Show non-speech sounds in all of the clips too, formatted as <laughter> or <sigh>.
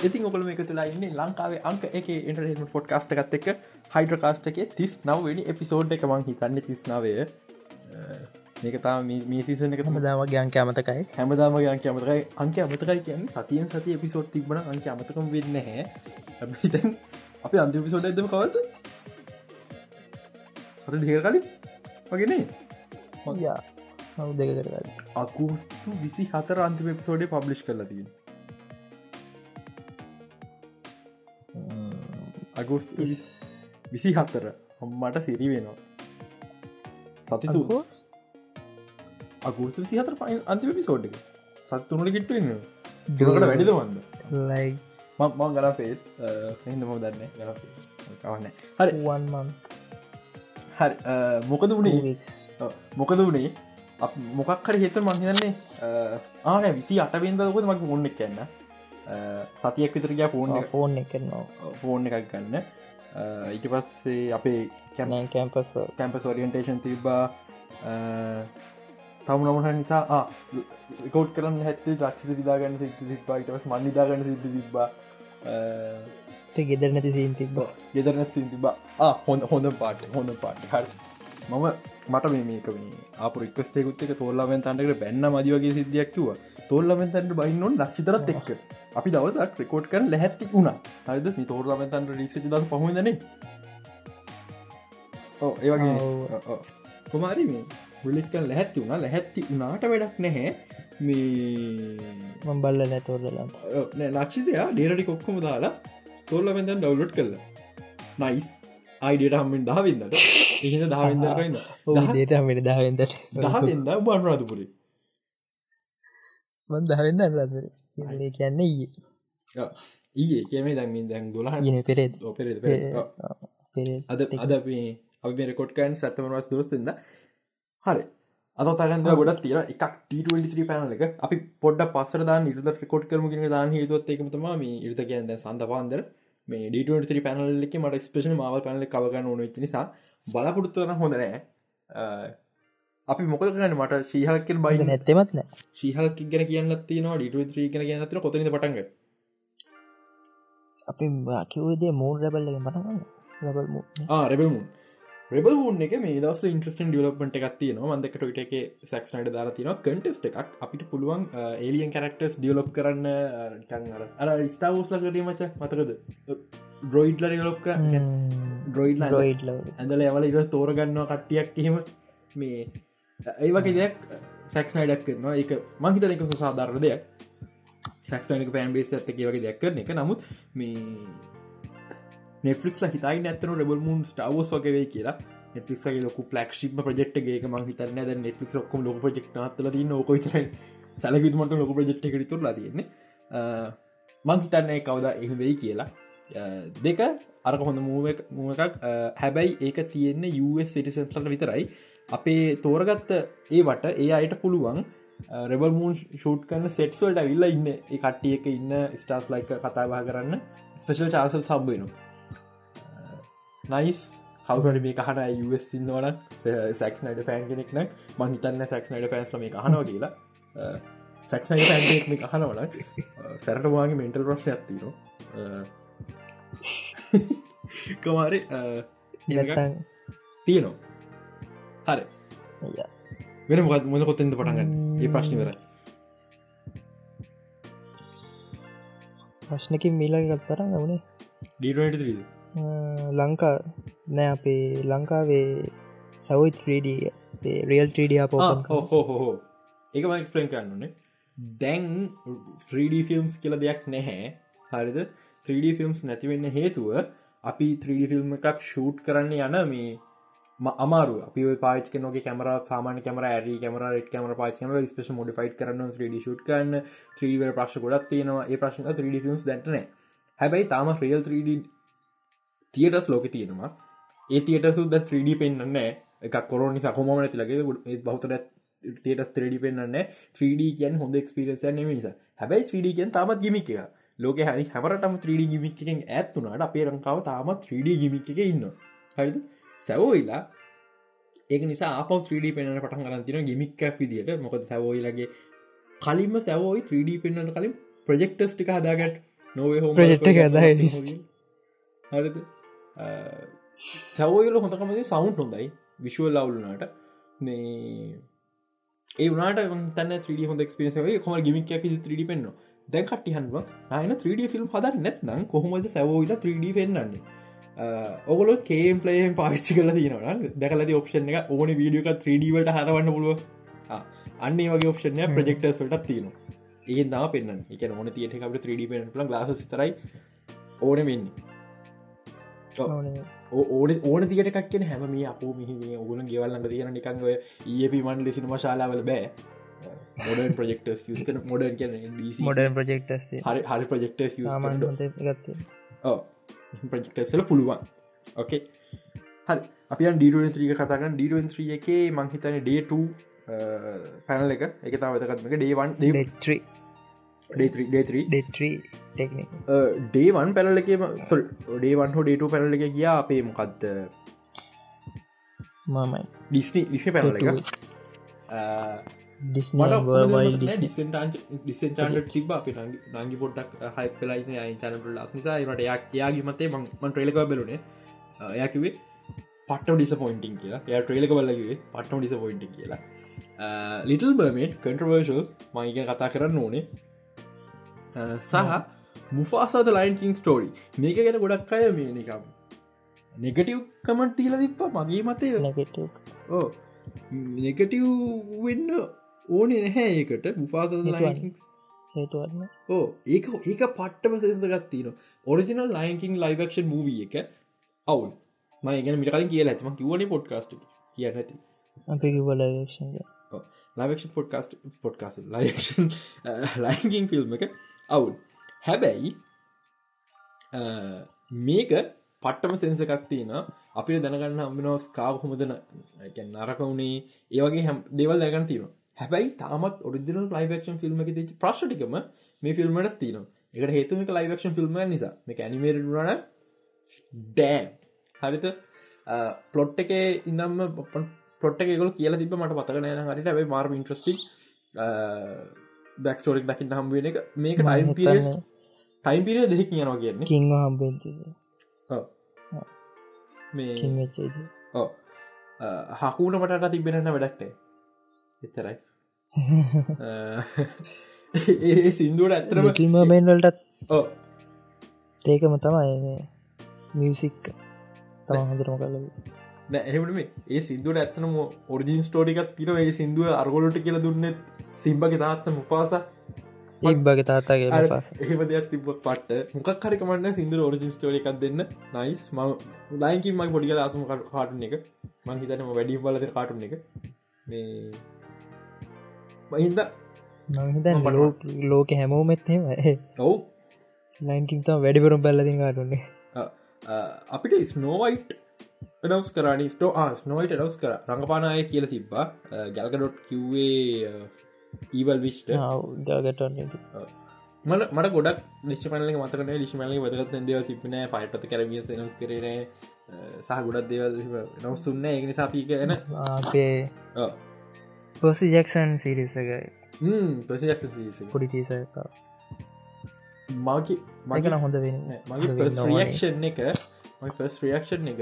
ඉතින් ඔකල මේ තුලා ඉන්න ලංකාවේ අංක එක ඉන්ටරම පොට් කාස්ට එකත් එක හයිඩ්‍ර කාස්ට එක තිස් නවනි එපිසෝඩ් එක මං හිතන්න තිස්නාවය. මේකතා මේ සීසන එක හමදාමගේ අංක අමතකයි. හැමදාම අංක අමතකයි. අංක අමතකයි කියන්න සතියෙන් සති එපිසෝඩ් තිබන අංක අමතකම් වෙන්න හැ හැබිතන් අපි අන්තිපිසෝඩ් ඇදම කවද අත දෙක කලින් වගෙනේ යා හවු දෙක කරග අකුස්තු විසි හතර අන්තිම එපිසෝඩේ පබ්ලිෂ් කරලා තියෙන අගෝස්තු විසි හත්තර හොම්මට සිරි වෙනවා. සතිසු අගෝස්තු? විසි හතර පයි අන්තිම පිසෝඩ් එක. සත්තුනට කිට්ට වෙන්න ඩකට වැඩිද වන්ද ලයි. මම ගන පේත් එහම දන්න ගවන්න හරි. වන්මන් හරි. මොකද වුණේ මොකද වුණේ මොකක් හරි හිත මහිතන්නේ ආන විසි අටබෙන්දකොද මක් මුන්න කියන්න සතියක් විතරග ෆෝන් ෆෝන් එකනවා ෆෝන් එකක් ගන්න. ඊට පස්සේ අපේ කැනන් කැම්පස් කැම්පස් ඔරියන්ටේෂන් තිබ්බා. තම නමහ නිසා කෝට් කරන්න හැත්තේ ක්ෂ සිදාගන්න සිත තිබ්බයිටස් මන්නිදාගන්න සිද්ධ තිබ්බා. ගෙදර නැති සීන් තිබ්බ. ගෙදරනත් සින් තිබා හොඳ හොඳ පාට හොඳ පාට හරි. මම මට මේක අප රික්ස්ටේකුත් එක තෝල්ලාවෙන් තන්ටකට බැන්න මදිවගේ සිද්ධියක්තුව තෝල්ලමෙන් තැන්ට බයින්නොන් ලක්ෂිතරත් එක්ක. අපි දවසක් රෙකෝඩ් කරන ලැහැත්ති වුණ. හරිද? තෝර්ලාමෙන් තන්ට රික්ෂ දස් පහදන ඒවගේ කොමාරි මේ හුලිස්කන් ලැහැත්ති වුණ. ලැහැත්ති වනාට වැඩක් නැහැ. මේ මම්බල්ල නැතෝරලා ලක්ෂිතයා ඩේරටි කොක්කොම දාලා තෝල්ලමෙන්තන් ඩවලෝඩ් කරලා නයිස් අයිඩට හම්මින් දහවින්දට. එහිද දහවින්දරන්න දේට හමට දහවෙන්දට. දහවින්ද බන්රාධපුරි මන් දහවෙන්න අරේ කියන්නේ ඊය. ඊයේ කියමේ දැමින් දැන් ගොලා න පෙරේද. අද අද අපි රකොට්කන් සත්තමනවස් දොස්තිද හරි. අතතගන්ද ගොඩ තිර එකක් ට23 පැනල එක. අපි පොඩ පස්සර දා නිරද රිකොට් කරම ගෙන දාන හිතුවත් එකමතම මේ ඉරිත කියන්න. සඳ පාන්දර මේ ඩ23 පැනල එක මට ස්පේෂන මාව පැනල කවගන්න ඕන නිසා බලපුරත්තුවන හොඳනෑ අපි මොක කරන්න? මට ශීහලකෙන් බයි නැත්තෙමත් නෑ. ශීහලක ගැන කියන්න තියනවා ඩ3 ගැන කියන්නතර කොතන පටන්ග අපි කිවදේ මූන් රැබල්ල පටගන්න රබල් රැබල්මුන් රෙබල් ූන්? එක මේ දස් ඉන්ට්‍රස්ටන් ඩියලපට එකක් තියන මන්දකට ට එක සක්නට දාලා තින කටෙස්ට එකක්. අපිට පුළුවන් ඒලියන් කරක්ටස් ඩියලොප් කරන්න අර ස්ටාවෝස්ල කරීමච මතකද? ඩ්‍රොයිඩ්ල ඩියලොප්ක ඩ්‍රොයිඩ් ඇඳල එවල ඉ තෝරගන්නවා කට්ටියක් එහෙම. මේ ඒ වගේ දෙයක් සැක්ස්නයිඩක් කරනවා. එක මංහිත එක සාධාර දෙයක්. සැක්නක පෑන්බේස් ඇත්තක වගේ දෙයක් කරන එක. නමුත් මේ නෙෆලික්ල හිතයි නැතන රබල් මුන් ස්ටාවෝස් වගේ කියලා. නෙටලික්ගේ ලොක පලක්ෂිප ප්‍රජෙක්්ගේ ම හිතරන ද නෙටලික් ලොක්කම ලොක ප්‍රජෙක්් නත්තල දී නොකොයිත සැලවිතුමට ලොක ප්‍රජෙක්් එක තුරලා තියෙන්නේ. මං හිතන්නේ කවද එහ වෙයි කියලා. දෙක අරක හොඳ මුවක් මුවකක් හැබැයි ඒක තියෙන්නේ US සිටිසන්ලට විතරයි. අපේ තෝරගත්ත ඒවට ඒ අයට පුළුවන් රෙබල් මූන් ෂූට් කන්න සෙට්ස්වල්ට විල්ල ඉන්න කට්ටිය එක ඉන්න ස්ටාස් ලයික කතාබා කරන්න ස්පේෂල් චාස සම්බයනවා නයිස් කවුට මේ කහන යස් සින්නවන සැක්නට ෆෑන් කෙනෙක්න මහිතන්න සැක්නට ෆෑන්ස්ල මේ කහනවා කියලා. සැක්නට ෆෑන්ෙක් මේ කහනවන සැරටවාගේ මෙන්ටල් ප්‍රශ්න ඇතින කමාරි තියනවා හරි වෙන මොත් මොද කොත්තෙන්ද පටගන්න ඒ ප්‍රශ්නි වර ප්‍රශ්නකින් මිලගත් තරන්න වනේ ඩීට ්‍රීද ලංකා නෑ අපේ ලංකාවේ සවයි 3D රියල් ටඩිය පෝපන් හෝහෝ එකම එක්ස්පලන් කරන්නනේ. දැන් 3D ෆිල්ම්ස් කියල දෙයක් නැහැ. හරිද? 3D ෆිල්ම්ස් නැතිවෙන්න හේතුව අපි 3D ෆිල්ම් එකක් ෂූට් කරන්න යන මේ අමාරු අපි පාච නොක කමර සාමාන කමර ඇරි කමර ට කමර පාචම ස්පේෂ මොඩිෆයිට් කරන්න 3D ෂුට් කරන්න 3ව ප්‍රශ් ගොඩත් තියෙනවා ඒ ප්‍රශ්න 3D ෆිල්ම්ස් දැටන හැබැයි තාම ්‍රියල් 3D තියටස් ලෝක තියෙනවා ඒ තියට සුද්ද 3D පෙන්න්න එක කොරනි සකොමන ඇතිලගේ බෞතර තියට ත්‍රඩි පෙන්න්න 3D කියන් හොඳ එක්ස්පිරස නිසා හැබයි 3D කියෙන් තාමත් ගිමික් එක ලෝක හරි හැමරටම 3D ගිමික් එකෙන් ඇත්තුනාට අපේ රංකාව තාමත් 3D ගිමික් එක ඉන්න හරිද සැවෝයිලා ඒක නිසා අප 3D පෙන්න්න පටන් කරන්තින ගිමික්ක් විදිට මොකද සැවෝයිලගේ කලින්ම සැවෝයි 3D පෙන්න්න කලින් ප්‍රජෙක්ටස් ටික හදාගට නොවේ හෝ එක ඇදයි හරිද? සැවෝයල හොඳකමති සවුන්් හොඳයි. විශුවල් ලවුලුනාට මේ ඒ වනට තන්න 3D හොඳ ක්ස්පිරේ කොම ගිමික් ඇකි 3D පෙන්න්න දැන් කට්ටිහන්ව අයන 3D ෆිල්ම් හද නැත්නම් කොහොමද සැවෝවිල 3D පෙන්න්නන්නේ ඔගොල කේම් පලේම් පාච්චි කල තියනවන දැකලති ඔප්ෂන් එක ඕන වීඩියක 3Dවට හරවන්න පුළුව අන්නේ වගේ ඔප්ෂන්ය ප්‍රජෙක්ටර්ස් වලටත් තියෙනවා. ඒ නා පෙන්න්න එක ඕන තියට අපට 3D පෙන් ගලාස තරයි ඕන වෙන්නේ. ඕන. ඕන කියෙන හැම මේ අපෝ මිහි ඕගුණ ගෙවල්ලඟ තියෙන නිකංව ඒප මන් ලෙසින මශාලාවල බෑ. මොඩන් ප්‍රජෙක්ට කන මොඩන් මොඩන් ප්‍රජෙක්ට හරි හරි ප්‍රජෙක්ට ගත්ත ප්‍රජෙක්ටස්ල පුළුවන් ඕකේ හරි. අපි ඩීඩුවෙන් ත්‍රීක කතාගන්න ඩීඩුවෙන් ත්‍රිය එකේ මංහිතන ඩේට පැනල එක එක. තාවතකත්මක ඩේවන් ඩේවන් පැනලකම සල් ඩේවන් හෝ ඩේටු පැනල එක ගියා අපේ මොකක්ද මමයි. ඩිස්නි විෂ පැනල එක තිබ අප නංගි පොට්ටක් හයි පලයි අයි චනට ලස් නිසාට යක් යාගේ මතේ මන් ට්‍රේලක බැලුනේ. යකිවේ පට්ට ඩිස පොයින්ටිං කියලා. ය ට්‍රේලක බල්ලකිවේ පට්ට ඩිස පොයින්ටි කියලා. ලිටල් බර්මේට් කන්ට්‍රවර්ශල් මයික කතා කරන්න ඕනේ. සහ මුෆාසාද ලයින්කින් ස්ටෝරි මේක ගැන ගොඩක් අය මේ නිකම් නෙගටව් කමට තිීල දිප්ප මගේ මතේ ඕ නෙගටව් වෙන්න ඕනේ නැහැ ඒකට. මුෆාසද හේතුවන්න. ඕ ඒක ඒක පට්ටම සෙන්සගත්තින ඔරිජිනල් ලයින්කින් ලයිවක්ෂන් මූවිය එක. අවුල්. මයගෙන මිටකලින් කියලා ඇතම කිවන පොඩ්කාස්ට කිය ඇති. අපි කිවල ලක්ෂ පොඩ්කාස්ට පොඩ්කාස් ලයික්ෂන් ලයිකින් ෆිල්ම් එක. අවුල්. හැබැයි මේක පට්ටම සෙන්සකක් තියෙන අපිට දැනගන්න හම්බෙනෝ ස්කාව හොමදන නරකවුණේ ඒවගේ හැම් දෙවල් දැගන් තියෙන හැබැයි තාමත් ඔරිජිනල් ලයිවක්ෂන් ෆිල්ම් එක ති ප්‍රශ්ටිකම මේ ෆිල්ම්මට තියෙන එකට හේතුමක ලයිවක්ෂන් ෆිල්ම් නිසා. මේ ඇනිමේරන ඩෑම් හරිත පලොට් එක ඉන්නම්ම පොට් එකකල කියල තිබ මට පතකනය හරිට ඇයි මාර්ම ඉන්ට්‍රස්ටි බැක්ස්ටෝරික් දකිට හම්බුවෙන එක. මේක ටයිම් පිර ටයිම් පිර දෙහෙක් කියනවා කියන්නේ. කිංව හම්බෙන් මේ හකුට මටට තිබෙනන්න වැඩක්ටේ එච්චරයි ඒ සිින්දුවට ඇතරම කිල්මමෙන්වලටත් ඕ ඒකම තමයි මියසික් තම හොඳරම කල එහෙමන ඒ සිින්දුවට ඇත්තනම ඔරිජින් ස්ටෝටිකත් තින ඒ සිින්දුව අර්ගොලට කියල දුන්නෙත් සිම්බගේ තාත්ත මුපාස ඉබ්බගේ තාතාගේ එහෙම දෙයක් තිබ පට මොකක් හරිකමන්න සිින්දුර ඔරිජින් ස්ටෝරිකක් දෙන්න. නයිස් ම ලයිකින් මයි පොඩිගල අසම කාටුන එක. මං හිතනම වැඩි බලද කාටුන එක. මේ මහින්ද? හිත ලෝක හැමෝමෙත්හෙම ඔවු. ලයින්කින් තම වැඩිපුරම් බැල්ලති කාටුන්නේ. අපිට ස්නෝවයිට් නවස් කරන ස්ටෝ ස්නෝයිට ඩවස් කර. රඟපානාය කියල තිබ්බා. ගැල්ගඩොට් කිව්වේ ඊවල් විස්ට ගට මට මට ගොඩක් නිශ්මල මතකන ලිශ්මල වදගත් දෙව තිබන පයිටත කරවිය නස් කරන සහ ගොඩක් දෙවල් නවසුන්න ඒනි සාපීක එන අපේ පොසි ජක්සන් සිරිසකයි පසි පොඩි තිීස මගේ මගන හොඳ වෙන මගේ රියක්ෂන් එක ෆස් රියක්ෂන් එක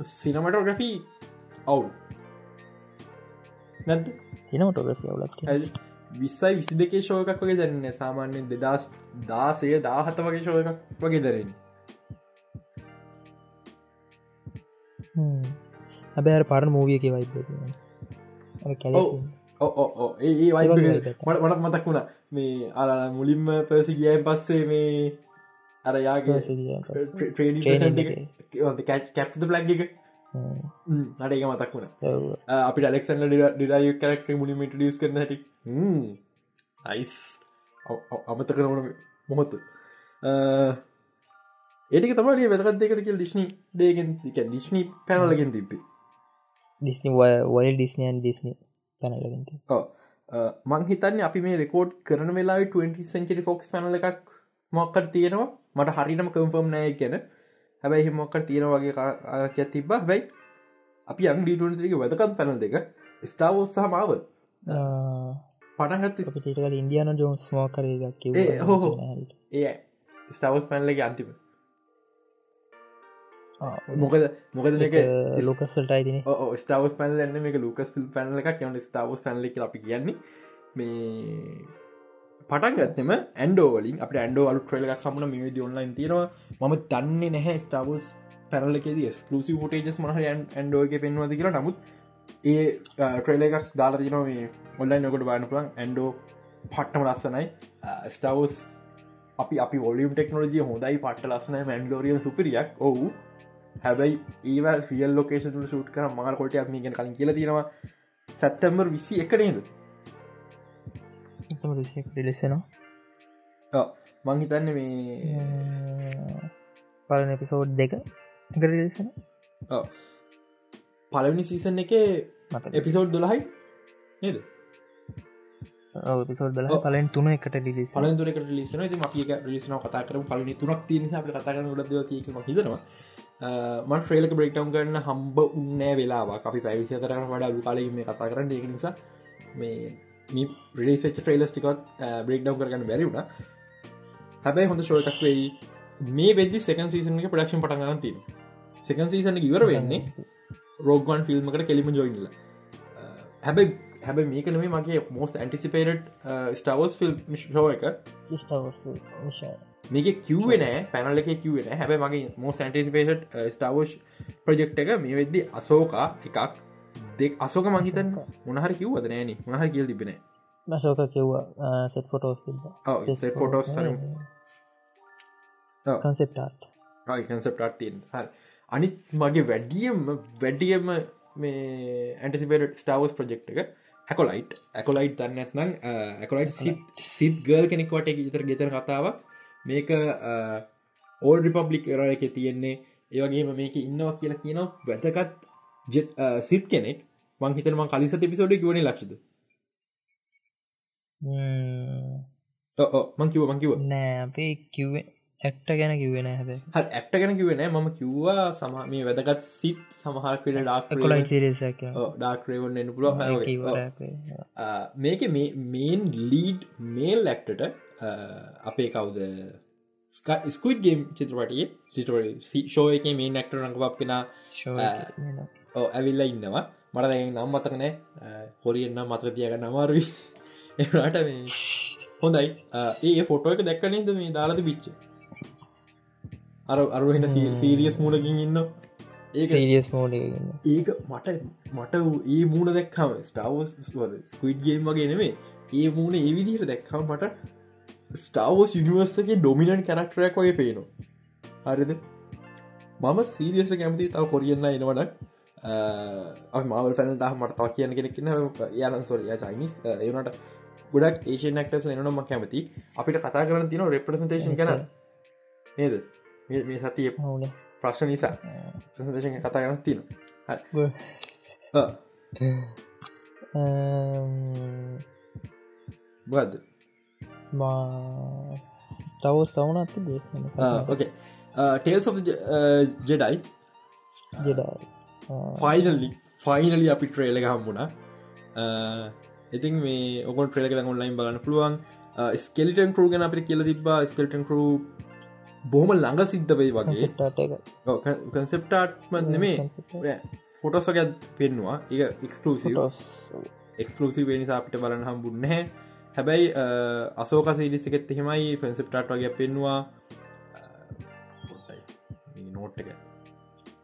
සිනමටෝග්‍රෆී අවුල්. නැද සිනමටෝග්‍රෆි අවුලත් විස්සයි විසි දෙකේ ශෝකක් වගේ දැන්න සාමාන්‍යෙන් දෙදස් දාසය දාහත වගේ ශෝකක් වගේ දරෙන් හැබැර පරණ මූවියක වයිබ ඒ මට මතක් වුණා. මේ අර මුලින්ම පර්සි ගියන් පස්සේ මේ අර යාගේ කැප් ප්ලග් එක. නට එක? මතක් වුණ. අපි ඩලෙක්සන්ල ඩිඩාය කරක්ට මුලිමිට ියස් කරන හැටි. අයිස් අමත කරනවන මොහොත්තු ඒටික තමයි වැදගත් දෙකට ලිස්්නි දේගෙන් ලිස්්නි පැනලගෙන් තිබ්බි ඩිස්නි වල් ඩිස්නයන් ඩිස්නි පැනලගෙන් මං හිතන්න අපි මේ රෙකෝඩ් කරන වෙලා 20 සෙන්චරි ෆොක්ස් පැනල එකක් මොක්කට තියෙනවා. මට හරිනම කම්ෆර්ම් නෑ ගැන හැබැයි හිමොක්කට තියෙන වගේ ආරච තිබ හැබැයි අපි අං ඩීටන්ත්‍රක වැදකත් පැනල් දෙක ස්ටාවෝස් සහ මාවල් පටන්ගත් ටකල ඉන්දියන ජෝන් ස්මෝකරක් ඒ හෝ හෝ. ඒ ස්ටවස් පැන්ලගේ අන්තිම මොකද මොකද මේක ලෝකස්වල්ට අයිතින ස්ටවස් පැනල එන්න මේක ලුකස් පිල් පැනල එකක්. යන ස්ටවස් පැනල අපි කියන්නේ මේ පටන් ගත්තම ඇන්ඩෝවලින් අප ඇන්ඩෝ අලු ට්‍රල එකක් සමන මේ ඔන්ලයින් තියෙනවා. මම දන්නේ නැහැ ස්ටාවස් පැනලකෙද ස්කලසි ෆොටේජස් මහ ඇන්ඩෝක පෙන්වාද කියලා. නමුත් ඒ ට්‍රේල එකක් දාලා තිනවා මේ ඔල්ලයින් නොකට බාන පුලන් ඇන්ඩෝ පට්ටම ලස්සනයි. ස්ටවස් අපි අපි ඔලියම් ටෙක්නෝජිය හොඳයි පට ලස්සන මැන්ඩලෝරියන් සුපරියක්. ඔහු හැබැයි ඒවා ෆියල් ලෝකේෂන් සුට් කර මහල් කොටයක් මේගෙන කලින් කියල තියෙනවා. සැත්තම්බර් විසි එක නේද ලෙසනවා මං හිතන්න මේ පලන එපිසෝඩ් දෙක ගරලෙසන පලවනි සීසන් එක මත එපිසෝඩ් දොලහයි නේද? පිසෝඩ් දල පලෙන් තුන එකට ලිස් පල දුරක ලිසන ති මක ලිසන කතා කර පලනි තුනක් තින අප කතා කරන ොඩ තියක හිදනවා මන් ්‍රේලක බ්‍රේක්ටම් කරන්න හම්බ උන්නෑ වෙලා අපි පැවිසි කරන වඩ කාලීම කතා කරන්න. ඒක නිසා මේ ප්‍රඩේච් ්‍රේලස් ටිකොත් බ්‍රේක්ඩව් කරගන්න බැරිවුණ හැබැයි හොඳ ශෝටක් වෙයි. මේ වෙදදි සකන් සීසන එක ප්‍රඩක්ෂන් පටගන්න තින සකන් සීසන ඉවර වෙන්නේ රෝගන් ෆිල්ම්කට කෙලිම ජොයින්ල හැබැයි හැබ මේකනම මගේ මෝස් ඇන්ටිසිපේට ස්ටවස් ෆිල් ෂෝ එක. මේක කිව්වෙනෑ පැනල එක කිවෙන හැබ මගේ මෝ සැන්ටිසිපේට ස්ටවෝෂ් ප්‍රජෙක්් එක මේ වෙද්දි අසෝකා එකක්. දෙක් අසෝක මංහිතන් මොනහර කිව්වද? නෑන මොහර කියල් තිබෙන මසෝක කිව්වා සෙත් ෆොටෝස් ෆොටෝස් කන්සෙප්ටාට් කන්සප්ටාට් තියෙන්. හ අනිත් මගේ වැඩියම් වැඩියම මේ ඇන්ටිසිපේට ස්ටවස් ප්‍රජෙක්් එක ඇකොලයිට් ඇකොලයිට් දන්න ඇත්නම් ඇකොලයිට් සිත් ගල් කෙනෙක්වට ඉතර ගෙතර කතාව මේක ඕල් රිපබ්ලික් එර එක තියෙන්නේ. ඒවගේම මේක ඉන්නවා කියලා කියනවා වැදකත් සිත් කෙනෙක්. මං හිතනම කලිස පිසෝඩ කිවන ලක්ෂද? මං කිව මංකිව නෑ අපේ කිව්වේ ඇක්ට ගැන කිවෙන හැබ හ ඇක්ට ගැන කිවෙන ම කිව්වා සම මේ වැදගත් සිත් සමහරකට ඩාක් ඩාක්රේවන්න පුළුව මේක මේන් ලීඩ් මේල් ඇක්ටට අපේ කවුද? ස්කුයිඩ් ගේම් චිත්‍රපටිය. සිටර ෂෝ එක මේ නැක්ට රඟපක් කෙන ඕ ඇවිල්ල ඉන්නවා. මට නම් මතකනෑ හොරියෙන්න්න මතර තියගන්න අමාරුයි. එට මේ හොඳයි. ඒ ෆොටෝ එක දැක්කනේද මේ දාලද පිච්ච අර අරුහෙන සීරියස් මූලකින් ඉන්න ඒ සිරියස් මෝඩ ඒක මට මට ඒ මූුණ දැක්කම ස්ටාවස් ස්කුයිඩ් ගේම් වගේ නෙමේ ඒ මූුණ ඒ විදිහට දැක්කම මට ස්ටාවෝස් යනිවර්සගේ ඩොමිනන් කැරක්ටරයක් වගේ පේනවා. හරිද? මම සීරියස්ට කැමති තව කොරියන්න එනවට මාවල් පැනට මට තා කියන්න කෙනෙක්න යන සොරිය චයිනිස් ඒනට ගොඩක් ඒෂන් ක්ටස් එනනම කැමති අපිට කතා කරන තින රෙප්‍රසන්ටේෂන් කන නේද? මේ සතිය ප්‍රශ්න නිසා ප්‍රසන්ටේෂන් කතා කරන තින බද තවස් තවනත් okay tales Jedi Jedi finally finally අපි ට්‍රේල හම්බුණා. ඉතින් මේ ඔකොන් ට්‍රේලක ඔන්ලයින් බලන්න පුළුවන්. ස්කෙලිටන් කරු ගැන අපිට කියල තිබා ස්කල්ටන් කරු බොහොම ළඟ සිද්ධ වෙයි වගේ. කන්සෙප්ටාට්ම නෙමේ. ෆොටොස් වගේ පෙන්වා එක එක්ස්කලසි එක්ස්කලසි නිසා අපිට බලන්න හම්බුන්න හැබැයි අසෝක සිරිසිකෙත් එහෙමයි ෆෙන්සෙප්ටාට් වගේ පෙන්වා නෝට් එක.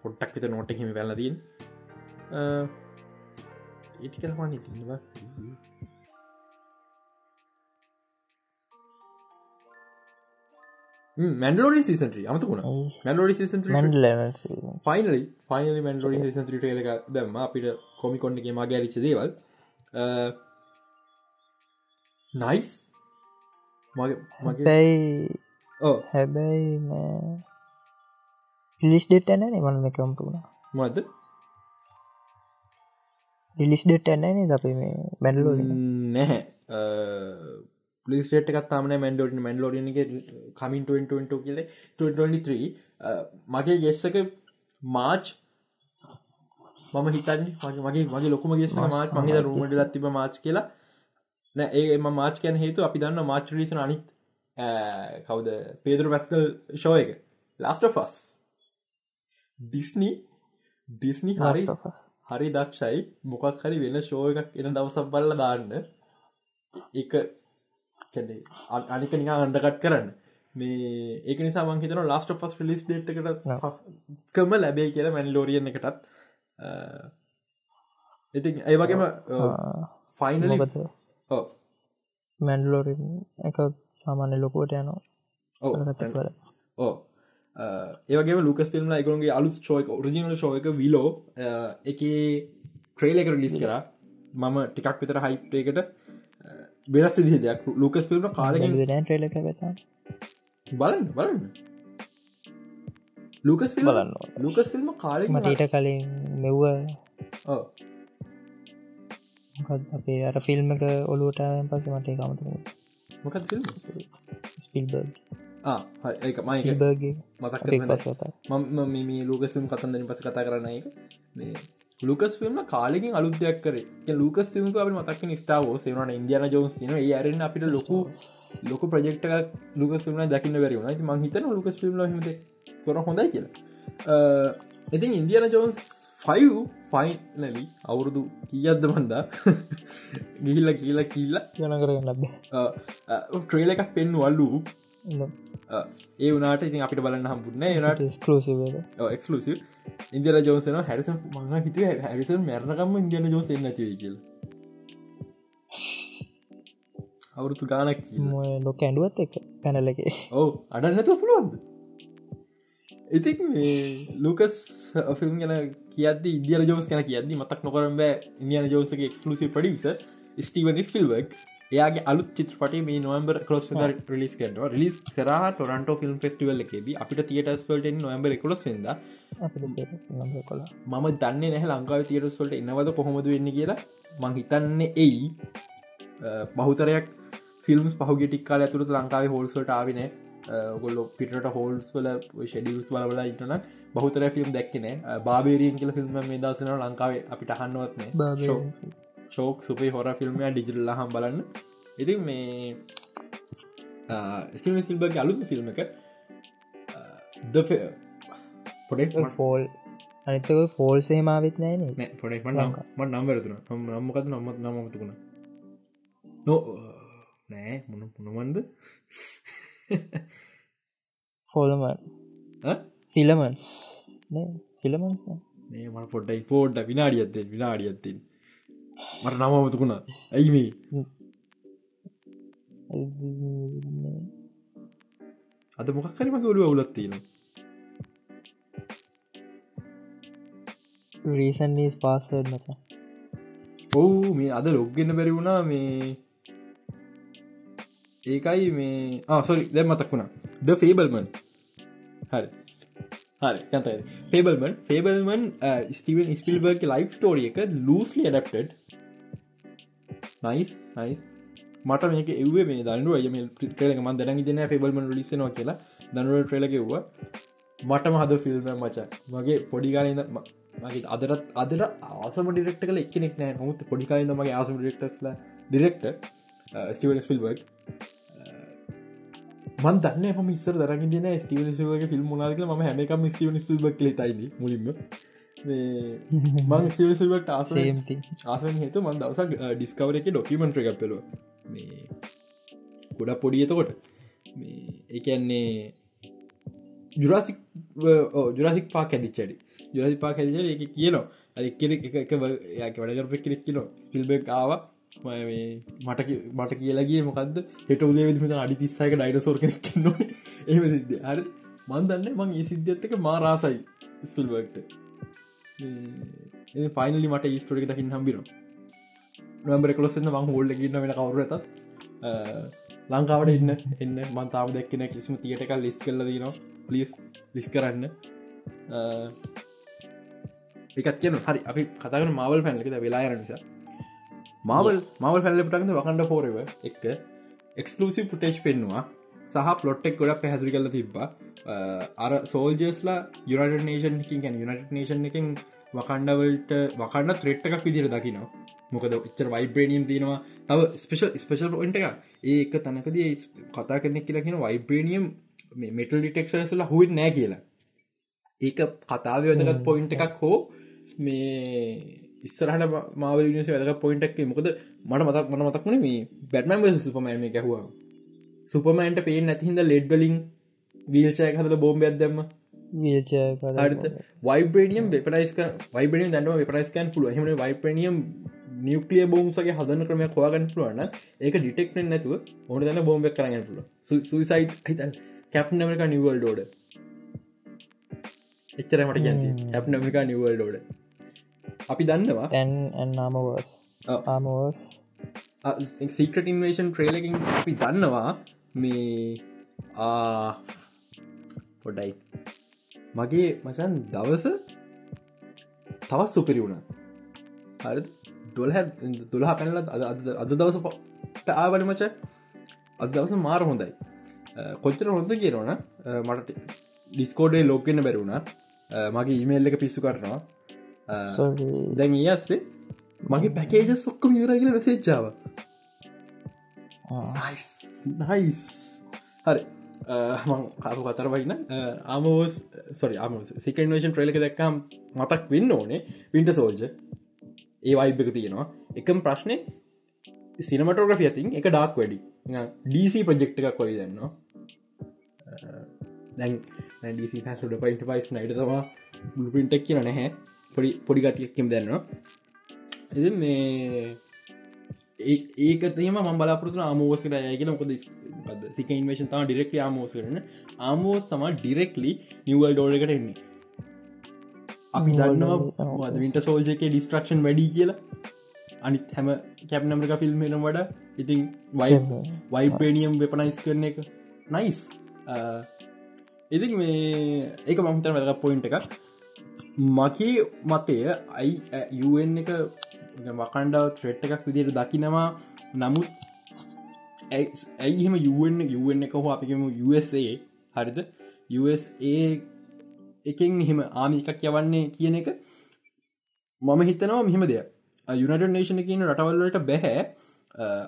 පොට්ටක් විත නෝට හිමි වැලදීන් ඒටික තමා ඉතිවා Mandalorian season three අමතුකුණ Mandalorian season finally finally Mandalorian season three trailer එක දැම්ම. අපිට කොමිකොන්්ගේ මගේ ඇරිච්ච දේවල් නයිස් මගේ ඕ හැබැයි පිලිස් ඩෙට් ඇන මන්න කම්තුුණ මද ලිස් ඩෙට් ඇන්නේ අපේ මේ බැඩලෝ නැහැ. පලිස්ටේට එකත්තාමන මැන්ඩෝට මැන්ලෝඩනගේ කමින් 20 කියල. 2023 මගේ ගෙස්සක මාච් මම හිතන්නේ මගේ මගේ මගේ ලොකුම ගෙස්ස මාච් මගේ රුමට ලත්තිබ මාච් කියලා නෑ ඒ මාච් කැන හේතු අපි දන්න මාච් ලිසන අනිත් කවුද? පේදුර පැස්කල් ෂෝ එක. ලාස්ට ෆස් ඩිස්නී ඩිස්නි හරි හරි දක්ෂයි. මොකක් හරි වෙන ෂෝ එකක් එන දවසක් බල්ල දාන්න. එක කැඩේ අනික නිකා අන්ඩකට් කරන්න. මේ ඒක නිසා මංහිතන ලාස්ට පස් ලිස් ඩේට් එකට කම ලැබේ කියලා මැන්ලෝරියන් එකටත්. ඉති ඒ වගේම ෆයිනල මැන්ඩලෝරින් එක සාමාන්‍ය ලොකෝට යනවා. ඕ ඕ ඒවගේ ලුකස් ෆිල්ම් එකකුගේ අලු ෝයක රජිනල ශෝයක විලෝ එක ට්‍රේල එක ලිස් කර. මම ටිකක් විතර හයිප්ටේකට වෙනස් දිහ දෙයක්. ලුකස් ෆිල්ම් කාලගෙන් ට්‍රේල එක බලන්න බලන්න. ලුකස් ලුකස් ෆිල්ම් කාල මටට කලින් මෙව්ව අපේ අර ෆිල්ම් එක ඔලුවට පස මට කමත මොකක් ෆිල්ම්? ස්පිල්බර්ග මම මේ ලූකස් ෆිල්ම් කතන්දන පස කතා කරන එක මේ ලුකස් ෆිල්ම් කාලෙකින් අලුදයක් කර. ලුකස් ෆිල්ම් අප මතක් ස්ටාව සේවන ඉන්දියන ජෝන්ස් න ඒරෙන් අපිට ලොකු ලොක ප්‍රජෙක්්ක ලුකස් ෆිල්ම් දකින්න වැරවුණ මහිතන ලුකස් ෆිල්ම් හමත කොර හොඳයි කියලා. ඉතින් ඉන්දියන ජෝන්ස් ෆයිව් ෆයිනලි අවුරුදු කියද්ද බන්දා ගිහිල්ල කියලා කියල්ලා යන කරන්න ලබ ට්‍රේල එකක් පෙන් වල්ලු ඒ වනාට ඉතින් අපිට බලන්න හම්බුන්න නට ස්කලසිව එක්ලසිව ඉන්දියල ජෝසන හැරිස මං හිතුව හැරිසන් මැරණකම්ම ඉදියන ජෝස නැතිව කියල. අවුරුතු ගානක් ලොක ඇඩුවත් එක. පැනලගේ ඕ අඩ නැතුව පුළුවන්ද ඉතික් ලූකස් ෆිල්ම් ගැන කියද ඉදිය ජෝස් කැන කියද මතක් නොකරම් බෑ. ඉදියන ජෝසගේ එක්ලසි පඩිස ස්ටීවනි ෆිල්වක් එයාගේ අලු චිත්‍රපට මේ නොම්බර් කලොස් රිලිස් කරන රිලිස් කර ටොරන්ට ෆිල්ම් ෆෙස්ටිවල් එකේදී අපිට තියටස්වලට නොම්බර කොස් වෙද මම දන්න නැහ ලංකාව තියටස්වලට එන්නවද කොහොමද වෙන්න කියලා. මං හිතන්න එයි. බහුතරයක් ෆිල්ම්ස් පහුගේ ටික්කාල ඇතුරත් ලංකාවේ හෝල්සට ආවින ගොල්ල පිට හෝල්ස් වල ෂඩියස් බලබල ඉටන බහුතර ෆිල්ම් දැක්කන බාබේරියෙන් කියල ෆිල්ම් මේ දසන ලංකාවේ අපිට හන්නවත්න ශෝක් සුපේ හොර ෆිල්ම් ඩිජිල්ල හම් බලන්න. ඉති මේ ස්කම ෆිල්බ අලුම ෆිල්ම් එක පොඩෙක් ෆෝල් අනිතක ෆෝල් සේමාවත් නෑන පොඩෙක් මට නම්වරතුන නම්මකත නම්මත් නමතුකුණ නෝ නෑ මොන පුනමන්ද ෆෝලමන් ෆිලමන්ස් ෆිලමන්ස් මේ මට පොඩ්ඩයි. පෝඩ්ඩ විනාඩියත්තෙන් විනාඩියත්තින් මට නමමතුකුණ ඇයි මේ? අද මොකක්කරමක ඔලු අවුලත්තින රීසන්ස් පාසර් මත ඔවු මේ අද ලොග්ගෙන බැරි වුණා මේ ඒකයි මේ ආසොරි දැ මතක් වුණා. ද ෆේබල්මන් හරි. හරි යතයි පේබල්මන් පේබල්මන් ස්ටවන් ස්පිල්බර්ග ලයි් ස්ටෝරිය එක ලූස්ලි ඩක්ටඩ් නයිස් නයිස් මට මේක එවේ මේ දන්නුව යම ට්‍රලක ම දැන දෙන ෆෙබල්ම ලිස්සනවා කියලා. දනුව ට්‍රලකෙව්ව මටම හද ෆිල්ම් මචා. මගේ පොඩිකාලන්න මගේ අදරත් අදර ආසම ඩිරෙක්ට කල එකනෙක් නෑ හොත් පොඩිකාලන්න මගේ ආසම ඩිරෙක්ටස්ල ඩිරෙක්ට ස්ටවල් ස්පිල්බර්ග් මන් දන්න ම ස්ර දරග න ස්ටවලගේ ෆිල්ම් නාක ම හැමකම ස්ටව ස්පිල්බක් ලතයිද මුලින්ම මං ස්ටවල්ට ආසමති ආසන් හේතු මන් දවසක් ඩිස්කවර එක ඩොකිමෙන්ට්‍ර එකක් පෙලුව මේ ගොඩක් පොඩියතකොට එකන්නේ ජුරාසික් ජුරාසික් පා ඇදිච්චඩි ජුරසි පා ඇදිච එක කියනවා අරක්කෙ එක යාක වැඩකරප කෙනෙක් කියනවා ස්පිල්බෙක් ආව මට මට කියලගේ මොකද හෙට උදේ විදිම අඩි තිස්සයක ඩයිට සෝර කෙනෙක් න්න ඒම <laughs> සිද්ධ. හරි. මන්දන්න මං ඒ සිද්ධත්තක මාරාසයි ස්පිල්බර්ට ෆයිනලි මට ස්ටෝරික දකිින් හම්බිරවා නොම්බර කොලොස්සන්න මං හෝල්ඩ ගන්න වෙන කවර ඇත ලංකාවට එන්න එන්න. මන්තාව දැක්කෙන කිසිම තියටක ලිස් කල්ල දනවා පලිස් ලිස් කරන්න. එකත් කියන හරි. අපි කතගන මවල් පැන්ලකද වෙලායර නිසා. මවල් මවල් පැල්ලපටක්ද වකන්ඩ පෝරව එක. එක්ස්කලසිි පුටේජ් පෙන්වා සහ පලොට්ටෙක් ගොඩක් පැහැදිරි කල තිබ්බා. අර සෝල්ජස්ලා යුනට නේෂන් කින් යුනට නේෂන් එකින් වකණ්ඩවලට වකන්න ත්‍රෙට්ටකක් විදිර දකිනවා. මොකද එච්චර වයිබ්‍රේනියම් තියෙනවා. තව ස්පේෂල් ස්පේෂල් පොයින්ට එක ඒක තනකද කතා කරනෙක් කියලා කියෙන වයිබ්‍රේනියම් මෙටල් ඩිටෙක්ෂන්ස්ල හුත් නෑ කියලා. ඒක කතාව වැදගත් පොයින්ට එකක් හෝ මේ ඉස්සරහට මාව නිස වැදක පොයින්ටක් මොකද මට මතක් මන මතක් වන මේ බැට්මන් සුපමෑම ගැහවා සුපමෑන්ට පේ නැතිහිද ලෙඩ්ගලින් වීල්චය හදල බෝම්බයක් දැම්ම. වයිබ්‍රනියම් වෙපරයිස්ක වයිබරෙන් දැන්ම වෙපරයිස්කන් පුළුව හම වයිපනියම් නිියක්ලිය බෝම්සගේ හදන ක්‍රම හවාගන්න පුළුවන්න ඒක ඩිටෙක්ෙන් නැතුව ඕන දන්න බෝම්බක් කරන්න පුළුව සුයිසයි් හිතන් කැප් නමක නිවල් ඩෝඩ එච්චර මට ගැති කැප් නමිකා නිවල් ඩෝඩ අපි දන්නවා. ඇන්නාමවස් ආමෝස් සීකට ඉන්වේෂන් ට්‍රේලකින් අපි දන්නවා මේ පොඩයි මගේ මචන් දවස තවත් සුපිරි වුණ. හරි දොලහ දුලහ පැනල අද දවස ආවන මච අද දවස මාර හොඳයි. කොච්චර හොඳ කියරවන මට ඩිස්කෝඩේ ලෝකෙන්න බැරුණ මගේ ඉමේල් එක පිස්සු කරනවා දැන් ඒ අස්සේ මගේ පැකේජ සොක්කම ඉවරගල වැසේච්චාව නයිස් හරි කාපු කතර වයින්න ආමෝස් සොරි ආම සිකන්වේෂන් ට්‍රේලක දැක්කම් මතක් වෙන්න ඕනේ විින්ට සෝල්ජ ඒ වයිබ් එක තියෙනවා එකම ප්‍රශ්නය සිනමටෝග්‍රෆි ඇතින් එක ඩාක් වැඩි DC ප්‍රජෙක්් එකක් කොයි දන්නවා දැන් ඩC සුඩ පයින්ට පයිස් නයිට තවා පින්ටක් කියන නැහැ පොඩි පොඩි ගතියක්කෙම දන්නවා. එ මේ ඒකතම ම බලාපොරතු ආමෝසකට යගෙන මොකද සික ඉන්වේෂන් තම ඩිරෙක්ට ආමෝස් කරන ආමෝස් තම ඩිරෙක්ලි නිවල් ඩෝලකට එන්නේ. අපි දන්නවා විට සෝල්ජක ඩිස්ට්‍රක්ෂන් වැඩි කියලා. අනිත් හැම කැප්නමක ෆිල්ම්මෙන වඩ ඉතින් වයි වයිපේනියම් වෙපනයිස් කරන එක. නයිස් ඉතින් මේ ඒක මහිතර වැදක පොයින්ට එකක් මකී මතය අයි යුන් එක වකණ්ඩාව ත්‍රෙට් එකක් විදියට දකිනවා. නමුත් ඇයිහෙම යුවෙන් යුවෙන් එක හෝ අපිකම USA හරිද? USA එකෙන් එහෙම ආමිකක් යවන්නේ කියන එක මම හිතනවා මෙහෙම දෙයක්. යුනට නේෂන කියන රටවල්ලට බැහැ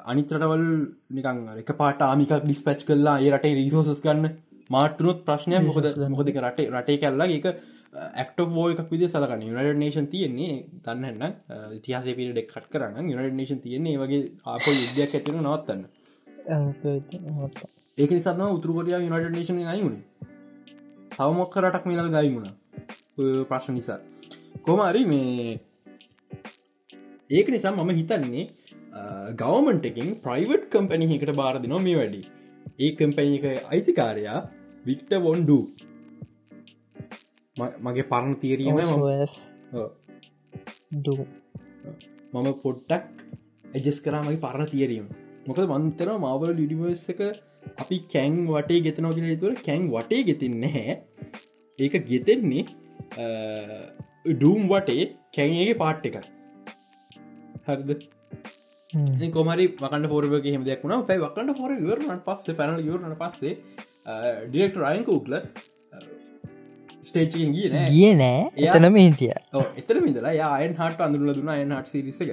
අනිත් රටවල් නිකං එක පාට ආමික ඩිස්පච් කල්ලා ඒ රටේ රීසෝසස් ගන්න. මාටනුත් ප්‍රශ්නය මොකද මොකදක රටේ රටේ කල්ලා එක ඇක්ට ෝ එකක් විදි සලකන යුනට නේෂන් තියෙන්නේ තන්නන්න තිහස පිට ඩෙක් කට කරන්න යුනට නේෂන් තියන්නේ වගේ ආප යුද්ධයක් ඇතින නවත්තන්න. ඒක නිසාම උතුරකොටිය යුනට නේෂන අයිුණ තවමොක්ක රටක් මිලක ගයිමුණ ප්‍රශ්න නිසා. කොමරි මේ ඒක නිසා මම හිතන්නේ ගවමන්ට එකින් ප්‍රයිවට් කම්පැනිහකට බාරදිනවා මේ වැඩි. ඒ කම්පැනි එක අයිතිකාරයා වික්ට වොන්ඩු මගේ පරණ තීරීම මම පොට්ටක් ඇජස් කරමයි පරණ තීරීම. මොකද මන්තර මවල් ලිඩිවර්ස එක අපි කැං වටේ ගෙතනෝගෙන තුර කැං වටේ ගෙතින් නැහැ. ඒක ගෙතෙන්නේ ඩූම් වටේ කැන්ගේ පාට් එක. හරිද? කොමරි වකට පොරබ හෙම දෙයක් වුණ ැයි වකට පොර වරනට පස්සේ පැනල යවරන පස්සේ ඩිරෙක්ට රයින්කෝක්ල ස්ටේචින් ගිය ගිය නෑ. එතනම හිටිය. එතර මිදලා අයන් හට අඳුරල දුන්න අයන් හට සිරිසක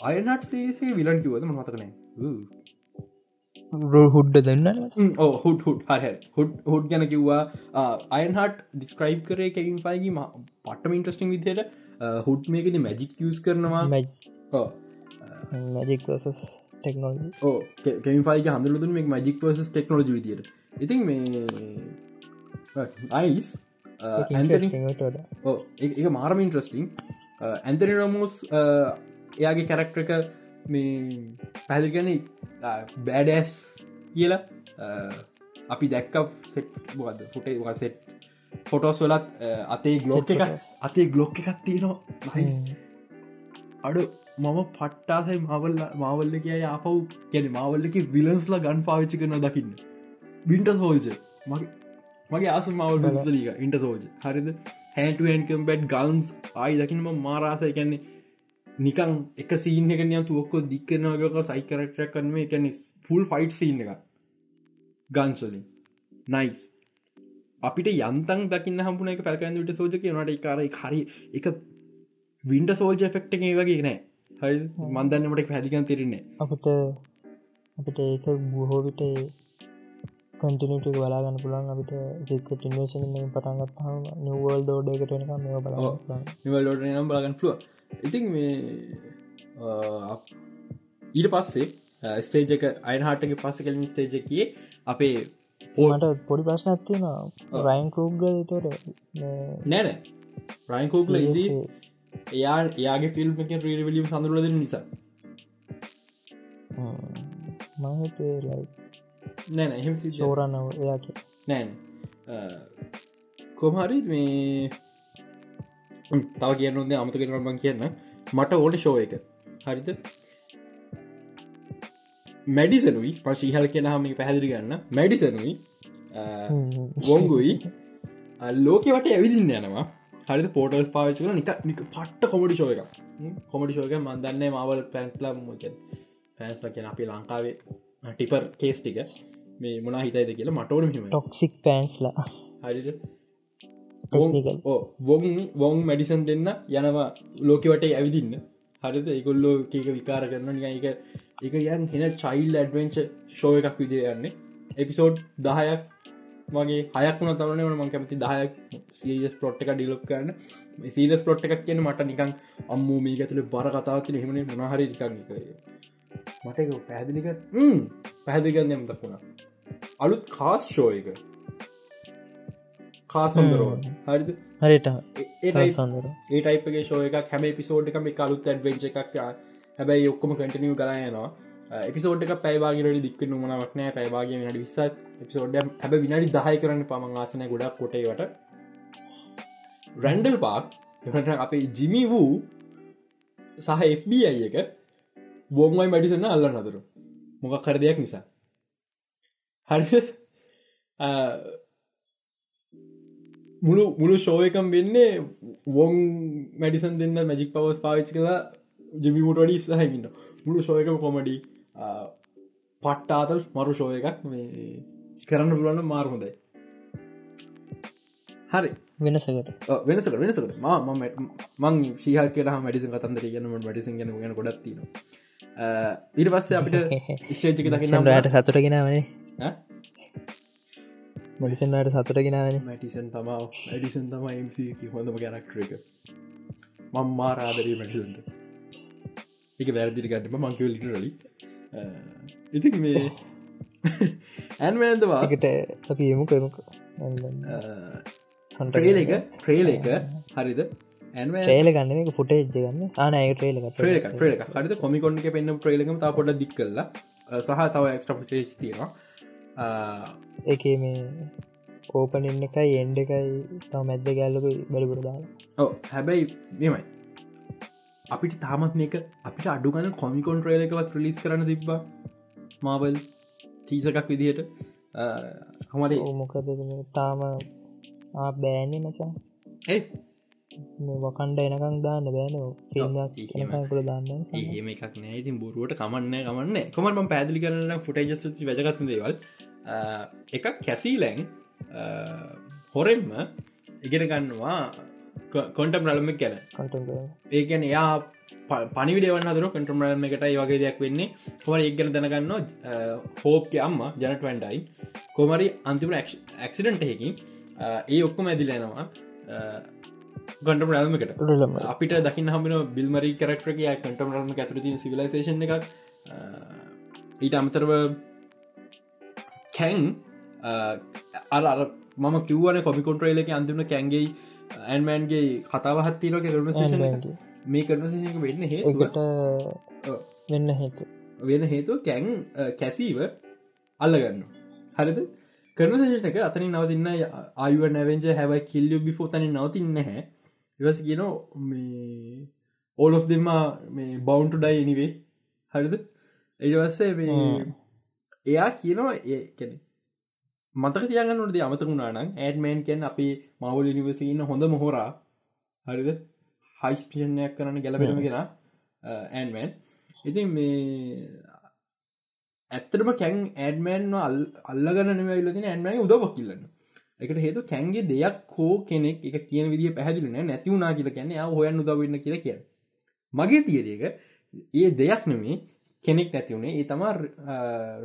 අයනට සේසේ විලන් කිවද මතකන හුඩ්ඩ දෙන්න හුට හුට හ හුඩ් හුඩ්. ගැන කිව්වා අයන්හට ඩිස්ක්‍රයිබ් කරේ කැකින් පයිගේ පටම ඉන්ට්‍රස්ටිං විදියට හුඩ් මේකද මැජික් යස් කරනවා. මැජික් ටෙක්නෝජි ඕ කෙන්ෆයි හඳුලදුන් මේ මජික් වස ටෙක්නෝජි විදියට ඉතින් මේ අයිස් එක මාරම ඉන්ට්‍රස්ටිං ඇන්තනි රමෝස් එයාගේ කැරක්ටක මේ පැදිගන බෑඩස් කියලා. අපි දැක්ක සෙට් බද ෆුටේ වසෙට් ෆොටෝස් වලත් අතේ ගලෝක් එක අතේ ගලොක් එකක් තියෙනවා. අඩු මම පට්ටාසයි මවල්ල මවල්ල කිය ආපව් කැන මවල්ලක විලන්ස්ලා ගන් පාවිච්චි කරන දකින්න. බින්ට සෝල්ජ මගේ මගේ ආසමාවල් සලික ඉන්ට සෝජ හරිද? හැටුවන්කම් බැඩ් ගල්න්ස් ආයි දකිනම මාරාසය කැන්නේ නිකං එක සීන එක නියම් තුවක්කෝ දික්කනවගක සයිකරක්ටක් කරන එකැන ෆුල් ෆයිට් සීන එක ගන්ස්වලින් නයිස් අපිට යන්තන් දකින්න හම්පුන එක පැරකන්ට සෝජක නට කාර හරි එක වින්ට සෝල්ජ ෆෙක්ට එක වගේ නෑ. හරි මන්දන්නමට පැදිකන් තිරන්නේ අපට අපිට ඒක බොහෝවිට කටිනට බලාගන්න පුළන් අපිට සිකට ඉන්වේශන පටන්ගත් හම නිවල් දෝඩ එකට එනක මේ බල නිවල් ෝඩ නම් බලාගන්න පුළුව ඉතින් මේ ඊට පස්සේ ස්ටේජක අයින්හාටක පස්ස කලින් ස්ටේජකයේ අපේ පෝට පොඩි ප්‍රශ්න ඇත්තියෙන රයින් කූග්ග තොට නෑන රයින්කෝගල ඉදී එයා එයාගේ ෆිල්ම් එක ්‍රීඩවිලියම් සඳරුලද නිසා. මහිතේ ලයි නෑන එහෙම ෝරන්නව එයාට නෑන කොමහරි මේ තව කියන්න ොද අමත කරන බං කියන්න. මට ඕට ෂෝ එක. හරිත මැඩිසනුයි පශීහල් කියෙන හම පැහැදිරි ගන්න මැඩිසනුයි ගොංගුයි ලෝක වට ඇවිදින්න යනවා. හරි පෝටල් පාවිච කල නික නික පට්ට කොමඩි ශෝය එක කොමඩි ශෝක මන්දන්න මවල් පැන්ස්ලා මොක පැන්ස්ල කියෙන අපි ලංකාවේ ටිපර් කේස් ටික මේ මොනා හිතයිද කියලා මටෝන හිම ටොක්සික් පෑන්ස්ලා හරිද? වොන් වොන් මැඩිසන් දෙන්න යනවා ලෝකවට ඇවිදින්න. හරිද? ඒගොල්ලෝ කේක විකාර කරන නික එක එක යන් හෙන චයිල් ඇඩවෙන්ච ෂෝ එකක් විදිය යන්නේ. එපිසෝඩ් දහයක් වගේ හයක්න තවන මං කැමති දහයක් සීරියස් පොට් එක ඩිලොක් කරන්න. සීරස් පොට් එකක් කියන මට නිකන් අම්මූ මේ ඇතුළ බර කතාවත්ල හෙමන මොනහරි නිකන් මට පැහැදිලික පැහැදිගන්න යම දක්ුණා අලුත් කාස් ෂෝ එක. කාසොන්දරෝ හරිද? හරිට සඳර ඒ ටයිපගේ ෂෝ එකක් හැම පිසෝඩ් එකම කලුත් ඇඩ්වෙන්ච එකක් හැබැයි ඔක්කොම කටිනිය කරයනවා එපිසෝඩ් එක පැවාගට දික් නොමනක් නෑ. පැවාගේ නට විස පිසෝඩ් හැබ විනාඩි දහය කරන්න පමන් ආසන ගොඩක් කොටේවට රැන්ඩල් පාක් එට අපේ ජිමි වූ සහ එබ්බ අයි එක බෝමයි මැඩිසන්න අල්ල නදරු මොකක් කර දෙයක් නිසා හරි මුළු මුළු ශෝයකම් වෙන්නේ වොන් මැඩිසන් දෙන්න මැජික් පවස් පාවිච් කලා ජිමිමුට වඩි ඉස්සහකින්න මුළු ශෝයකම කොමඩි පට්ටාතල් මරු ශෝය එකක්. මේ කරන්න පුළුවන්න මාර්හොඳයි හරි. වෙනසකට. වෙනසක වෙනසකට ම මං ශීහ කියල මඩිසි කතන්දර කියනම මඩිසි ගැන ගැන ගොඩත්තින ඊට පස්සේ අපිට <laughs> ස්ටේජික දකින්න රට සතුරගෙනවනේ මඩිසන්ට සතුරගෙනවන මැටිසන් තමා ඇඩිසන් තම MC හොඳම ගැනක්ටර එක. මං මාරාදරී මැටිසන්ට එක වැරදිරි ගන්නම මංකිව ලිටරලි ඉතින් මේ <laughs> ඇන්වන්ද වාකට අපි එමු කරමක. ට්‍රේල එක ට්‍රේල එක. හරිද? ට්‍රේල ගන්න එජ් ගන්න. ආනය ට්‍රේල ට්‍රේල ට්‍රේල හරිද? කොමිකොන්් එක පෙන්න්න ට්‍රේලකම තා පොඩ දික් කල්ලා සහ තව එක්ස්ට්‍රප චේස් තියෙනවා එක මේ ඕපන ඉන්න එකයි එන්ඩ එකයි තම මැද්ද ගැල්ලක බැලිපුර දාලා. ඕ හැබැයි මෙමයි අපිට තාමත් මේක අපිට අඩුගන කොමිකොන් ට්‍රේල එකවත් ප්‍රලිස් කරන්න තිබ්බා මාවල් ටීසකක් විදිහට. හමට මොකද තාම බෑන්නේ මචා. ඒ? වකණ්ඩ එනකං දාන්න බෑන ෆිල්ම්කුල දාන්න ඒම එකක් නෑ. ඉතින් බොරුවට කමන්න කමන්න. කොමට පැදිලි කරන්න ෆුටජ වැජගත්තු දේවල් එකක් කැසීලැං හොරෙන්ම ඉගෙන ගන්නවා කොන්ටම් රලම ගැන. ඒකැන එයා පනිවිඩවන්න දර කටම් රල්ම එකට වගේ දෙයක් වෙන්නේ. කොම ඒගන දැනගන්න? හෝප්ක අම්ම ජනට වන්ඩයි කොමරි අන්තිම ඇක්සිඩන්ට එකකින් ඒ ඔක්කොම ඇදිලෙනවා ගොඩම් රල්මකට අපිට දකින්න හමන බිල්මරි කරක්ටක කටම් රල්ම ඇතුරති සිවිලසේෂන් එකක්. ඊට අමතරව කැන් අර අර මම කිව්වන කොමිකොන්ට්‍රේල එක අන්තිම කැන්ගේ ඇන්මන්ගේ කතාවහත්තිනක කරන මේ කරනක වෙන්න හේතුට වෙන්න හේතු වෙන හේතු කැන් කැසීව අල්ලගන්න හරිද? කරනසේෂක අතනින් නවතින්න අයුව නැවෙන්ජ හැවයි කිල්ලිය බිෆෝ තනි නවතින්න හැ ඉවස කියන මේ ඕල් of දෙම මේ බවන්ට ඩයි එනිවේ හරිද? එඩවස්සේ මේ එයා කියනවා ඒ කෙනෙ මතක තියගන්නට අමතකුණානම් ඇඩමෑන් කෙන් අපි මවල් නිවසින්න හොඳ මොහොරා. හරිද? හයිස්පිෂණයක් කරන්න ගැලපෙනම කෙන ඇන්මෑන් ඉතින් මේ ඇත්තටම කැන් ඇඩමෑන් අල් අල්ලගන්න නවයිලතින ඇන්මයි උදවක් කිල්ලන්න එකට හේතු කැන්ගේ දෙයක් හෝ කෙනෙක් එක කියන විදි පැහදිලන නැතිවුණනා කියල කැන හොයන් උදවන්න කියල කිය මගේ තියරක ඒ දෙයක් නෙමේ කෙනෙක් නැතිවුණේ ඒ තමා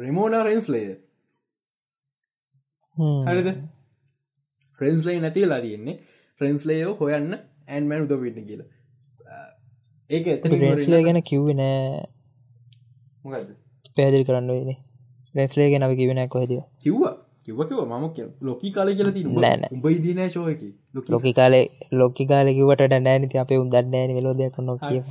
රෙමෝන රෙන්ස්ලේද හරිද? ෆ්‍රෙන්ස්ලයි නැතිවෙලා තියෙන්නේ. ෆ්‍රෙන්ස්ලේෝ හොයන්න ඇන්මෑන් උදවෙන්න කියලා. ඒක රේස්ලේ ගැන කිව්ව නෑ. මොකද පැදිල් කරන්න වෙන රැස්ලේ ගැනව කිවෙන කොහෙද කිව්වා කිව්වකිව මම ලොකි කාල කියල ති. උබයි දින ශෝයක ලොකි කාලේ ලොක්කි කාලෙකිවට නෑනති අපේ උදන්නෑන වෙලෝදයක් නො කිය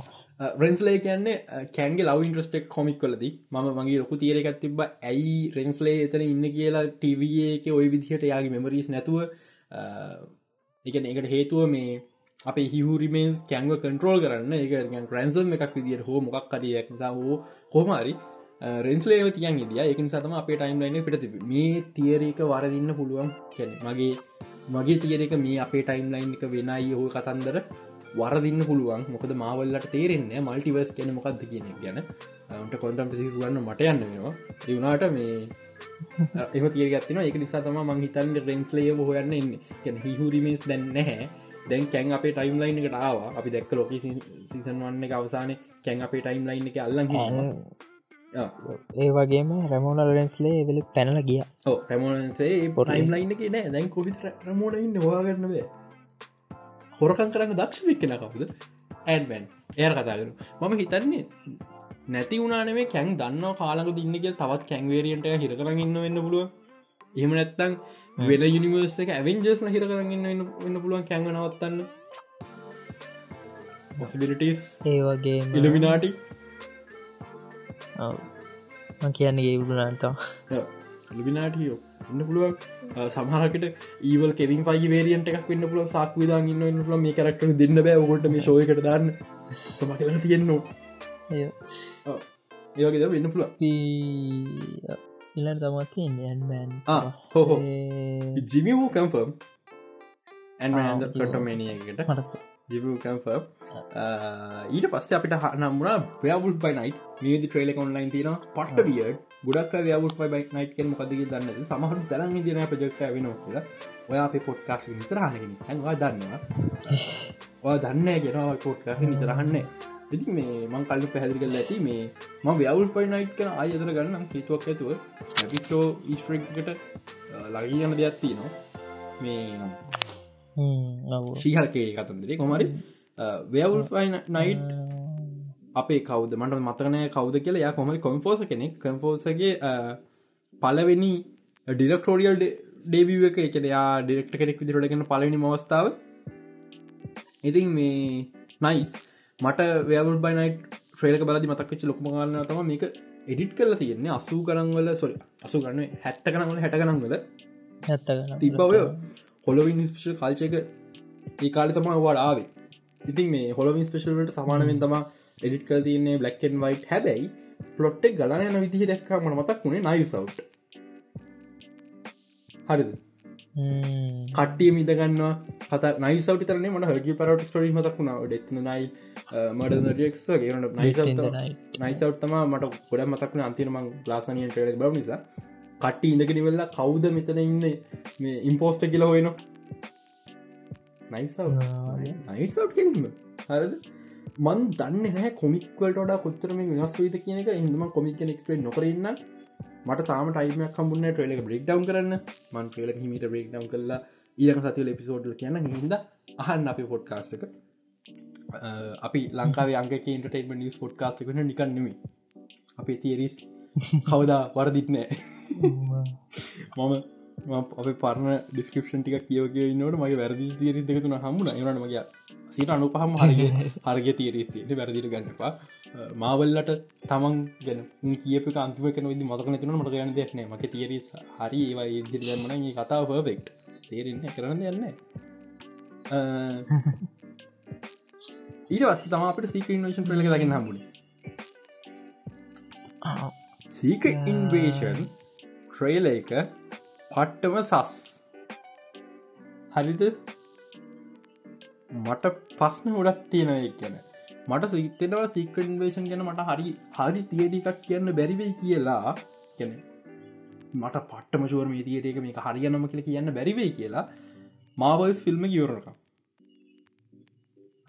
රෙන්ස්ලේ කියන්නේ කැන්ගේ ලව ඉන්ට්‍රස්ටෙක් කොමික් කලද ම මගේ ලොකු තීරකත් තිබ ඇයි රෙන්ස්ලේ එතන ඉන්න කියලා ටවක ඔය විදිහට යාගේ මෙමරීස් නැතුව එක එකට හේතුව මේ අප හිහරිමේන්ස් කැන්ව කන්ට්‍රෝල් කරන්න. එක රැන්සල් එකක් විදිට හෝ මොකක් කඩියක් නිසා හෝ හෝමරි රෙන්ස්ලේව තියන් ඉදිය. එකන සතම අපේ ටයිම් ලයින පිට මේ තියරේක වරදින්න පුළුවන් කැන මගේ මගේ තියරක මේ අපේ ටයිම් ලයින් එක වෙනයි හෝ කතන්දර වරදින්න පුළුවන්. මොකද මාවල්ලට තේරෙන්නේ මල්ටිවර්ස් කියන මොකක්ද කියන ගැන. ට කොන්ටම් පිසිවන්න මට යන්න වෙනවා. ඒවනාට මේ එම තිය ගත්තින එක නිසා තම මං හිතන්න රෙන්ස්ලේ හොයන්න එන්න ගැන හිහුරිමස් දැන්න නැහැ. දැන් කැන් අපේ ටයිම් ලයින් එකට ආවා. අපි දැක්ක ලොක සිසන් වන්න එක අවසාන කැන් අපේ ටයිම් ලයින් එක අල්ලන් ඒ වගේම රැමෝන ලරෙන්ස්ලේ වෙලි පැනල ගිය. රැමෝනසේ පොටයිම් ලයින් එක නෑ. දැන් කොවිත් රමෝන ඉන්න වාගන්නවේ හොරකන් කරන්න දක්ෂ වික්කෙන කවුද? ඇන්බැන් එය කතාකරු මම හිතන්නේ නැති වුණනේ කැන් දන්න කාලක දින්නක තවත් කැන්වේරියන්ට හිර කරන්න වෙන්න පුළුව එහෙම නැත්තං වෙන යුනිවර්ස එක ඇවෙන්ජස්න හිර කරන්න වෙන්න පුළුවන් කැන්ව නවත්තන්න පොසිබිලිටස් ඒ වගේ ඉලමිනාටි කියන්න ඒවුණන්තා ලිබිනාටියෝ ඉන්න පුළුවන්. සමහරකට ඒවල් කෙවින් පයි වේරියන්ට එකක් වන්න පුල සක් විදාගන්න ඉන්න පුල මේ කරක්ට දෙන්න බෑ. ොට මේ ශෝයකට දාන්න. කියල තියෙන්නවා ඒවගේ වෙන්න පුළ ඉල්ලට තමත් ඇන්මන් හෝ ජිමි වූ කම්ෆර්ම් ඇන් කටමේනියකට ජිබූ කම්ෆර්ම් ඊට පස්ස අපිට නම්මුණ ව්‍යවුල් බයිනයි් මේදි ට්‍රේල කොන්ලයින් තින පට බියඩ් ගොඩක් ව්‍යවුල් බයි නයිට් කෙන මොකදක දන්න සමහට තරන් දින ප්‍රජෙක්ට වෙන කියලා. <sighs> ඔය අප පොට්කාශ විතරහනගෙන හැවා දන්නවා. ඔය දන්න ගෙනවා පොට්කාශ නිතරහන්න ඉති මේ මං කල්ලු පැහැදිි කල ඇති මේ ම ව්‍යවුල් පයි නයිට් කන අයදර ගන්නම් හිතුවක් ඇතුව පිස්ටෝ ඉස්ට්‍රෙක්කට ලගී යන දෙයක් තියනවා. මේ ශීහල්කේ කතන්දරේ කොමරි ව්‍යවුල් නයිට් අපේ කවද? මට මතනය කවද කියලා. යා කොමරි කොන්ෆෝස කෙනෙක්. කම්පෝසගේ පලවෙනි ඩිරක්ටෝරියල් ඩේවිය එක. එක යා ඩිරෙක්ට කෙනෙක් විදිරටගෙන පලවෙනි මවස්ථාව ඉතින් මේ නයිස් මට ව්‍යවුල් බයිනයිට් ්‍රේලක බලදි මතක්කච්ච ලොකමගන්න තම මේක එඩිට් කරලා තියෙන්නේ. අසූ කරංවල සොරි අසු කරන්න හැත්ත කනවල හැට කනන්වල තිබ්බවය හොලවින් ස්පේෂල් කල්චක ඒ කාලි තම වඩාවේ ඉතින් මේ හොලවින් ස්පේෂල්ට සමානවෙන් තම එඩිට කල් තියන්නේ බ්ලක්කන් වයි් හැබැයි පලොට්ටෙක් ගලන යන විදිහ දැක්කා මන මතක් වුණේ නයි සව් හරිද? කට්ටිය මිදගන්නවා කත නයිසවට තරන මට හගේ පරට ස්ටොරි මතක් වුණාව ඩෙත්න නයි මඩක්ස් ගේනට නයිසවට්තම මට ගොඩ මතක්න අන්තිනම ලාසනය ටෙක් බව නිසා. කට්ටි ඉඳගෙන වෙල්ලා කවුද මෙතන ඉන්න? මේ ඉම්පෝස්ට කියල හොයන නයිසව් කෙනීම හරද? මන් දන්න හැ කොමික්වලට කොතරම වෙනස් වීද කියන එක. හිදම කොමික් ක්ස්පේ නොකරන්න මට තාම ටයිමක් කම්බුන්න ට්‍රේලක බ්‍රේක් ඩව් කරන්න. මන් ට්‍රේල හිමට බ්‍රේක් ඩව් කරලා ඊක සතිල එපිසෝඩ් කියන හිද අහන්න අපි පොඩ්කාස්ටක අපි ලංකාවේ අංක ඉන්ටර්ටේම නිස් පොඩ්කාස්ට කන නිකන්නෙමේ අපේ තිේරිස් <laughs> කවදා වරදිත්නෑ මම අප පරණ ඩිස්කපෂන් ටික කියවගේ නට මගේ වැරදි තේරි දෙකතුන හමුණ එනට මගේ සිට අනුපහම <laughs> හරි හරග තේරස්තිට වැරදිට ගන්නපා මාවල්ලට තමන් ගැන කියප අන්තිම කන විදි මතක නතින මට ගන්න දෙයක්න මක තේරස් හරි ඒවා ඉදිරිගන්නන කතාව පර්ෆෙක්් තේරෙන්න කරන්න යන්න ඊට වස්ස තම අපට සීක ඉන්වේෂන් පෙලක දකින්න හම්බුණ සීක ඉන්වේෂන් ට්‍රේල එක පට්ටම සස්. හරිද? මට පස්න හොඩත් තියෙනය ගැන. මට සිතෙනවා සීකන්වේෂන් ගැන මට හරි හරි තියටිකක් කියන්න බැරිවෙයි කියලා ගැන මට පට්ටම ශුවර මේ තියට එක මේ හරියනම කියල කියන්න බැරිවෙයි කියලා මාවල්ස් ෆිල්ම් ගියවරක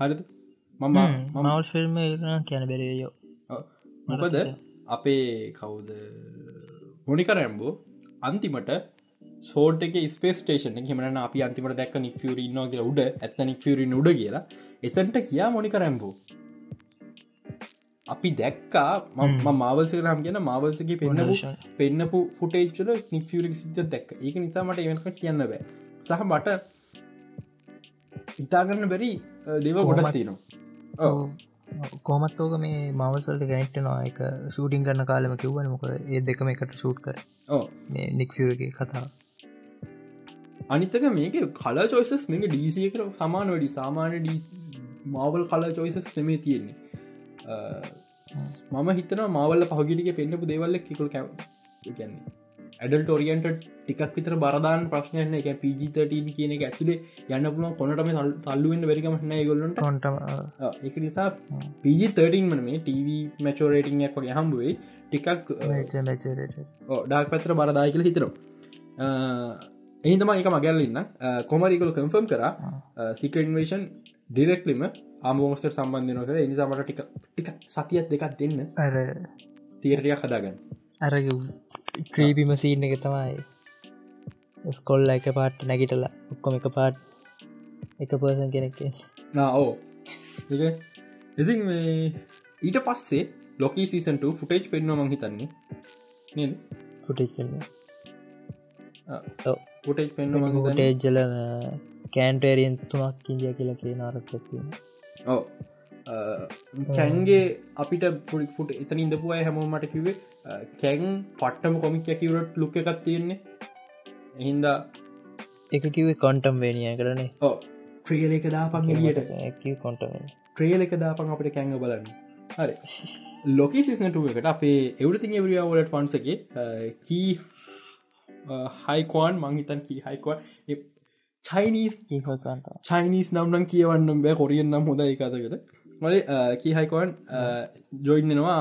හරිද? මම මවල් ෆිල්ම් කියන බැරියෝ මොකද අපේ කවුද? මොනිකරැම්බෝ අන්තිමට සෝට එක ස්පේස් ටේෂන හෙමන අපි අන්තිමට දැක් නික්ියර න්න කියලා උඩ. ඇත්ත නික්ියරින් උඩ කියලා. එතන්ට කියා මොනිකරැම්බෝ අපි දැක්කා මම මාවල්ස කරම් කියන මාවල්සගේ පෙන්න්නපු පෙන්න්නපු ෆුටේච්චල නික්ියරි සිද්ධ දැක් ඒක නිසාමට එවක කියන්න බෑ. සහ මට ඉතාගන්න බැරි දේව ගොඩක් තියෙනවා. කොමත් ඕක මේ මවසල්ට ගැනෙක්ටනවා එක ෂූටින් කරන්න කාලම කිව්වන මොක ඒ දෙකම එකට ෂූට් කර නික්සිරගේ කතා අනිතක මේක කල චොයිසස් මේක ඩීසිය කර සමාන වැඩි. සාමාන්‍ය මාවල් කල චොයිසස් නෙමේ තියෙන්නේ. මම හිතන මවල්ල පහගිටික පෙන්න්නපු දේවල්ල කිකුල් කැව කියන්නේ ඇඩල් ටෝරියන්ට ටිකක් විතර බරදාන ප්‍රශ්නයන එක පිජි13 කියන එක ඇතුලේ යන්න පුළුවන් කොනටම තල්ලුවෙන් වැරිකමන ගොල්ලට කොන්ට එක නිසා පිජි13 මන මේ ටව මැචෝරේටිං එක හම්බුවේ ටිකක් ඩාක් පැත්‍ර බරදාය කියල හිතරම් එහිතම එක මගැල්ලන්න කොමරිකල කම්ෆර්ම් කර? සිකන්වේෂන් ඩිරෙක්ලිම ආමෝස්ට සම්බන්ධනක එනිසාමට ටික ටික සතියත් දෙකක් දෙන්න. අර තීරටයක් හදාගන්න. අර ක්‍රීපිම සීන් එක තමයි. ස්කොල්ල එක පාට් නැගිටලා ඔක්කොම එක පාට් එක පර්සන් කෙනෙක් ඕ ඉතින් මේ ඊට පස්සේ ලොකී සීසන්ට ෆුටේජ් පෙන්ව මං හිතන්නේ. නද ෆුටේජ් පෙන්ව ටේජ්ජල කෑන්ටේරියන් තුනක් කින්දිය කියලා කිය නාරක්තින ඕ කැන්ගේ අපිට පුඩි ෆුට එතන ඉඳපු අය හැමෝමට කිවේ කැන් පට්ටම කොමික් ඇකිවරට ලුක එකක් තියෙන්නේ. එහින්ද එක කිවේ කොන්ටම් වේනිය කරනේ ඕ ට්‍රියල එක දාපන් එලියට කොන්ට ට්‍රේල එක දාපන් අපට කැංග බලන්න. හරි. ලොකි සිස්නටුව එකට අපේ එවරතින් එවරියාවලට පන්සගේ කී හයිකෝන් මංහිතන් කී හයිකෝන් චයිනිස් චයිනිස් නම්නම් කියවන්නම් බෑ කොරියෙන් නම් හොඳ එකතකට මල කීහයිකෝන් ජොයින්නවා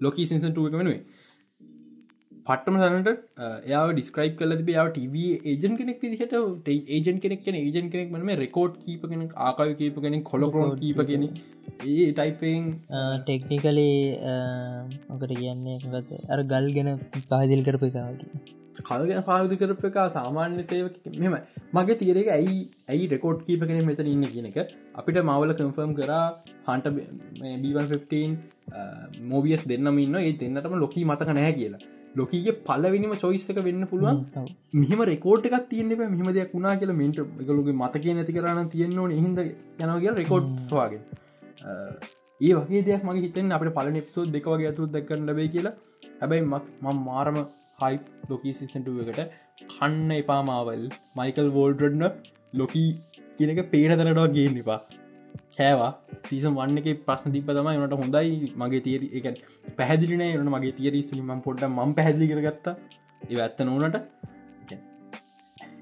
ලොකී සින්සන්ටුව එක වෙනුවේ පට්ටම සනට එයා ඩිස්ක්‍රයිප් කල යාව ටව ඒජන් කෙනෙක් පිදිහට ඒජන් කෙනෙක් කෙන ඒජන් කෙනෙක් මම රෙකෝඩ් කීප කෙනෙක් ආකාව කීප කෙනෙක් කොලකරෝන් කීප කෙන ඒ ටයිපෙන් ටෙක්නිකලේ මොකට කියන්නේ? අර ගල් ගැන පහදිල් කරප එකවට කල්ගෙන පාවිදි කරප එක සාමාන්‍ය සේව මෙම මගේ තීරක ඇයි ඇයි රෙකෝඩ් කීප කෙන මෙතන ඉන්න කියන එක. අපිට මවල කම්ෆර්ම් කර හන්ට B115 මෝබියස් දෙන්නම ඉන්න ඒ දෙන්නටම ලොකී මතක නෑ කියලා. ලොකීගේ පලවිනිම චොයිස්සක වෙන්න පුළුවන්. මෙහම රෙකෝට් එකක් තියන්න මෙහම දෙයක් වුණා කියල මෙන්ට එකලුගේ මතක නැති කරන්න තියෙන්නවා හිද යනගේ රෙකෝඩ් ස්වාගේ ඒ වගේ දෙයක් මගේ හිතෙන් අපට පල නිප්සෝ දෙක වගේ ඇතු දක්කන්න ලබේ කියලා. හැබැයි මක් ම මාරම හයි ලොකී සිසන්ටුව එකට කන්න එපාමාවල් මයිකල් වෝල්ඩරන්න ලොකී කියනක පේනදනටවා ගේ නිපා කෑවා. සීසම් වන්න එක ප්‍රශ්න තිබ තම නට හොඳයි මගේ තේර එක පැහදිලින එනට මගේ තේරී සිලිම පොඩ්ඩ ම පැහදිලි කරගත්තා. ඒ ඇත්ත නෝනට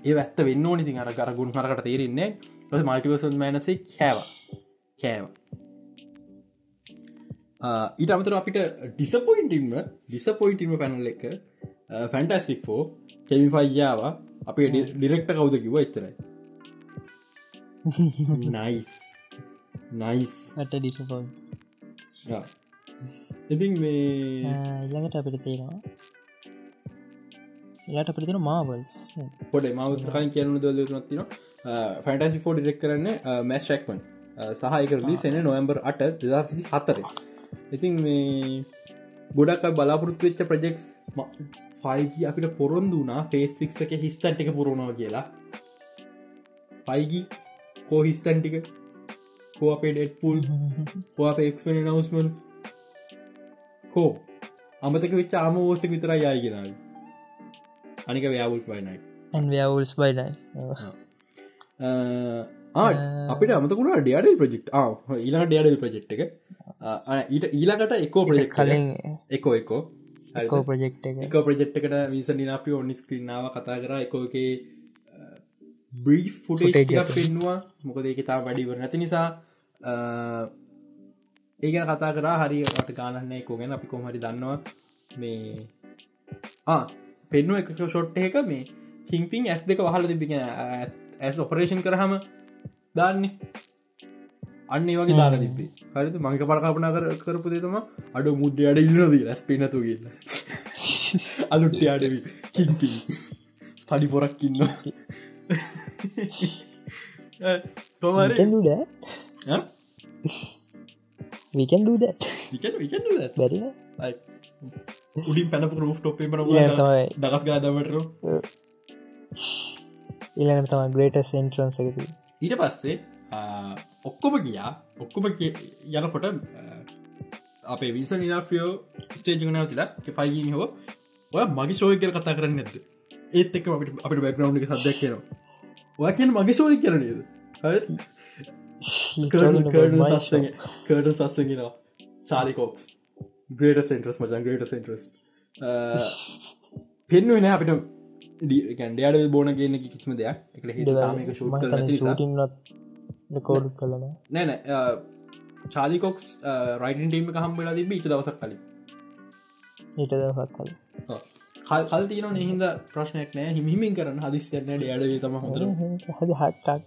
ඒ ඇත්ත වෙන්න නිති අර කර ගුණ හරකට තේරෙන්නේ මල්ටිවසන් මෑනසේ කෑවා. කෑවා. ඊට අමතර අපිට ඩිසපොයින්ටින්ම ඩිසපොයින්ටිම පැනල් එක ෆැන්ටස්ටික්ෝ කෙමිෆයියාව අපේ ඩිරෙක්ට කවුද කිව එච්චරයි? නයිස් නයිස් ට ඩිසපොයි ඉතින් මේ ඊළඟට අපිට තියෙනවා යාට පිතින මාවල්ස් පොඩ මවස් කලින් කියනු දලනත්තින ෆැන්ටසි ඩිරෙක් කරන්න මැස්්ක්මන් සහයක ලිසෙන නොවම්බර් අට දෙදසි හත්තර ඉතින් මේ ගොඩක් බලාපොරොත්තු වෙච්ච ප්‍රජෙක්ස් ෆයිජ අපිට පොරොන්දු වනා ෆේස්සික් එක හිස්තන් ටික පුරුණාව කියලා. පයිගි කෝ හිස්තන් ටික? කෝ අපේ ඩෙට්පුල් කෝ අප එක්ස්පෙන නවස්මන් කෝ? අමතක වෙච්ච ආම ෝස්තක විතර යායි ගෙනාව අනික ව්‍යවුල් ෆයිනයි ව්‍යවුල්ස් බයිනයි අපිට අමතකුණ ඩියඩල් ප්‍රජෙක්් ඊලා ඩියඩල් ප්‍රජෙක්් එක. ඊට ඊලාකට එකෝ. ප්‍රජෙක්් කලින් එකෝ එකෝ කෝ ප්‍රජෙක්් එක. එක ප්‍රජෙක්් එකට විස නිනාපි ඔන්නි ස්ක්‍රීනාව කතා කර. එකෝගේ බ්‍රී ෆුටේ පෙන්වා මොකද ඒක තා වැඩිවර නැති නිසා ඒගැන කතා කරා. හරිට ගානන්නේ කෝ ගැන. අපි කොහරි දන්නවා. මේ පෙන්නුව එක ෂොට් එක මේ කිංපින් ඇස් දෙක වහල තිබිගෙන ඇස් ඔපරේෂන් කරහම දාන්නේ අන්න වගේ දාලා තිබේ හරිත මංක පරකාපනා කර කරපු දෙතම අඩු මුද්්‍ය අඩ ඉල්ලනදී ලැස් පෙනතු කියන්න <laughs> අලුට්ට අඩවි කින්පි තඩි පොරක් ඉන්න තොමර <laughs> that. බැරි උඩින් පැනපු රෝ් ටොපේ පන තමයි දකස් ගාදමටරු ඊළඟට තම ග්‍රේට සෙන්ට්‍රන්ස ඊට පස්සේ ඔක්කොම ගියා. ඔක්කොම යනකොට අපේ විස නිලාපියෝ ස්ටේජගනාව තිලා පයිගීම හෝ ඔය මගේ ශෝය කර කතා කරන්න නැද ඒත් එක් අපට අපට බැක්නව් එක සදයක් කියනවා ඔය කියන මගේ ශෝය කරනේද හරි කඩ සස්සගෙනවා චාලිකෝක්ස් ග්‍රේට සෙන්ට්‍රස් මචන් ග්‍රේට සෙන්ට්‍රස් පෙන්ුව නෑ අපිට. ගැන්ඩයාඩ බෝන ගන්න කිසිම දෙයක්. එකට හිතාමක ශූ කර කෝඩ් කලන නෑන චාලිකොක්ස් රයිඩන් ටීම හම් වෙලා තිබ ඉට දවසක් කලින්. ඊට දවසක් කල කල් තියන නහිද ප්‍රශ්නයක් නෑ. හිමිමින් කරන හදිස්යන ඩ තම හොඳර හද හට්ටක්.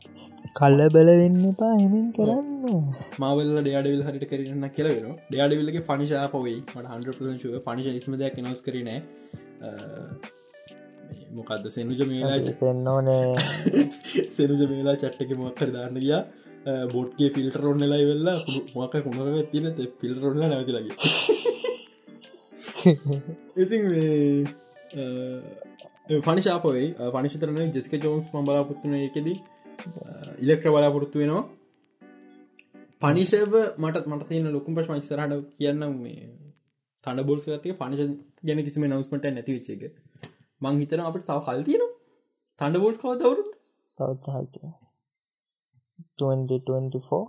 කල්ල බලවෙන්න පා හිමින් කරන්න. මවල ඩඩවිල් හරිට කරන්න කෙලවෙන ඩඩවිල්ලගේ පනිශා පොවයි මට හන්ුව පනිශ ඉස්මදයක් නස් කරනෑ මොකක්ද සෙනුජ මේලා පෙන්නෝනේ <laughs> සෙනුජ මේලා චට්ටක මොක්කර දාන්න ගියා. බොට්ගේ ෆිල්ට රොන්න ලයි වෙල්ලා මොක හොඳ තින පිල් රොන්න නැතිලගේ ඉතින් පනිශාපොයි පනිශතරන ජෙස්ක ජෝන්ස් ම බලාපොත්තුන එකෙදී. ඉලෙක්ට්‍ර බලාපොරොත්තු වෙනවා. පනිශව මට මට තියෙන ලොකුම් පශ මයිස්සරහට කියන්න මේ තන්න බොල්ස ඇතික පනිශ ගැන කිසිම නවස්මට නැති විච්චේක මං හිතන අපට තව කල් තියෙන තන්න බෝල්ස් කව දවරුත් 2024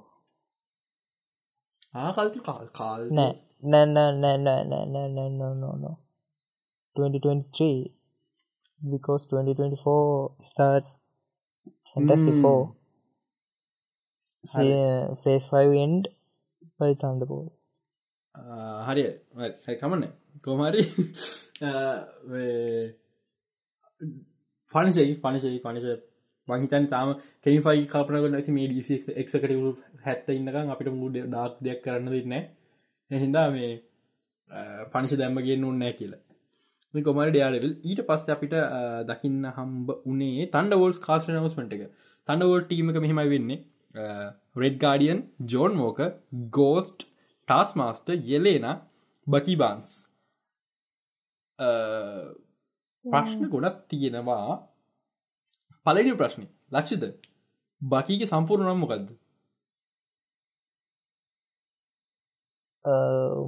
ආකල්ති කාල් කාල් නෑ නෑ පනිසයි පනිසයි පනිස මහිතන් තාම කෙයිෆයි කපනක නැති මේ ඩිසි එක්කට හැත්ත ඉන්නකම් අපිට මුඩ දාක් දෙයක් කරන්න දෙන්න එහින්දා මේ පනිස දැම්මගේ උන්නෑ කියලා. කොමර ඩයාලවිල් ඊට පස්ස අපිට දකින්න හම්බ උනේ තන්ඩ වෝල්ස් කාස් නවස්මට එක තන්ඩවෝල් ටීමක මෙහෙමයි වෙන්නේ. Red Guardian John මෝක Ghost Taskmaster Yelena Bucky Barnes ප්‍රශ්න ගොඩත් තියෙනවා. පලඩි ප්‍රශ්නය ලක්ෂිත බකීගේ සම්පූර්ණ නම් මොකක්ද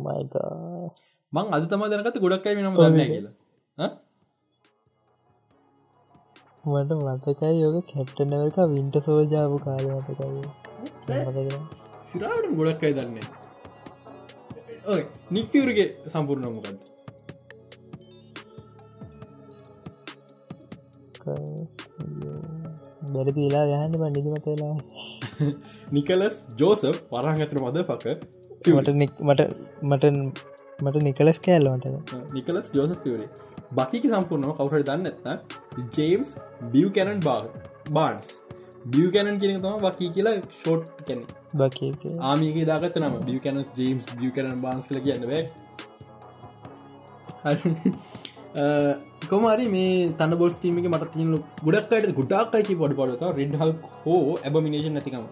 මයික මං අද තම දැනකත ගොඩක්කයි වෙනම දන්න කියලා. මට මතකයි යෝක කැප්ටනවක වින්ට සෝජාපු කාල මතකයි. සිරාට ගොඩක්කයි දන්නේ ඔය නික්කවරගේ සම්පූර්ණ මොකක්ද බැරි පිලා යහන්න පණ්ඩිදිමත වෙලා නිකලස් ජෝසප් වරහගතර මද පක මට මට මට මට නිකලස් කෑල්ලමට නිකලස් ජෝසප් පිවරේ බකික සම්පූර්ණව කවුහට දන්න ඇත්ත ජේම්ස් බිය් කැනන් බා බාන්ස් බිය් කැනන් කියෙන තම වකී කියලා ෂෝට් කැන බකි ආමික දාගත නම බිය් කැනස් ජේම්ස් බිය් කැනන් බාන්ස් කල කියන්න බෑ කොමරි මේ තන්න බොල් ටීමක මට තියන ගොඩක්ට ගුඩක්කයි පොඩ පොඩත රෙඩ් හල් හෝ ඇබමිනේෂන් නැතිකම.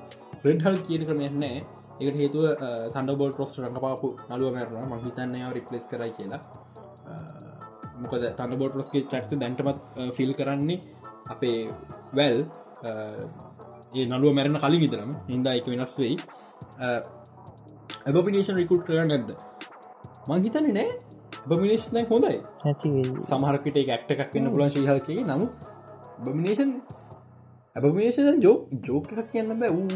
රෙඩ් හල් කියන කරන නෑ. එකට හේතුව තන්ඩ බෝල් ප්‍රස්ට රඟපාපු නලුව මැරන මහිතන්නය රිපලස් කරයි කියලා. මොකද තන්න බෝට් රස්ගේ චක්ත දැන්ටමත් ෆිල් කරන්නේ අපේ වැල් ඒ නළුව මැරණ කලින් විතරම හින්දා එක වෙනස් වෙයි. ඇබපිනේෂන් රිකුට් කර නැද්ද? මංහිතන නෑ. බමිනේෂන් හොඳයි. සමහරකට ඇක්ට එකක් වන්න පුලන් ශීහල්කගේ නමු බමිනේෂන් ඇබමිනේෂන් ජෝක් ජෝක කියන්න බෑ. වූ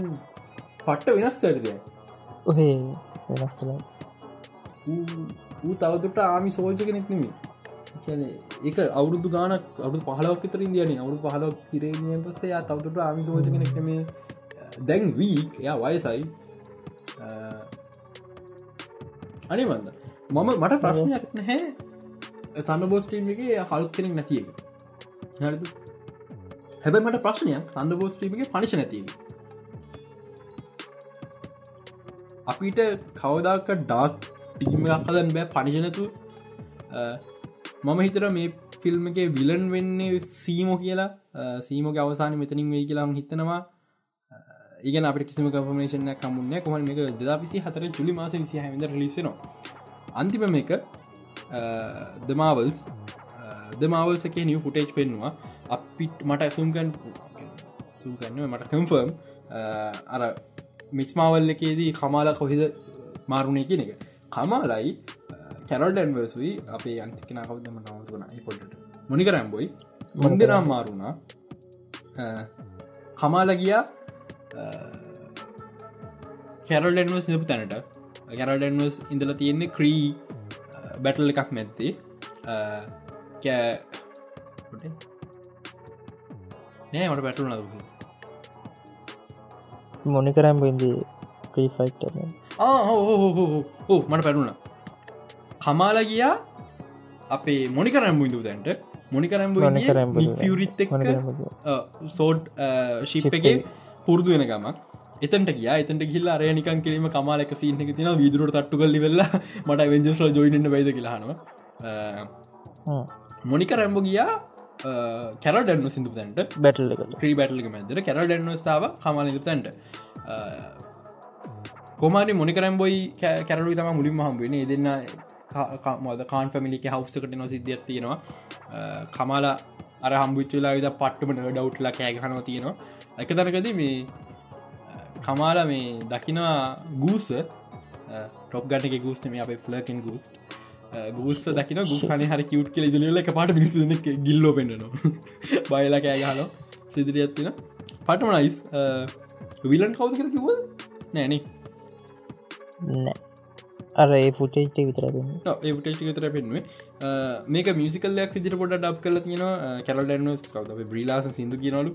පට්ට වෙනස් චරිතය ඔහේ වෙනස්ල ඌ තවදුට ආමි සෝල්ජ කෙනෙක් නෙමේ එක අවුරුදු ගානක් අවු පහලක් තර ඉදියන අවුරු පහලක් තිරේනිය පසේ තවදුට ආමි සෝජ කෙනෙක් නෙමේ දැන් වීක් එයා වයසයි. අනේ වන්න මම මට ප්‍රශ්නයක් නැහැ. තන්න බෝස්ටීම් එක හල් කෙනෙක් නැතිය හරිද? හැබැ මට ප්‍රශ්නයක්. තන්න බෝස්ටීම එක පනිශ නැතිව අපිට කවදාක ඩාක් ටීම හදන් බෑ පනිජනතු මම හිතර මේ ෆිල්ම් එක විලන් වෙන්නේ සීමෝ කියලා. සීමෝක අවසාන මෙතනින් වේ කියලා හිතනවා. ඒගන අප කිසිම කපමේෂන කමුන්න කොම එක දා පිසි හතර ජුලි මාස විසි හමද අන්තිම මේක දමාවල්ස් දමාවල්ස එක නිව ෆුටේජ් පෙන්වා අපිට මට ඇසුම්ගන් සුම්ගන්න මට කම්ෆර්ම් අර මික්ස්මාවල් එකේදී කමාල කොහිද මාරුණය කියන එක. කමාලයි කැරල්ඩන්වර්සුයි අපේ අන්තිකන කවදම නවතුන පොට මොනිකරම්බොයි මොන්දනම් මාරුණා. කමාල ගියා කැරල්ඩන්වස් නිපු තැනට කැරල්ඩන්වස් ඉඳල තියෙන්නේ ක්‍රී බැටල් එකක් මැත්තේ කෑ නෑ මට පැටු නද මොනි කරම් බින්දී ප්‍රීෆයිට් ඕ මට පැටුණ කමාල ගියා අපේ මොනි කරම් බුින්දු තැන්ට. මොනි කරම් රිත් සෝඩ් ශිප් එක පුරදු වෙන ගමක් එතට කිය එතට කියල්ල අරය නිකන් කිරීම කමාලක සිීනක තින විදුරට තට්ටු කල්ලි වෙල්ලා <laughs> මට වෙන්ජස්ල ජොයින්න බයිද කියලාහනවා මොනික රැම්බ ගියා කැරඩන්න සිදු තැන්ට. බැටල් ්‍රී බැටල්ක මැදර කැරඩන්න ස්ථාව හමලක තැන්ට. කොමාරි මොනිකරම්බොයි කැරලු තම මුලින් හම්බෙන දෙන්න මද කාන් පැමිලික හවස්කට නො සිද්ධියක් තියෙනවා. කමාලා අර හම්බුච්චලා විද පට්ටමට ඩවට්ලා කෑගහනව තියෙනවා. එක තැනකද මේ කමාල මේ දකිනා ගූස. ටොප් ගටක ගූස්න මේ අපේ ෆලකින් ගූස් ගූස්ස දකින ගු කන හරි කිවට් කියල දල එක පාට මිසි ගිල්ලෝ පෙන්න්නනවා <laughs> බයලා කෑගහල සිදිරි ඇත්තින පටම නයිස් විලන් කවද කර කිව නෑන අර ඒ ෆුටේට විතර ඒ ටේටි විතර පෙන්ුවේ මේක මිසිකල්ලයක් විදිර පොට ඩබ් කල තියෙන කැරල්ඩන්ස් කව බ්‍රීලාස සිදු කියනලු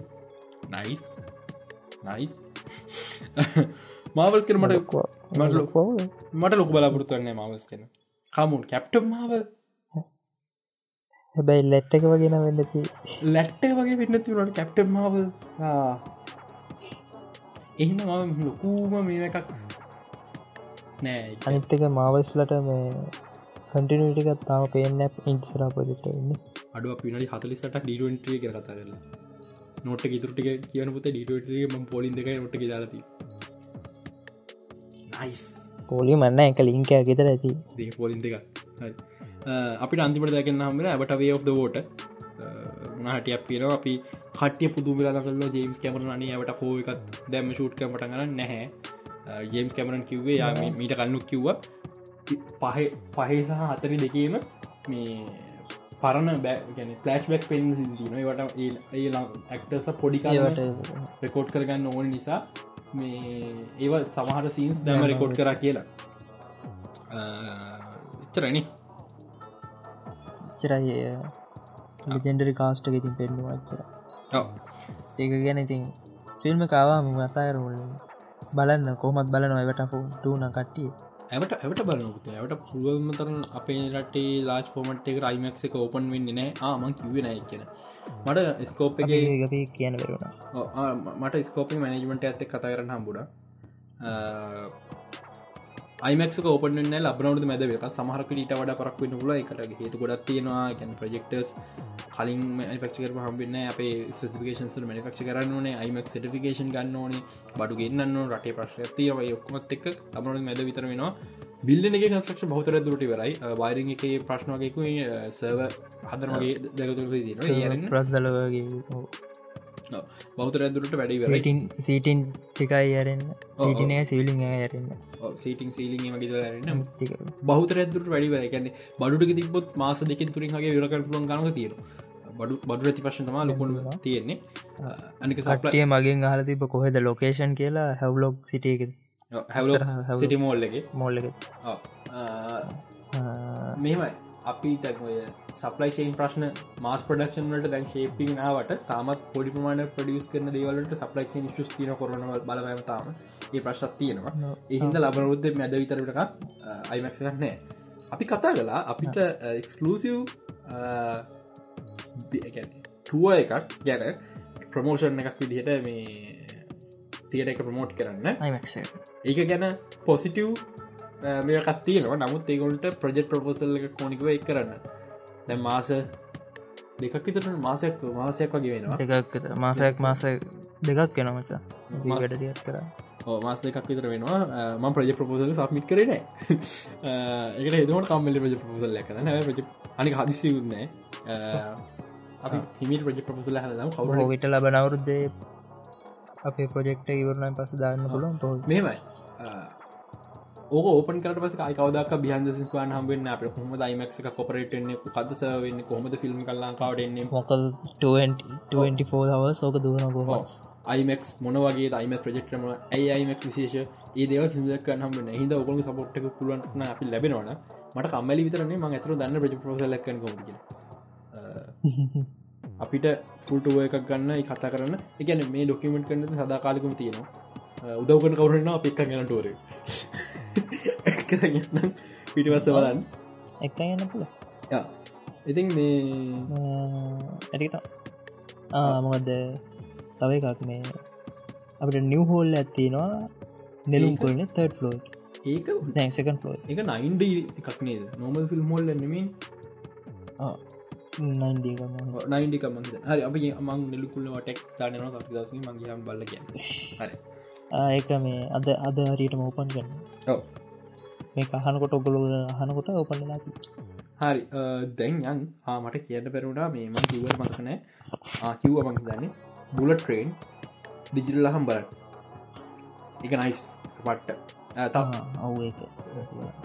නයිස් නයිස් <laughs> මාවල්ස් කර මට මට ලොක බලාපොරතුවන්නේ මවස් කෙන කමුන් කැප්ටම් මාවල් හැබැයි ලැට් එක වගෙන වෙන්නති ලැට්ට වගේ වෙන්න තිවරට කැප්ටම් මාවල් එහිම ම ලොකූම මේ එකක් නෑ අනිත්තක මාවස්ලට මේ කටිනටිකත් තාම පේන ඉන්සර පොජෙක්ට වෙන්න. අඩුව පිනි හතලිසට ඩීටේ කර කතා කරලා නොට ඉතුරටික කියන පුත ඩීටේ ම පොලින් දෙක නොට දාලති නයිස් පෝලි මන්න එක ලිංක ගෙතර ඇති. දේ පොලින් දෙක අපිට අන්තිමට දැකන්න හමර ඇබට වේ of දෝට හටිය පිර අපි කටිය පුදු වෙලා කල්ල ජේම්ස් කැමරන අනි ඇවට පෝ එකත් දැම ෂූට් කමට ගන්න නැහැ. ජේම්ස් කැමරන් කිව්වේ යා මීට කන්නු කිව්ව. පහ පහේ සහ අතරි දෙකීම මේ පරණ බෑ. ගැන පලස්් බැක් පෙන් ට ඒ ඇක්ටස පොඩිකාවට රෙකෝඩ් කරගන්න ඕන නිසා මේ ඒව සමහට සීන්ස් දැම රෙකෝඩ් කර කියලා. එච්චරනි චරයි ජෙන්ඩරි කාස්ට ඉතින් පෙන්ඩු වච්චර ඒක ගැන ඉතින් ෆිල්ම් කාවා මතායරමුල බලන්න කොමත් බලන එවට ටූන කට්ටිය ඇට ඇට බලනකුත ඇට පුළුවමතරන අපේ රටේ ලාස් ෆෝමට් එක රයිමක් එක ඕපන් වෙන්න නෑ ආමන් කිවේ නෑ කියන. මට ස්කෝප් එක කියන වෙරුණ මට ස්කෝපි මනජමට ඇත්ත කතා කරන්න හම්බුඩ අයිමක් ඕපන ලබනවට මැද වෙක සමහරක ීට වඩ පරක් වන්න ල එකට හේතු ගොඩත් තියෙනවා. ගැන ප්‍රජෙක්ටර්ස් කලින් මනිපක්ෂකර හම්බන්න අපේ ස්පිකේෂන් මනිපක්ෂ කරන්න ඕනේ. අයිමක් සටිකේෂන් ගන්න ඕනේ. බඩු ගන්නන්න රටේ ප්‍රශ්තිය ඔක්කොමත් එක් අබනට මැද විතර වෙනවා. බිල්ලන එක කන්ස්ක්ෂ බෞතර දුරට වරයි වයිරං එක ප්‍රශ්නවගෙකු සර්ව හදරමගේ දැකතුර න ප්‍රස්දලවගේ බෞතර ඇදුරට වැඩි සිටින් සීටින් ටිකයි යරෙන් සිටිනය සිවිලිං ඇරන්න? සීටිං සීලිං මගේරන්න බෞතර ඇදුරට වැඩි වැැකන්නේ බඩුට තිබොත් මාස දෙකින් තුරින්ගේ විරකට පුළන් ගනක තියෙන බඩු බඩු ඇති ප්‍රශ්න තම ලොකුන් තියෙන්නේ. අනික සට්ටිය මගෙන් අහල තිබ කොහෙද ලොකේෂන් කියලා හැව්ලොග් සිටියක සිටි මෝල්ලගේ මෝල්ලක මෙමයි අපි තැක්මය සපලයි චයින් ප්‍රශ්න මාස් ප්‍රඩක්ෂන් වලට දැන් ශේපි නාවට තාමත් පොඩි ප්‍රමාණ ප්‍රඩියස් කරන දේවලට සපලයි චයින් ශස් තින කොරන බලවම තාම ඒ ප්‍රශ්ත් තියෙනවා. එහින්ද ලබනරුද්ධ මැද විතරටක අයිමක්ස නෑ අපි කතා කලා අපිට එක්ස්කලසිව් ටුව එකක් ගැන ප්‍රමෝෂන් එකක් විදිහට මේ තියට එක ප්‍රමෝට් කරන්න. ඒක ගැන පොසිටව් මේ කත්තියනවා නමුත් ඒගොලට ප්‍රජෙක්් ප්‍රපෝසල් එක කෝනිකව එක් කරන්න. දැ මාස දෙකක් විතට මාසයක් මාසයක් වගේ වෙනවා. විතර. මාසයක් මාස දෙකක් වෙන මචා. වැඩටියත් කර. මාස දෙකක් විතර වෙනවා. ම ප්‍රජ ප්‍රපෝසල් සමිත් කරන එකට හෙදමට කම්මල ප්‍රජ ප්‍රපෝසල් කරන ප්‍රජ අනි හදිසි වුන්නෑ අපි හිමි ප්‍රජ ප්‍රපෝසල හදම් කවර විට ලබන අවුරුද්දේ අපේ ප්‍රජෙක්ට ඉවරණයි පස දාන්න පුලන් පො මෙමයි ඕක ඕපන් කට පස කවදක් බිහන්ද සිස්වාන් හම්බෙන් අප හොම දයිමක් කොපරටන්නේ කදස වෙන්න? කොහොමද ෆිල්ම් කල්ලාකාවටන්නේ මොකල් 24 දව සෝක දුවන කොහෝ අයිමක් මොන වගේ අයිම ප්‍රජෙක්ටම ඇයිමක් විශේෂ? ඒ දෙව සිදක හම හිද ඔකොල සපොට්ක පුළුවන්න අපි ලැබෙනවන මට කම්මලි විතරන්නේ ම ඇතර දන්න ප්‍රජ පෝසලක්ක කොමට අපිට ෆුල්ටුව එකක් ගන්න <laughs> කතා කරන්න. එකන මේ ඩොකිමෙන්ට් කරන සදාකාලිකම තියෙනවා. උදවකන කවරන්න අප එක්ක ගැනටෝර පිටිවස්ස බලන්න. එක යන්න පුල ඉතින් මේ ඇටිත මොකක්ද තව එකක් මේ අපට නිව් හෝල් ඇත්තිනවා නෙලුම් කොලන තර්ඩ ෆලෝ ඒක සකන් ෆලෝ එක නයින්ඩ එකක් නේද? නොමල් ෆිල්ම් හොල්ල නෙමින් නයින්ඩක නයින්ඩික මන්ද හරි අප මං නිලුකුල්ල ටෙක් කටදස මගේ බල්ල කිය හරි ඒක මේ අද අද හරියට මෝපන් කරන්න. මේ අහනකොට ඔගොලු අහනකොට ඔපන්ලා හරි දැන් යන්. ආ මට කියන්න පැරුණා මේ මං කිවල් මතකනෑ ආකිව්ව මං දන්නේ බුල ට්‍රේන් ඩිජිටල් හම් බලන්න. එක නයිස් පට්ට ඔව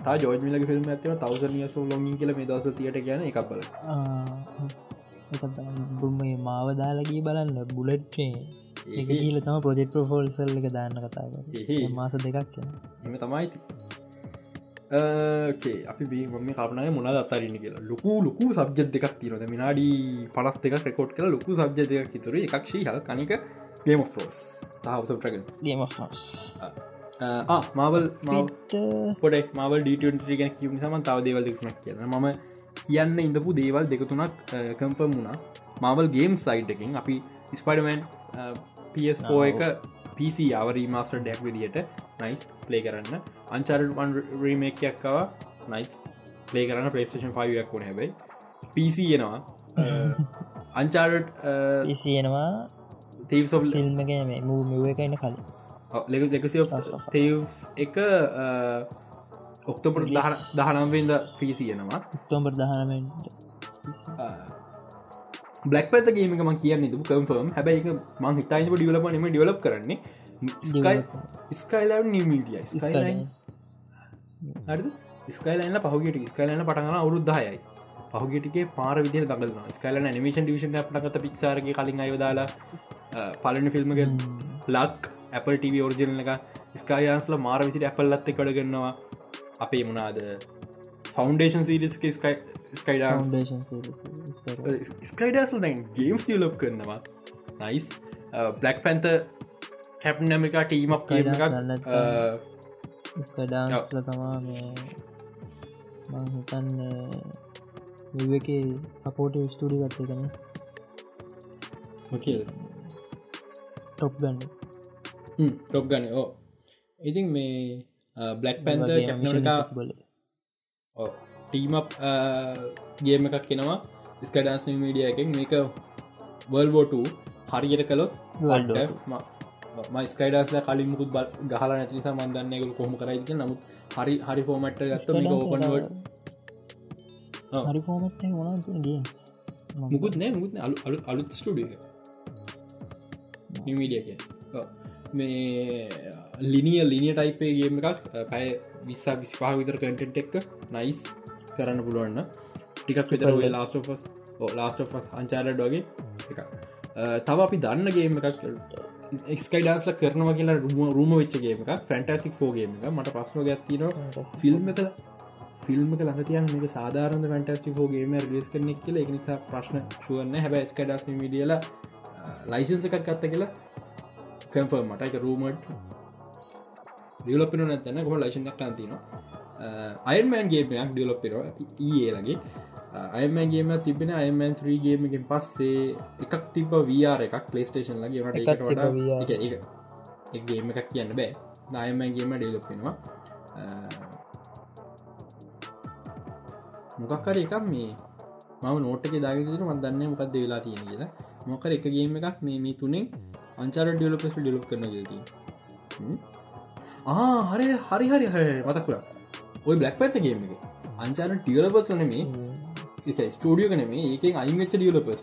තා ජෝජමිලක ෆිල්ම් ඇතිව තවස නියසු ලොගින් කියල මේ දවස තියට කියන එකක් බල බුම්මේ මාව දාලගේ බලන්න. බුලට්ේ කියල තම ප්‍රජෙක්් ප්‍රෆෝල්සල් එක දාන්න කතා එහේ. මාස දෙකක් එම තමයිති ේ අපි බේ ම කපනය මොන අතරන්න කියලා. ලොකු ලොකු සබ්ජ දෙකක් තිරද මිනාඩි පලස් දෙක රෙකෝඩ් කල ලොකු සබ්ජ දෙක තුර එකක්ෂී හල් කනික ගේම ෆෝස් සහසටග ගේම මාවල් පොඩ මවල් ඩට ගැන කිව සම තව දේවල් දෙක්නක් කියන මම කියන්න ඉඳපු දේවල් දෙකතුනක් කම්පම් වුණා. මවල් ගේම් සයිට් එකින් අපි ස්පඩමන් පෝ එක PC අවරී මාස්ටර් ඩැක් විදිට නයිස් ප්ලේ කරන්න. අංචරන් රීමේක්යක්කව නයි ප්ලේ කරන්න පලේස්ටේෂන් ෆයියක් වුණ හැබයි. PC එනවා. අංචාරට් ඉසියනවා තීව සොල් ෆිල්ම් එක මේ මිව එකන්න කලින්. ලෙකසි තේවස් එක ඔක්තපට දහනම්වෙන්ද පිසියනවා ඔක්තෝම්බර් දහනමෙන් බ්ලක් පත ගේමකම කියන්න තු කම්ෆර්ම් හැබැයි මං හිතායිම ඩියලප නම ඩියලප් කරන්නේ ස්කයිලා නිමිටිය හරි ස්කයිලන්න පහුගට ස්කයිලන්න පටගන අවුරුද්ධහයයි පහුගටගේ පාර විදිහ දගල ස්කයිල නිමේෂන් ිෂන් පටගත පික්සාරගේ කලින් අයදාලා පලන ෆිල්ම්ග ලක් Apple TV ෝර්ජන එක. ස්කයියන්ස්ල මාර විසිට ඇපල්ලත්ත කඩගන්නවා අපේ මුණනාද ෆෞන්ඩේෂන් සිරිස් ස්කයි ස්කයිඩා ස්කයිඩස් ගේම්ස් ලොප් කරනවා. Nice black panther captain America ටීමක් කියම එකක්. ස්කඩාස්ල තමා මේ හිතන්න එක සපෝට ස්ටඩි ගත්තේ කන ටොප් ගන්න ටොප් ගන්න ඕ ඉතින් මේ බ්ලක් පැන්ත බල ටීම ගේම එකක් කෙනවා ස්කඩන්ස් මීඩිය එකෙන්. මේක වල්බෝට හරියට කළොත් මයිස්කයිඩස්ල කලින් මුකුත් බල් ගහල නැතිනිසා මන්දන්නයකු කොහම කරයිද නමුත් හරි හරි ෆෝමට් ගත්ත ඕපන්වට හරි ෆෝමට් ගේ මුකුත් නෑ මුකුත් අලු අලු අලුත් ස්ටඩිය නිමීඩිය මේ ලිනිය ලිනිය ටයිපේ ගේම එකක්. පැය විස්සා විස්පා විතර කටෙන්ට් එක්ක නයිස් කරන්න පුළුවන්න ටිකක් විතර ලාස්ටෝෆස් ලාස්ට අංචාලඩ් වගේ එක තව අපි දන්න ගේම එකක් එක්ස්කයිඩාස්ල කරනවා කියලා රුම රුම වෙච්චගේම එක ෆැන්ටස්ටික් ෝගේම එක. මට ප්‍රශ්න ගැත්තින ෆිල්ම් එක ෆිල්ම් ළඟ තියන් මේ සාධාරන ෆැන්ටස්ටි ෝගේම රිස් කරනෙක් කියල. එක නිසා ප්‍රශ්න ශුවන්න හැබ ස්කඩස් මිඩියල ලයිසන්ස එකක් ගත්ත කියලා කම්ෆර්ම් මට. එක රූමට් ඩියලපෙන නැතැන කො ලයිශන් ටන්තිනවා අයමන් ගේමයක් ඩියලොප්පෙර ඒලගේ අයමන්ගේම තිබෙන අයමන් 3ගේමකින් පස්සේ එකක් තිබ වR එකක් පලේස්ටේෂන් ලගේ ට ගේම එකක් කියන්න බෑ. නායමගේම ඩෙලොපෙනවා මොකක්කර එකක් මේ මම නෝට්ක දාගර මදන්න මොකක්ද වෙලා තියෙන කියලා. මොකර එක ගේම එකක් මේ මේ තුනෙන් අංචාර ඩියලොපෙස් ඩිලොක් කරන ති ආ හරි හරි හරි හරි මතකුර ඔය බ්ලක් පැත ගේම එක. අංචාර ටියලපස් වන මේ ස්ටඩියෝ කන ඒක අයිංච ඩියලපස්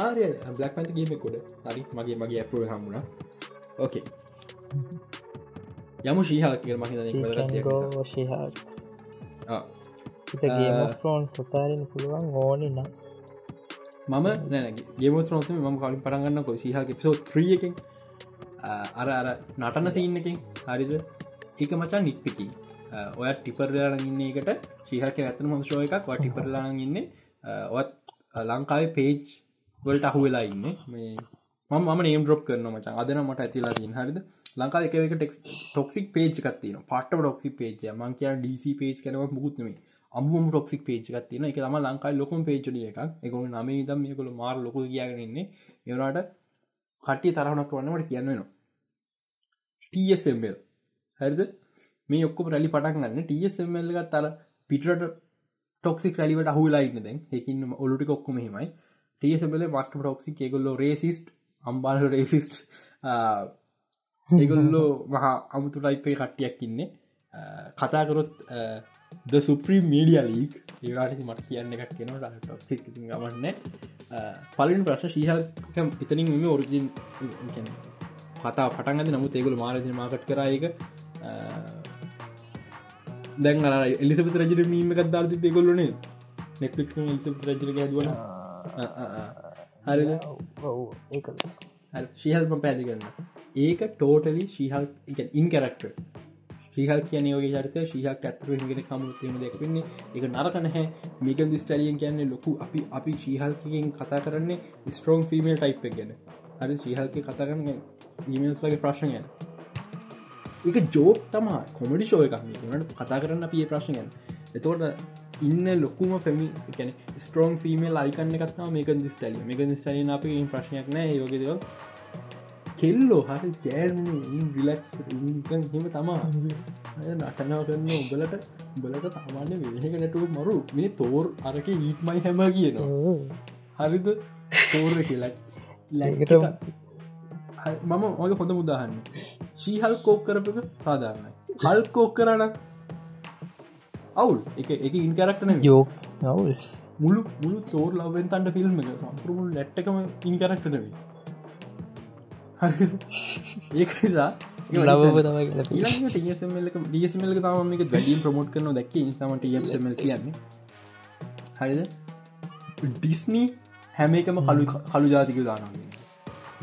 ආරය බ්ලක් පැත ගේම කොඩ හරි මගේ මගේ ඇපුව හමුණ ඕකේ යමු ශීහල් කිය මහිත ශීහල් ෝන් සොතාරෙන් පුළුවන් ඕනි නම්. මම නැ ගේමත් නොතම ම කලින් පරගන්න කො ශීහල් පිසෝ ත්‍රියකින් අර අර නටන සින්නකින් හරිද ඒක මචා නික්පිකි ඔය ටිපර්ලාන ඉන්න එකට ශීහක ඇතන මංශෝ එකක්. ව ටිපරලාන ඉන්න. ඔත් ලංකාවේ පේජ් වලට අහු වෙලා ඉන්න. මේ මම ම නේම් ඩොප් කරන මචා අදන මට ඇතිලා තින් හරිද? ලංකා එක ටෙක් ටොක්සික් පේජ් කත්තින පට ඩොක්සි පේජ මං කිය ඩC පේජ් කනව මුකුත්නම අම්ම ටොක්සික් පේජ් කත්තින එක තම ලංකායි ලොකුම් පේජ්ඩිය එකක්. එක නම දම් මේකළ මාර ලොක කියගෙනන්නේ ඒවරට කටිය තරහනක් වන්නට කියන්නනවා TSML හැරිද? මේ ඔක්කොම රැලි පටක් ගන්න. TSML ගත් තර පිටට ටොක්සික් රැලිවට අහුලා ඉන්න එකින් ඔලුටි කොක්කොම හෙමයි TSML මස්ට ටොක්සි එකගොල්ලෝ රේසිස්ට් අම්බාල රේසිස්ට් ඒගොල්ලෝ මහා අමුතු ටයිපේ කට්ටියක් ඉන්නේ. කතාකරොත් ද සුප්‍රී මීඩිය ලීක් ඒවාට මට කියන්න එකක් කෙනවා ටොක්සික් ගමන්න. පලින් ප්‍රශ් ශීහල් ඉතනින් මෙම ඔරිජින් කතා පටන්ගද නමුත් ඒගුල මාරජ මාකට් කරයක දැන් අර එලිසපත රජර මීම එකක් දාර්ති දෙගොල්ලනේ නෙක්ලික් රජර ගැදවන. හරි ශීහල්ම පැදි කරන්න ඒක ටෝටලි ශීහල් ඉන් කරක්ට ශ්‍රීහල් කියන යෝග චරිත ශීහක් ඇත්තර ගෙන කමුත්ම දෙක්වන්නේ එක නරක නැහැ. මේක දිස්ටලියෙන් කියන්නේ ලොකු අපි අපි ශීහල්කින් කතා කරන්නේ ස්ට්‍රෝන් ෆිමල් ටයිප් ගැන. හරි ශ්‍රීහල්ක කතා කරන්න ෆිමල්ස් වගේ ප්‍රශ්න ගැන එක ජෝක් තමා කොමඩි ශෝය එකක් නට කතා කරන්න අපිය ප්‍රශ්නයන් එතවට ඉන්න ලොකුම පැමි කැන ස්ට්‍රෝන් ෆිමල් අයිකන්න එකත්තා මේක දිස්ටලිය මේක දිස්ටලින් අප ප්‍රශ්නයක් නෑ යෝගෙදව කෙල්ලෝ හරි ගෑනු විලක්ස් හෙම තමා නටනාව කරන්න උඹලට. උඹලට සාමාන්‍ය වෙනක නැටුව මරු. මේ තෝර් අරක ඊත්මයි හැම කියනවා. හරිද? තෝර කියලක් ලැකට මම ඔය හොඳ මුදාහන්න ශීහල් කෝක් කරපක සාධාරණයි. හල් කෝක් කරන අවුල්. එක එක ඉන්කරක්ටන යෝක් අවුල්. මුළු මුළු තෝර ලවෙන් තන්ට ෆිල්ම් එක සම්පුරුල් නැට්ටකම ඉන්කරක්ටනවී ඒකදා ලබ තමයි ටස්මල්ක ඩියස්මල්ක තම එක වැඩිය ප්‍රමෝට් කරන දැක්ක නිසාම ටමල් කියන්නේ. හරිද? ඩිස්නී හැම එකම කලු කළු ජාතික දානගේ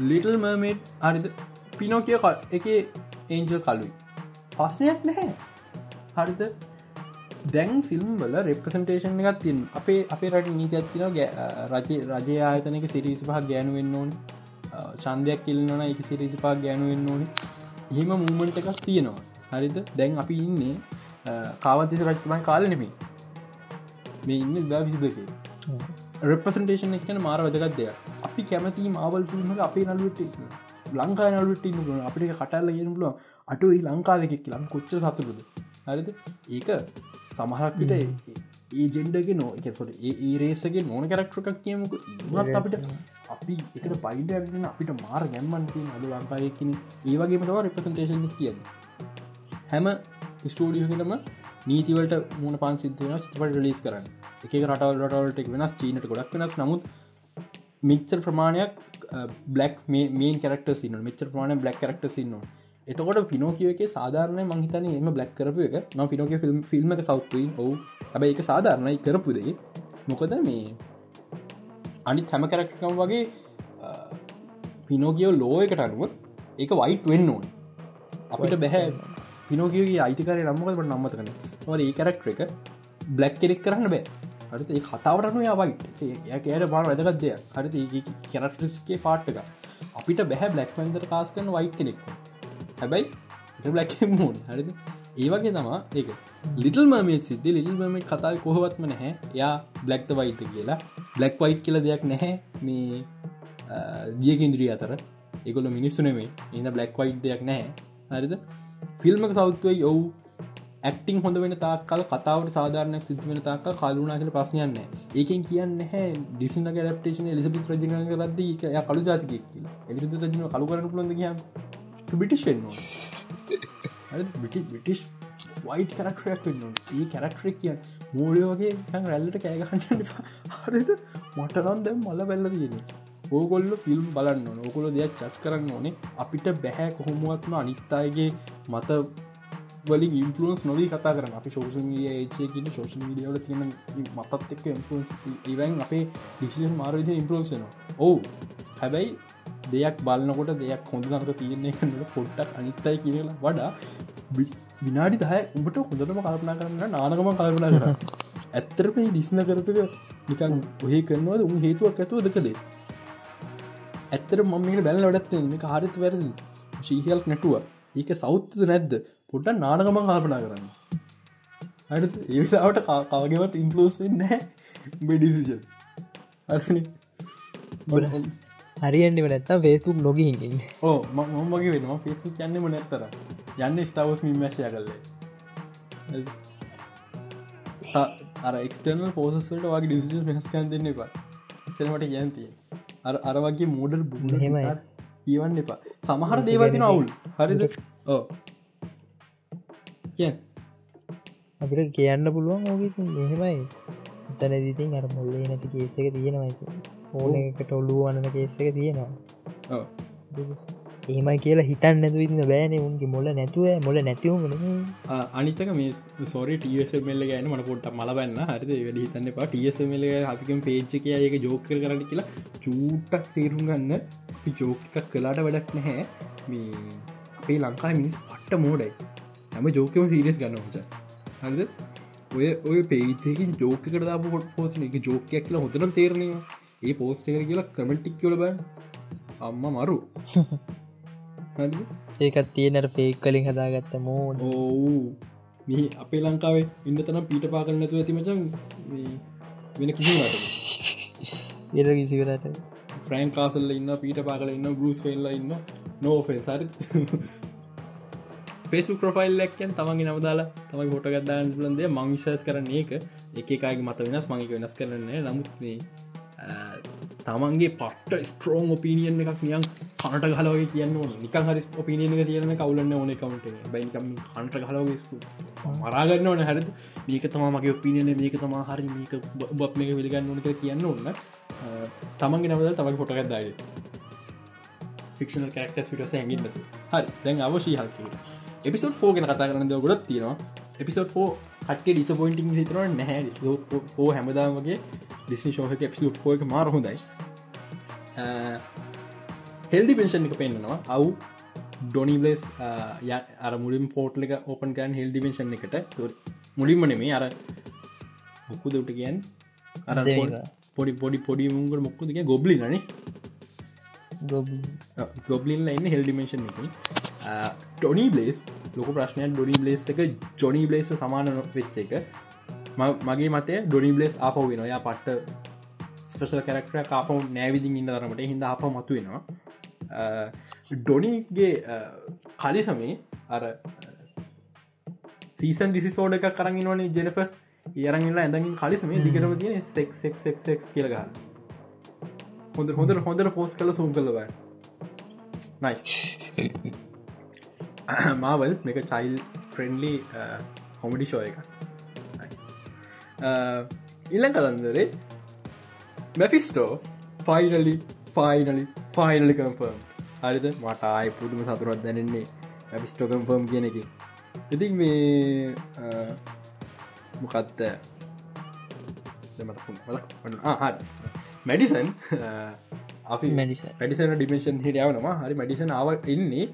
ලිටල් මර්මේට් අරිද පිනෝකිය එක ඒන්ජල් කලුයි පස්නයක් නැහැ. හරිද? දැන් ෆිල්ම් වල රෙප්‍රසන්ටේෂන් එකත් තින් අපේ අපේ රට නීති ඇත්තින රජ රජය ආයතනක සිරිසි පහ ගෑනුවෙන් ඕන්. චන්දයක් කිල්න්නන එක සිරිසිපා ගැනුවෙන් ඕන. එහෙම මූමන්ට එකක් තියෙනවා. හරිද? දැන් අපි ඉන්නේ කාවතිස රජතුමන් කාලනෙමි මේ ඉන්න දා විසිදක. රෙපසන්ටේෂන් එකන මාර වැදගත් දෙයක්. අපි කැමති මාවල් ිල්ම අපේ නලුවට ලංකා නලුට ඉන්න අපිට කටල්ල ගෙන පුලුව අටුයි ලංකාදකෙක් ලම් කොච්ච සතුරුද හරිද? ඒක සමහරක්විට ඒ ජෙන්ඩගේ නෝ එකකොට ඒ රේසගේ නොන කරක්ටරක් කියමුක. ඉත් අපිට අපි එකට පයිඩ අපිට මාර ගැම්මන්ති අද ලංකායකින් ඒවගේ මතව රපසන්ටේෂන් කිය හැම ස්ටෝඩියගෙනම නීතිවලට මුණ පාන් සිද්ධන චිපට ලිස් කරන්න. එක රටවල් රටවලට වෙනස් චීනට ගොඩක් වෙනස්. නමුත් මිච්චර් ප්‍රමාණයක් බ්ලක් මේ කරක්ට සින්න මෙචර් ප්‍රමාණ බ්ලක් කරක්ට සින්නවා එතකොට පිනෝකිය එක සාධාරණය මහිතන එම බ්ලක් කරපු එක. නො පිනෝක ෆිල්ම් ෆිල්ම් එක සෞත්වී හෝ හැබ එක සාධාරණයි කරපුදේ මොකද මේ අනි හැම කරක්ටකම් වගේ පිනෝකියෝ ලෝ එකට අනුව ඒක වයිට් වෙන්න ඕන. අපිට බැහැ පිනෝකියගේ අයිතිකරය නම්මකට නම්මත කන ොද ඒ කරක්ට එක බ්ලක් කෙරෙක් කරන්න බෑ හරි ඒ කතාවරනු යවයිට ඒ කෑර බාර වැදගත්දය හරි කැරක්ටස්ගේ පාට්ටක අපිට බැහැ බ්ලක් පන්දර කාස් කරන වයි් කෙනෙක්. හැබැයි බ්ලක් මූන් හරිද? ඒවගේ තමා ඒක. ලිටල් මමේ සිද්ධ. ලිල් මම කතා කොහොවත්ම නැහැ. යා බ්ලක්ත වයිට කියලා. බ්ලක් වයිට් කියල දෙයක් නැහැ. මේ දියකින්ද්‍රිය අතර. එකගොල මිනිස්සුනේ ඉන්න බ්ලක් වයි් දෙයක් නෑ හරිද? ෆිල්ම්ක සෞත්වයි. ඔවු. ඇක්ටිං හොඳ වෙන තාක්කල් කතාවට සාධාරනයක් සිද්ධ වෙන තාක්ක කලුනාට ප්‍රශ්නයන්න ඒකෙන් කියන්න හැ ඩිසින ඩප්ටේෂන එලිසි රජන රද ය කළු ජාතික එලි රජන කළු කරන පුළොඳ කිය බිටිෂෙන් බිටිෂ් වයිට කරක්ටරයක් වෙන්න ඒ කරක්ටරක් කිය මූලියෝගේ රැල්ලට කෑගහන්න හරිද? මටරන් දැම් මල බැල්ල තියෙන ඕගොල්ල ෆිල්ම් බලන්න ඕකොල දෙයක් චස් කරන්න ඕනේ. අපිට බැහැ කොහොමුවත්ම අනිත්තායගේ මත වලින් ඉන්පලන්ස් නොදී කතා කරන අපි ශෝෂ මීඩිය ඒචයකට ශෝෂ මීඩියවට තියෙන මතත් එක්ක ඉන්පලන්ස් ඉවන් අපේ ඩිසිෂන් මාරවිද ඉන්පලන්සන ඔවු. හැබැයි දෙයක් බලන්නකොට දෙයක් හොඳ නකට තියන්නේ කන්නට පොට්ටක් අනිත්තයි කියලා වඩා විනාඩි දහ උඹට හොඳටම කල්පනා කරන්න නානකම කල්පනා කර ඇත්තරම ඩිස්න කරපක නිකන් ඔහේ කරනවද උන් හේතුවක් ඇතුවද කළේ? ඇත්තර මමට බැල වැඩත්ත මේ කාරිත වැරදි ශීහල්ක් නැටුව ඒක සෞත්ද නැද්ද පොට්ට නානකමන් කල්පනා කරන්න. අට ඒවිතාවට කාගවත් ඉන්පලෝස් වෙන්න බෙඩිසිජන් හරියන්ටම නැත්තා ෆේස්බුක් නොගහින් ඕ මමගේ වෙනවා. ෆෙස්බුක් යන්නම නැත්තර යන්න ස්ටවස් මිමශය කල්ලේ අර එක්ටර්නල් පෝසස්ට වගේ ඩිසිජන් වෙනස්කන් දෙන්න එපා. තෙනට යන්තිය අර අර වගේ මෝඩල් බුහෙම කියවන්න එපා. සමහර දේවතින අවුල්. හරිද? ඕ කිය අපිට කියන්න පුළුවන් ඕග මෙහෙමයි එතන දිතින් අර මුල්ලේ නැති කේසක තියෙනවයි ඕන එකට ඔල්ලුව වන්නන කේසක තියෙනවා. ඒමයි කියලා හිතන් නැතු ඉන්න බෑන උන්ගේ මොල නැතුව. මොල නැතිවුණ අනිතක මේ සොරි ටසමල්ල ගෑන මන පොට්ට මල බන්න හරිද? වැඩි හිතන්න පා ටසමල අපිකම් පේච්චක ඒක ජෝක කරන්න කියලා චූට්ටක් තේරුම් ගන්න. ජෝකක් කලාට වැඩක් නැහැ. මේ අපේ ලංකා මිනිස් පට්ට මෝඩයි හැම ජෝකම සීරියස් ගන්න හොච හද ඔය ඔය පේතකින් ජෝකට දාපු හොට පෝසන එක ජෝකයක් කියලා හොතන තේරනවා. ඒ පෝස්ට එක කියලා කමටික් කියල බෑ අම්ම මරු. ඒකත් තියෙනට පේක් කලින් හදාගත්ත මෝන ඕ මේ අපේ ලංකාවේ ඉන්න තනම් පීට පාකරන්න නැතුව ඇතිමචන් වෙන කිසිට එර කිසිවරට ෆ්‍රෑන් කාසල්ල ඉන්න පීට පාකල ඉන්න බරුස් වෙල්ල ඉන්න නෝෆේ සරි පෙස්ු ප්‍රෆයිල්ලක්කෙන් තමන්ගේ නවදාලා තමයි හොට ගත්දාන්න ලන්දේ මංවිශස් කරන ඒක. එකකාගේ මත වෙනස්. මංක වෙනස් කරන්නේ නමුත්නේ තමන්ගේ පට ස්ට්‍රෝන් ඔපිනියන් එකක් නියන් කනට හලවගේ කියන්න නිකන් හරි ඔපිනියන තියන කවුලන්න ඕන කවට බයිකම කන්ට හලවගේ මරාගන්න ඕන හරි මේක තම මගේ ඔපිනියන මේක තම හරි මේක බත් මේක විලිගන්න ඕනක කියන්න ඕන්න තමන්ගේ නවද තමයි පොටගත්දාය ෆික්ෂනල් කරක්ටස් පිට හැගින් හරි. දැන් අවශී හල්කිට එපිසෝඩ් ගෙන කතා කරන්න ගොඩත් තියෙනවා. එපිසෝඩ් ෝ කටේ ඩිසපොයින්ටිං හිතර නැහැ ෝ. හැමදාමගේ ඩිස්නි ශෝහක එපිසෝඩ් ෝ එක මාර හොඳයි. හෙල්ඩි පෙන්ෂන් එක පෙන්න්නවා. අව් ඩොනිබලස් ය අර මුලින් පෝට්ල එක ඕපන් ගන් හෙල් ඩිමේශන් එකට. මුලින්ම නෙමේ අර මොක්කු දට කියන් අර පොඩි පොඩි පොඩි මුගට මොක්කුදක ගොබ්ලි නේ. ගොබ්ලින්ල ඉන්න හෙල්ඩිමේශන් එක ටොනි බ්ලේස් ලොක ප්‍රශ්නය ඩොනි බ්ලේස් එක ජොනි බ්ලේස් සමාන වෙච්ච එක. මගේ මතය ඩොනි බ්ලේස් ආපව වෙන යා පට්ට ස්පෙසල් කැරක්ටර කාපව නෑවිදිින් ඉන්න තරමට. හිද අප මතු වෙනවා. ඩොනිගේ කලි සමේ අර සීසන් දිසි සෝඩ එක කරන්න වනේ ජෙනෆ ඒරගලා ඇඳගින් කලිසම දිගරම තිය සෙක්ෙක්ෙක් කියලග හොඳ හොඳ හොඳට පෝස් කල සූම් කලබ නයි <coughs> මාවල් මේක චයිල් ෆ්‍රෙන්ලි කොමඩි ෂෝ එක ඉල්ල කතන්දරේ Mephisto finally finally finally confirm හරිද? මට ආය පුදුම සතුරත් දැනෙන්නේ ඇපිස්ටෝ කම්පර්ම් කියන එක ඉතින් මේ මොකත්ත මැඩිසන් අපි මැඩිසන ඩිමේෂන් හිටියාවනවා හරි මැඩිසන් ආව ඉන්නේ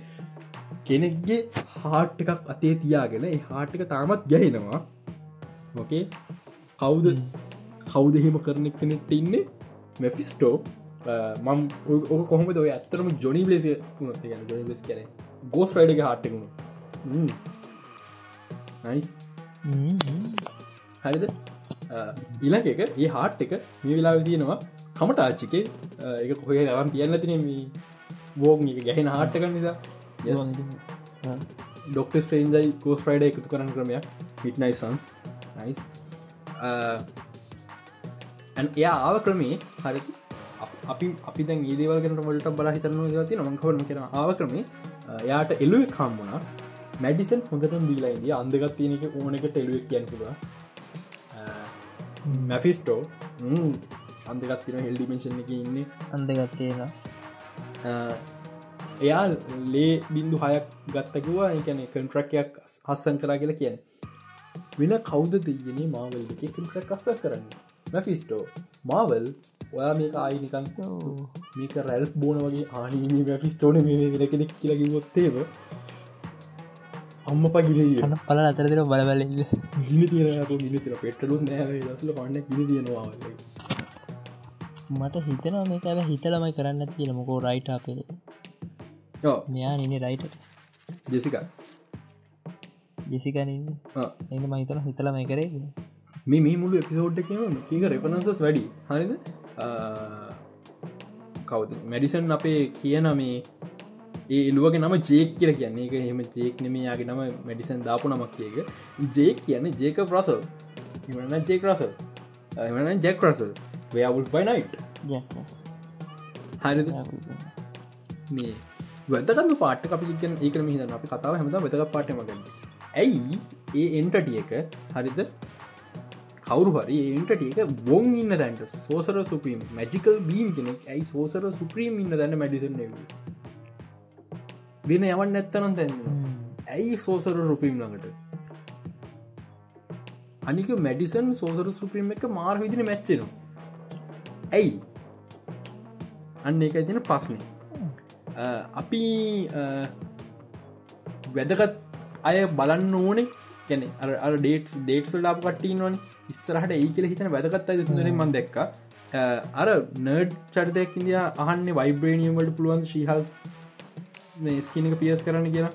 කෙනෙක්ගේ හාට් එකක් අතේ තියාගෙන හාට් එක තාමත් ගැහෙනවා. ඕකේ කවුද කවුදහෙම කරන කෙනෙක්ට ඉන්නේ? මැෆිස්ටෝ මම් ඕක කොහොමද ඔය ඇත්තරම ජොනි ලෙස පුනත් ගැන ජොනි ලෙස් කර ගෝස් රයිඩ හට්ටකුණු නයිස් හරිද? ඉලක එක ඒ හාට් එක මේ වෙලා තියෙනවා කමට ආච්චිකේ එක කොහේ රවන් තියන්න තින බෝග ගැහෙන හටක නිසා ඩොක්ට ස්ටේන්ජයි කෝස් ්‍රයිඩ එකතු කරන ක්‍රමයක්. පිට්නයි සන්ස් නයිස් එයා ආව ක්‍රමේ හරි අපි අපි දැන් ඒදවල්ගෙන ොලට බල හිතරන ති නොමකවන කෙන ආව ක්‍රමේ යාට එල්ලුව කම්මුණ මැඩිසන් හොඳට දීලායිද අන්දගත් තියනක ඕනක ටෙලුවක් කියන්කුව මැෆිස්ටෝ අන්දගත් තින හෙල්ඩිමේශන් එක ඉන්න. අන්දගත්තේලා එයා ලේ බින්දු හයක් ගත්තකිවා එකන කන්ට්‍රක්යක් හස්සන් කරා කියලා කියන්න. වෙන කෞද දෙයගෙන මාවල් එක කන්ට්‍රක් අස්ස කරන්න? මැෆිස්ටෝ මාවල් ඔයා මේක ආයිනිකන් මේක රැල් බෝන වගේ ආනීම මැෆිස්ටෝන වෙන කෙනෙක් කියලකිවොත්තේව අම්ම පගිල පල අතරදිර බලබල ගිනි තියන ගිනි තිර පෙටලු දසල පන්න ගිනි තියෙනවා මට හිතනවා මේක හිතලමයි කරන්න තියෙනමකෝ රයිට අපේ මෙයා නිනේ රයිට ජෙසික ජෙසිකන එන්න මහිතන හිතල මේ කරේ මේ මේ මුළු එපිසෝඩ් ඒක රෙපනන්සස් වැඩි. හරිද? කවද? මැඩිසන් අපේ කියන මේ ඒ එලුවගේ නම ජේක් කියර කියන්නේ. එක හෙම ජේක් නෙමයාගේ නම මැඩිසන් දාපු නමක් කියක ජේක් කියන්නේ ජේක ප්‍රසල් ඉවන Jake Russell එමන Jake Russell werewolf by night හරිද? මේ වැදගන්න පාට අපි ගන ඒකම හිද අපි කතාව හැමත වැදග පාටමගන්න ඇයි ඒ එන්ටටිය එක හරිද? කවරු හරි ඒන්ටටියක බොන් ඉන්න දැන්ට සෝසර සුපීම් මැජිකල් බීම් කෙනෙක්. ඇයි සෝසර සුප්‍රීම් ඉන්න දැන්න මැඩිසන් වෙන යවන් නැත්තනම් තැන්න ඇයි සෝසර රුපීම් ළඟට? අනික මැඩිසන් සෝසර සුප්‍රීම් එක මාර් විදින මැච්චෙනවා ඇයි? අන්න එක තින පක්නේ අපි වැදගත් අය බලන්න ඕනේ. ගැන අර ඩේට් ඩේට් ලාප කට්ටී නොන ඉස්සරහට ඒ කියල හිතන වැදගත් අය තුන මන් දෙක්ක. අර නර්ඩ් චරිතයක් ඉදිය අහන්න වයිබ්‍රේනියමට පුළුවන් ශීහල් ස්කිනක පියස් කරන්න කියලා.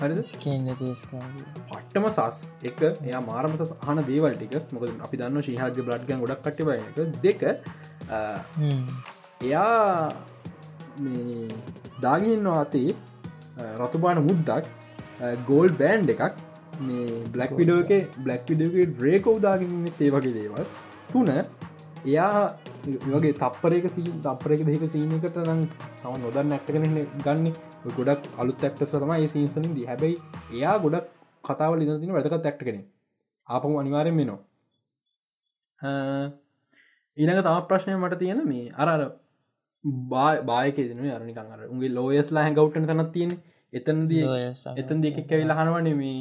පට්ටම සස් එක එයා මාරම සස් හන දේවල් ටික. මොකද අපි දන්න ශීහජ බ්ලඩ්ගන් ගොඩක් කටබය එක. දෙක එයා දාගන්නවා අතේ රතුබාන මුද්දක් ගෝල් බෑන්් එකක්. මේ බ්ලක් විඩෝක බ්ලක් විඩෝගේ ඩ්‍රේකෝ දාගන්න ඒ වගේ දේවල්. තුන එයා වගේ තපරක සී තපරක දෙක සීනකට නම් තම නොදන්න ඇක්ටගෙන ගන්න. ගොඩක් අලුත් ඇක්ට සතම ඒ සීසනින් දී. හැබැයි එයා ගොඩක් කතාවල ඉදින වැදක ඇක්ට කෙනෙ ආපම අනිවාරෙන් මෙනවා ඊනක තම ප්‍රශ්නය මට තියෙන මේ අරර බායක දෙන අරනි කර උගේ ලෝයස්ලා හැඟවට්න තනත් තියෙන එතන්ද එතන් දෙක කැවිල හනවන මේ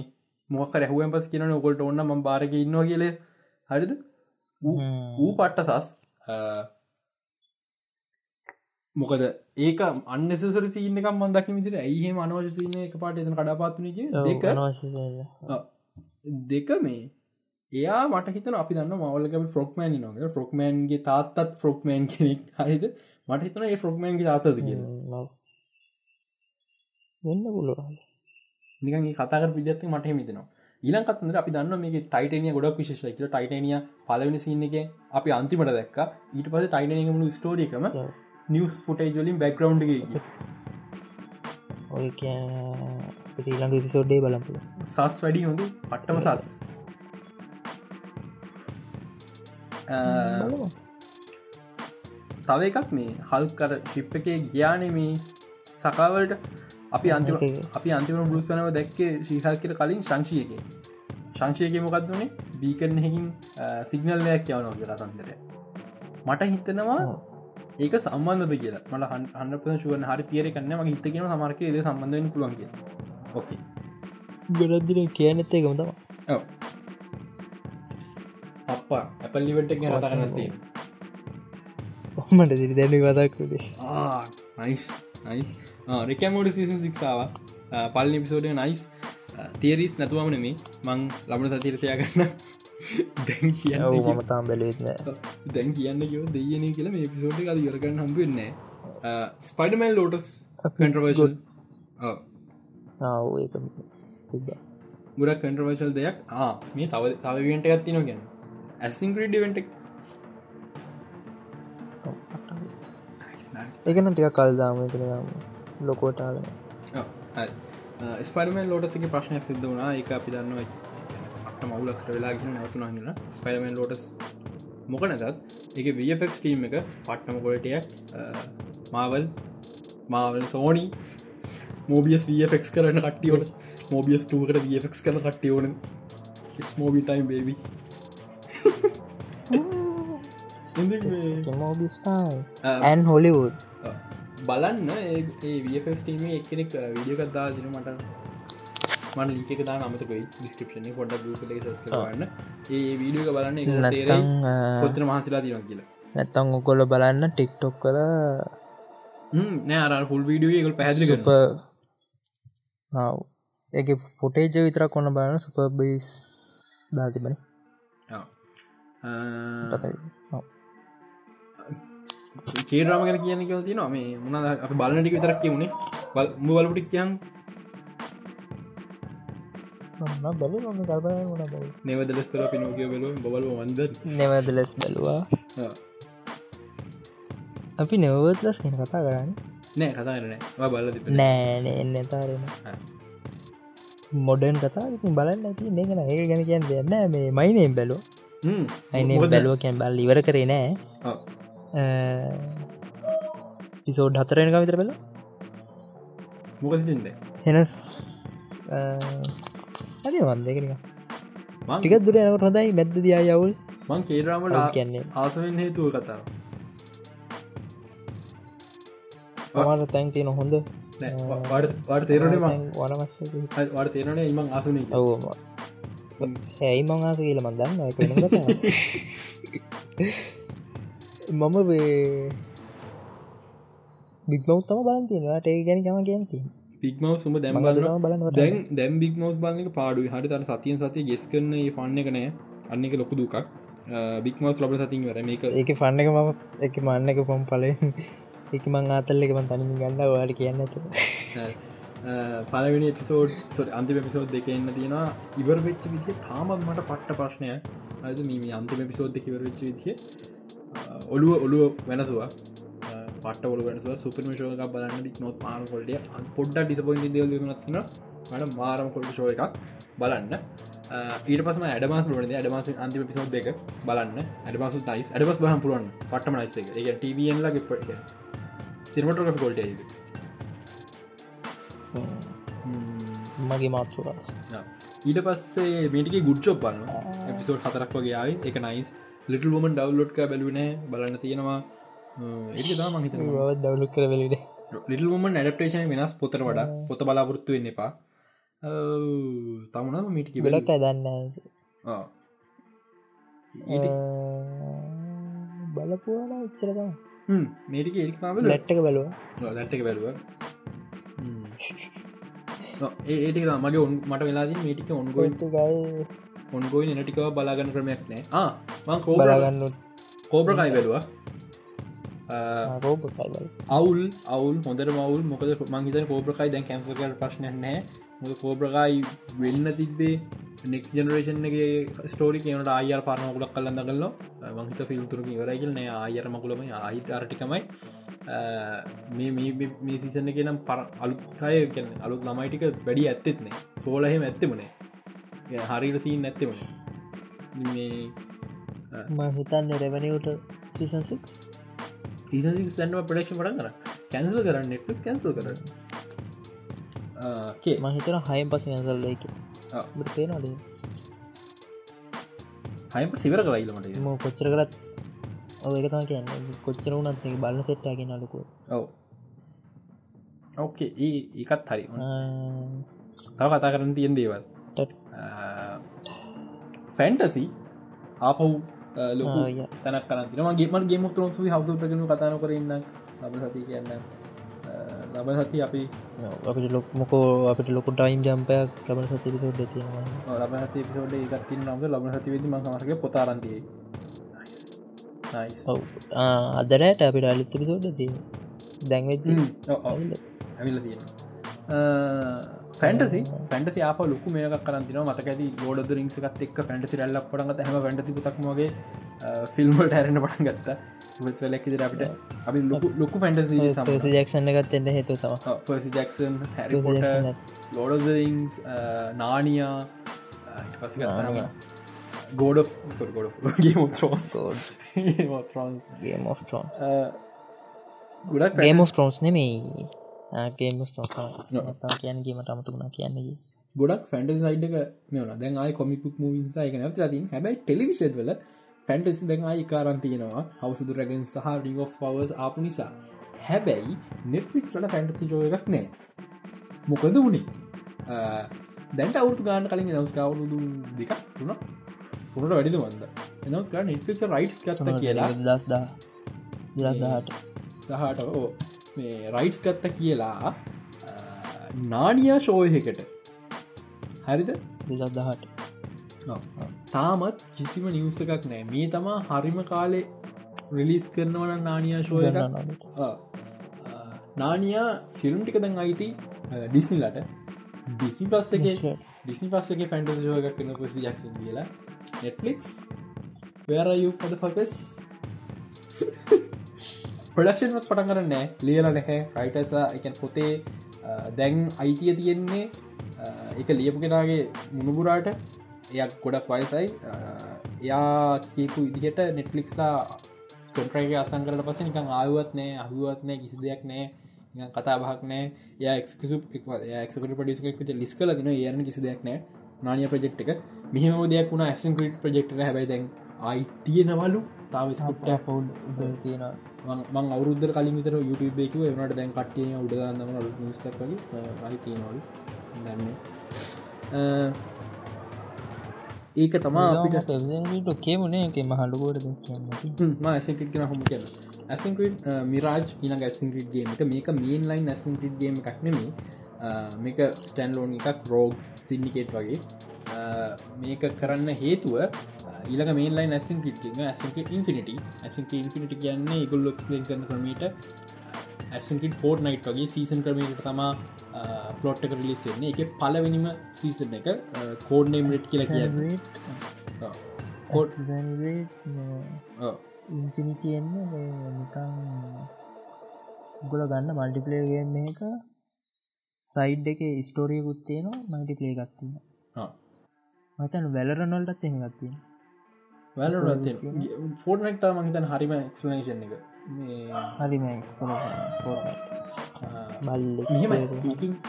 මොක රැහුවෙන් පස් කියන ඔකොල්ට ඔන්න ම බාරක ඉන්නවා කියල. හරිද? වූ පට්ට සස් මොකද ඒක අන්නසර සිීනක මන්දක් මිතර ඇයිහ මනවශ සිීන එක පාට එතන කඩාපාත්තුනක දෙක. දෙක මේ එයා මට හිතන අපි දන්න මවලක ෆ්‍රොක්මෑන් නොක ෆ්‍රොක්මෑන්ගේ තාත්තත් ෆ්‍රොක්මෑන් කෙනෙක්. හරිද මට හිතන ඒ ෆ්‍රොක්මෑන්ගේ තාතද කිය වෙන්න පුල නිකන් කතාර විදත්ත මට හිමිතනවා ඊලන් කතන්දර අපි දන්න මේ ටයිටනිය ගොඩක් විශේෂ කියල. ටයිටනිය පලවෙනි සින්න එක අපි අන්තිමට දැක්ක. ඊට පස ටයිටනකමු ස්ටෝරිකම නිියස් ෆොටේ ජොලින් බැක්ග්‍රවන්් ඔය ඊළඟ විසෝඩ්ඩේ බලපු සස් වැඩි හොඳ පට්ටම සස් තව එකක් මේ හල්කර ශිප් එකේ ග්‍යානමී සකාවලට. අපි අන්තිම අපි අන්තිම බෘස් පනව දැක්කේ ශීහල් කර කලින් සංශයක සංශයක මොකක්ද වනේ බීකරනයකින් සිගනල්ලයක් යවනෝ කියලා සන්දර මට හිතනවා ඒක සම්බන්ධද කියලා. මල හන්ප ශුවන හරි තියර කන්න ම හිතකෙන සමර්ක ද සම්බන්ධයෙන් පුළුවන් කිය ඕකේ ගොඩක්දින කියනත් එකම තම අප්පා ඇපල් ලිවට ගැන කතා කරනත්තේ මට දිරි දැන වදක්කේ නයිස් නයිස් රෙකමෝඩ සීසන් සික්සාව පල්ලි පිසෝඩය නයිස් තේරිස් නැතුවම නෙමේ මං ලබන සතිරතයා කරන්න දැන් කිය මතාම් බැලේත්න දැන් කියන්න යෝ දෙයන කියලා මේ පිසෝඩ් අද යරගන්න හම්බවෙන්න ස්පයිඩමල් ලෝටස් කටරවර්ශල් ගොඩක් කටරවර්ශල් දෙයක්. ආ මේ තව තවවෙන්ට ගත්ති නො ගැන ඇසින් ක්‍රඩිවෙන්ට එකන ටික කල්දාම කරම ලොකෝටාගෙන ස්පරමෙන් ලෝටසක ප්‍රශ්නයක් සිද්ධ වුණා. එක අපි දන්නවා අට මවුලක් වෙලාගෙන නැවතුනාගෙන ස්පරමෙන් ලෝටස් මොක නැතත් එක වෆෙක් ටීම් එක පට්නම කොලටය මාවල් මාවල් සෝනි මෝබියස් වෆෙක් කරන කට්ටියෝට මෝබියස් ටූකට වෆෙක් කරන කට්ටියෝන ස්මෝබි ටයිම් බේබි ඇන් හොලිවුඩ් බලන්න ඒ වෆස්ටීම එක්කෙනෙක් විඩියකත්දා දින මට. මන් ලික දා අමතකයි ඩිස්ක්‍රපෂන පොඩ ගන්න ඒ වීඩියක බලන්න පොත්‍ර මහසිලා තින කියලා. නැත්තං ඔකොල බලන්න ටික්ටොක් කර නෑ අර හුල් වීඩියෝ පැදිලි සුප ඒ ෆොටේජ විතර කොන්න බලන්න සුපබයිස් දාතිබන කේරාම ගැන කියන කියල තින මේ මොන අප බලන ටික විතරක් කියමුණේ කියන් බැල ම කල්පන වන බල නෙවදලස් පල පිනෝකිය බල බල වන්ද නෙවදලස් බැලවා. අපි නෙවවත්ලස් කෙන කතා කරන්න? නෑ කතා කරන බල නෑන එන්න තාරෙන මොඩන් කතා ඉතින් බලන්න ඇති. නගෙන ඒ ගැන කියන්න දෙන්න මේ මයිනයෙන් බැලෝ අයින බැලුව කැන් බල් ඉවර කරේ නෑ පිසෝඩ් හතරෙනක විතර බැල මොකසිද හෙනස් හරි වන්දකෙන ටික දුරනකට හොඳයි මැද්ද දයා යවුල් මං කේරාමට කියන්නේ. ආසවෙන් හේතුව කතාව. සමාර තැන් තියෙන හොඳ. තේරනේ වාට තේරනේ ඉමං ඔවම ඇයි මං. ආස කියල. මන්දන්න මම බික්මවත්තම බලන් තියෙනවාට ඒ ගැන කම කියන්ති පික්මව සුම දැම් බලන්න දැන් දැම් බික්මෝස් බලක පාඩු හරි තර සතියන් සතිය ගෙස් කරන ෆන්න නෑ. අන්න එක ලොකු දුකක්. බික්මස් ලබ සතින් වර මේක ඒක ෆන්න එක මම එක මන්න එක පොම් පලෙන් එක මං ආතල්ල එක මන් තනින් ගන්න වාට කියන්න ඇත පලවෙනි එපිසෝඩ් සොට අන්තිම පිසෝඩ් දෙක එන්න තියෙනවා. ඉවර වෙච්ච විදිිය තාමත් මට පට්ට ප්‍රශ්නය අද මීම අන්තිම පිසෝඩ් දෙක ඉවර වෙච්ච විදිිය ඔළුව ඔළුව වෙනසවා. පට ොල වෙනස සුපරම ශෝක බලන්න නොත් මාන කොල්ඩිය පොඩ්ඩ ඩිසපොයින් දල් නත්න මට මාරම කොල්ඩ ශෝ එකක් බලන්න. ඊට පසම ඇඩමස් ලුවන අඩමස අන්තිම පිසෝ් දෙක බලන්න. ඇඩමස තයිස් ඇඩමස් බහම් පුරුවන් පටම නයිස එක. ඒ ටවන්ලගේ පට සිරමටක කොල්ට මගේ මාත්තුර ඊට පස්සේ මේටික ගුඩ්චොප් බලන්න එපිසෝඩ් හතරක් වගේ ආයි එක නයිස් ලිටල් වමන් ඩව්ලෝඩ්ක බැලුවනෑ බලන්න තියෙනවා. ඒ දා මහිත දවලු කර වෙලට ලිටල් වමන් ඇඩප්ටේෂන වෙනස් පොතර වඩා. පොත බලාපොරත්තු වෙන්න එපා. තමුණම මිටික වෙලක් දන්න බලපුවාන ඉච්චරතම මේටික ඒකාම ලැට්ටක බලුව. ලැට්ටක බැලුව. ඒටික මගේ ඔන් මට වෙලාදී මේටික ඔන්ගොයින් ගයි ඔන්ගොයි නටිකව බලාගන්න ක්‍රමයක් නෑ. ආ කෝ බලාගන්න කෝබ්‍රකයි බැලවා. අවුල් අවුල් හොඳට මවුල් මොකද මංහිත කෝබ්‍රකයි දැන් කැම්සකල් ප්‍රශ්නයක් නෑ. මොද කෝබ්‍රකයි වෙන්න තිබේ නෙක් ජනරේෂන්ගේ ස්ටෝරි කියනට අයර් පාරමකුලක් කලන්න කල්ල මංහිත ෆිල්තුරක ඉවරයිගල් නෑ අයර මකුලම අහිත අරටිකමයි මේ මේ සිසන්න කියනම් පර අලුත්හය අලුත් ළමයිටික වැඩි ඇත්තෙත්නේ සෝලහෙම ඇත්තෙමනේ හරිර සීන් නැත්තෙමන මේ මහිතන්න රෙවනිවට සීසන්සික් සන්ව ප්‍රඩක්ෂ පට කර කැන්සල් කරන්න නෙට් කැන්සල් කරන්න. මහිතන හයම් පස ඇසල්ල එක තේනද හයම සිවර කරයිලමට ම කොච්චර කරත් ඔ එක තම කියන්න. කොච්චර වුනත් බලන්න සෙට්ටාගෙන අලුකෝ ඔව. ඕකේ ඒ ඒකත් හරි. තව කතා කරන්න තියෙන් දේවල් ෆැන්ටසි ආපහු ලොකු තැනක් කරන්න මගේ ගේ මුත්‍රන් සුයි හවසුටගෙන කතාන කරන්න ලබ සති කියන්න. ලබ සති අපි අපිට ලොක් මොකෝ අපිට ලොකු ටයිම් ජම්පයක් ලබන සති පිසෝඩ් තියෙනවා. ලබ සති පිසෝඩ් එකත් නම ලබ සති වෙදි මහමරගේ පොතාරන්තිය අදරට අපිට අලිත්ත පිසෝඩ් තිය දැන්වෙ ඇවිල තියෙන ෆැන්ටසි ෆැන්ටසි ආප ලොකු මේක කරන්තින මතක ඇති ලෝඩ රිංසකත් එක් ෆැන්ටසි රැල්ල පටගත හැම ෆැන්ටසි තක්මගේ ෆිල්ම්මට හැරෙන පටන් ගත්ත. ලැක්කිද අපිට අපි ලොකු ලොකු ෆැන්ටසි ජක්ෂණ ගත් එන්න හේතු Percy Jackson Harry Lord rings නානියා ගෝඩ ගොඩ ගේම ත්‍රෝස් ගොඩක් ගේම ට්‍රෝන්ස් නෙමෙයි ගේම ස්තෝ කියන්න ගේමට අමතුුණා කියන්නේ ගොඩක් ෆැන්ටස් සයිඩක මෙන දැන් ආයි කොමිකුක් මූවිසායක නැත තින් හැබයි ටෙලිවිශද වල ෆැන්ටසි දැන් ආයි කාරන්තියෙනවා හවසුදු රැගෙන් සහ රිං of පවස් ආපු නිසා. හැබැයි නෙට්ලික්ස් වල ෆැන්ටසි ජෝ එකක් නෑ. මොකද වුණේ දැන්ට අවුතු ගාන කලින් නවස්කාවරුදු දෙකක් තුන තුනට වැඩිද වන්ද එනස්කා නෙට්ලික රයිට්ස් කත්ත කියලා. දස්දා දහට. දහට. ඕ මේ රයිට්ස් ගත්ත කියලා නානියා ශෝයකට හරිද? දහට තාමත් කිසිම නිවස එකක් නෑ. මේ තමා හරිම කාලේ රිලිස් කරනවන නානියා ශෝය නානියා ෆිල්ම් ටික දැන් අයිති ඩිසිලට ඩිසි පස්ස එක ඩිසි පස්සක පැන්ට ෝගක් කන පසි ජක්ෂන් කියලා. නෙට්ලික්ස් වේරයු පද පකස් ප්‍රඩක්ෂන්ත් පටන් කරන්න ලියල නැහැ. රයිටසා එක පොතේ දැන් අයිතිය තියෙන්නේ එක ලියපු කෙනගේ මුණුබුරාට. එයක් ගොඩක් වයසයි. එයා කීපු ඉදිහට නෙට්ලික්ස්ලා කොන්ට්‍රයිගේ අසං කරට පස නිකං ආයුවත් නෑ අහුවත් නෑ කිසි දෙයක් නෑ කතා බහක් නෑ. ය එක්කට පඩිස්ක ලිස් කල දින යන කිසි දෙයක් නෑ. නානිය ප්‍රජෙක්් එක. මෙහම දෙයක් වුණ ඇසන් ක්‍රීට් ප්‍රජෙක්් හැබයි දැන් අයිතියනවලු තාවස්කුට්ට පවුල් තියෙන මං අවුරුද්ධ කලින් විතර YouTube එකව එවනට දැන් කට්ටිය උඩදාන්නම නිස්තක්ගේ අහිතියනවලු දන්නේ ඒක තමා අපිට කේමුණේ එක මහල්ලුකෝට ඇසිකට හොම කියන ඇසින්ක්‍රට මිරාජ් ඉන ඇසින්ක්‍රට්ගේම එක. මේක මේන් ලයින් ඇසින්ක්‍රට්ගේම එකක්නෙමේ මේක ස්ටැන්ලෝන් එකක් රෝග් සින්ඩිකේට් වගේ. මේක කරන්න හේතුව ඊලක මේලයි ඇසින් ිට්ග ඇසික ඉන්ෆිනිට ඇසික ඉන්ෆිනිට කියන්නේ ඉගුල්ලො ලෙන් කරන ක්‍රමීට ඇසින්ට ෆෝර්් නයිට් වගේ සීසන් ක්‍රමයට තමා පලොට් එක රිලිස්සෙන්නේ එක පලවෙනිම සීසන් එක කෝඩ්නේම් රට් කියල කිය කෝඩ් ඉන්ෆිනිතියෙන්න්න නිකං ගොල ගන්න මල්ටිපලේගන්න එක සයිඩ් එක ස්ටෝරියකුත් තියෙනවා. මල්ටිපලේ ගත්තින්න මතන වැලරනොල්ටත් එහ ගත්තිය ෆෝර්නක්ට මහිතන් හරිම එක්ස්ලනේෂන් එක හරිම මෙහම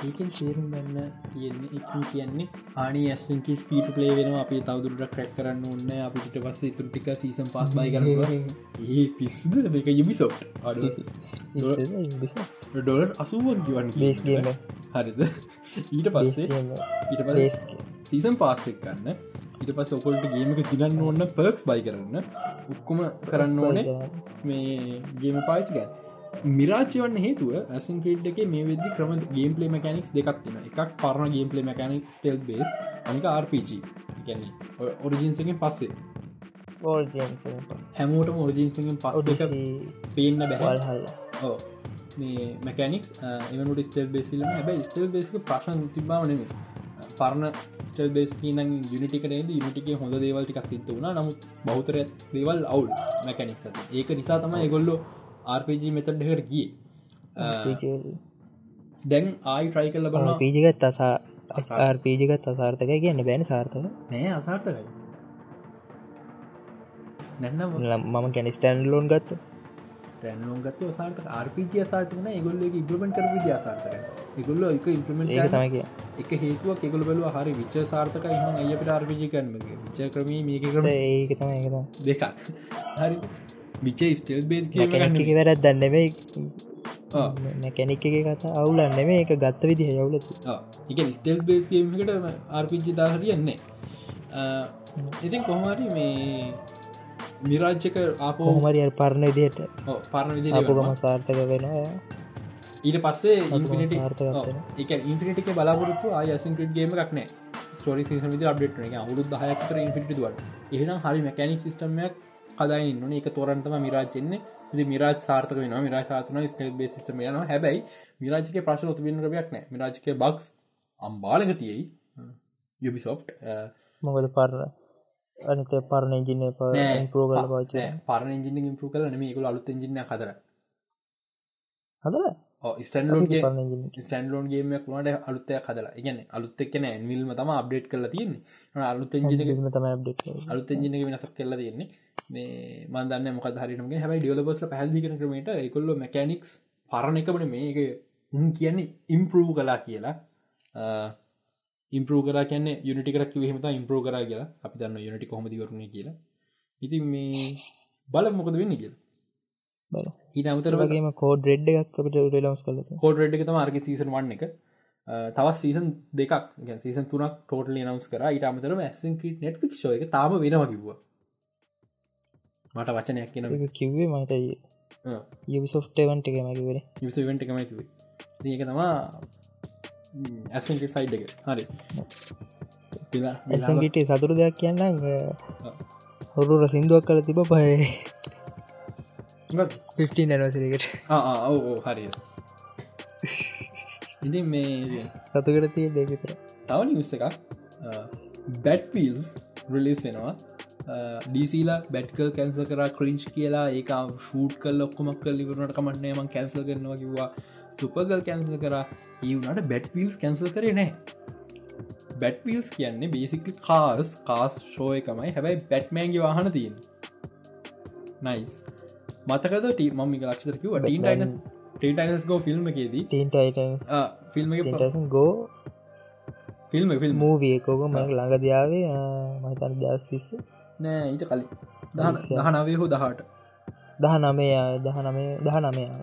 ඒකින් සේරුම් ගන්න තියෙන්නේ එක කියන්නේ ආනි ඇසින්ට ෆීට පලේ වෙන අපි තවදුරට ක්‍රැක් කරන්න ඔන්න අපිට පස්සේ තුරටික සීසම් පාස් බයි කරන ඒ පිස්සුද? මේක යුබිසෝට් අඩ ඩොලර් අසුවක් ගවන්න බේස්ගේම හරිද? ඊට පස්සේ ඊට පස් සීසම් පාස්සෙක් කන්න ඉට පස් ඔකොල්ට ගේමක තිරන්න ඕන්න පර්ක්ස් බයි කරන්න. උක්කුම කරන්න ඕනේ මේ ගේම පාච් ගැන් මිරාචය වන්න හේතුව ඇසින් ක්‍රේට් එක මේ වෙදදි ක්‍රම ගේම් පලේ මකනික්ස් දෙකක්තින එකක් පරණ game play mechanic turn based අනික RPG. ගැන ඔරිජින්සකින් පස්සේ. හැමෝටම ඔරිජින්සිගෙන් පස් පේන්න බැහල් ඕ මේ මැකනික් එමට ස්ටල් බේසිලම හැබයි ස්ටල් බේසික ප්‍රශන් තිබාවනෙම පරණ ස්ටල් බේස් නම් යුනිටිකරේද යුනිටික හොඳ දේවල්ටික සිද්ධ වුණ. නමුත් බෞතර දේවල් අවුල් මැකනික් ඒක නිසා තමයි එගොල්ලෝ RPG මෙතඩ් හට ගිය. දැන් ආයි ට්‍රයි කල්ල බන පීජිගත් අසා අර්පීජිගත් අසාර්ථක කියන්න බෑන සාර්ථක නෑ අසාර්ථකයි. නැන්නම් මම කැනිස්ටන් ලෝන් ගත්ත ටැන්ලෝන් ගත්ත සාර්ථක RPG අසාර්ථකන ගොල්ල ඉගමට කරපි අසාර්ථක ඉගොල්ල එක ඉම්පමෙන්ට තමයි එක හේතුව කෙගොල බැලු හරි විච්ච සාර්ථක එහම අයට RPG කරන විච්ච ක්‍රම මේක කරන ඒක තම දෙකක්. හරි. විච ස්ටල් බේස් වැරත් දන්නවේ කැනෙක් එක කතා අවුලන්න මේ එක ගත්ත විදිහ යවුල එක ස්ටල් බේස්ගේමකට RPG දාහරියන්නේ ඉතින් කොහමරි මේ මිරාජ්‍යක ආපෝ හමරි පරණ විදියට පරණ විදි අපගම සාර්ථක වෙනවා. ඊට පස්සේ එක ඉන්ටික බලාපොරත්තු ආයසින්ක්‍රට ගේම එකක්නෑ ස්ටෝරි සිසම අප්ඩේට එක අවුදු දහයක්තර ඉන්ටිටුවට එහෙනම් හරි මැකැනික් සිස්ටමයක් හදයින්න ඕන. එක තොරන්තම මිරාජෙන්නේ ද මිරාජ සාර්ථක වෙන මිරාශාතන ස්ටල් බේ සිටම යන හැබයි මිරාජක ප්‍රශන උතුබින් රබයක් නෑ. මිරාජක බක්ස් අම්බාලක තියෙයි. යුබිසෝෆ් මොකද පරණ අනිත පරණ ඉජින පරෝගල පාච පරණ ඉජින ඉම්පරු කල එකකු අලුත් ඉජින හදර හදර ස්ටන්ලෝන්ගේ ස්ටන්ලෝන් ගේමයක් වුණට අලුත්තය හදලා. ඉගන්න අලුත් එක්න ඇන්විල්ම තම අප්ඩේට් කල තියන්නේ. අලුත් ජින තම අලුත් ජින වෙනසක් කල තියන්නේ. මේ මන්දන්න මොක හරිනගේ හැයි ඩියලබස්ල පැහදි කරනට එකොල්ල මැකනික්ස් පරණ එකබන මේක උන් කියන්නේ ඉම්පරූ කලා කියලා ඉම්පරූ කර කියන්න යුනිටි කරක් හමත ඉම්පරෝ කර කියලා. අපි දන්න යුනිටි කොමතිවරුණ කියලා. ඉතින් මේ බල මොකද වෙන්න කියලා. අමතර වගේම කෝඩ් රෙඩ් එකක් අපට රලස් කල කෝඩ් රෙඩ් එක තම අර්ග සීසන් වන්න එක. තවත් සීසන් දෙකක් සීසන් තුනක් ටෝටල නවස් කර. ඊට අමතර ඇසින් ක්‍රීට නෙට්ික් ෝ එක තාම වෙනවා කිව්ව. මට වචනයක් කියන කිව්වේ මතයි යුසෝට්ටවන්ට එක මැකිවර යුසවෙන්ට එක මැකිවේ ඒක තමා ඇසන්ට සයිඩ් එක. හරි. ඇසන්ගිට සතුරු දෙයක් කියන්න හොරුර සිින්දුවක් කල තිබ 15 ඇනවසරකට ඕ හරි. ඉති මේ සතුකට තිය දෙකතර තව නිවස්ස එකක්. බැට්පිල්ස් රිලිස් වෙනවා. ඩීසිලා බැට්කල් කැන්සල් කර ක්‍රීංච් කියලා ඒ ෂූට් කල් ඔක්කොමක් කල් ලිවරනට කමටනය ම කැන්සල් කරනවා කිවා සුපගල් කැන්සල් කර. ඒවනට බැට්පිල්ස් කැන්සල් කරේ නෑ බැට්පිල්ස් කියන්නේ බේසිකලි කාස් කාස් ෂෝය එකමයි. හැබැයි බැට්මෑන්ගේ වාහන තියෙන් නයිස් මතකද ට මම ලක්ෂතරකිව ටීන්ටයින ටීටයිනස් ගෝ ෆිල්ම් එකේදී. ෆිල්ම් ගෝ ෆිල්ම් ෆිල් මූවියකෝක ම ළඟදයාවේ මතන් දස් විස්ස නෑ ඊට කලින්. දහනවේ හෝ දහට. දහ නමේ දහ නමේ දහ නමයා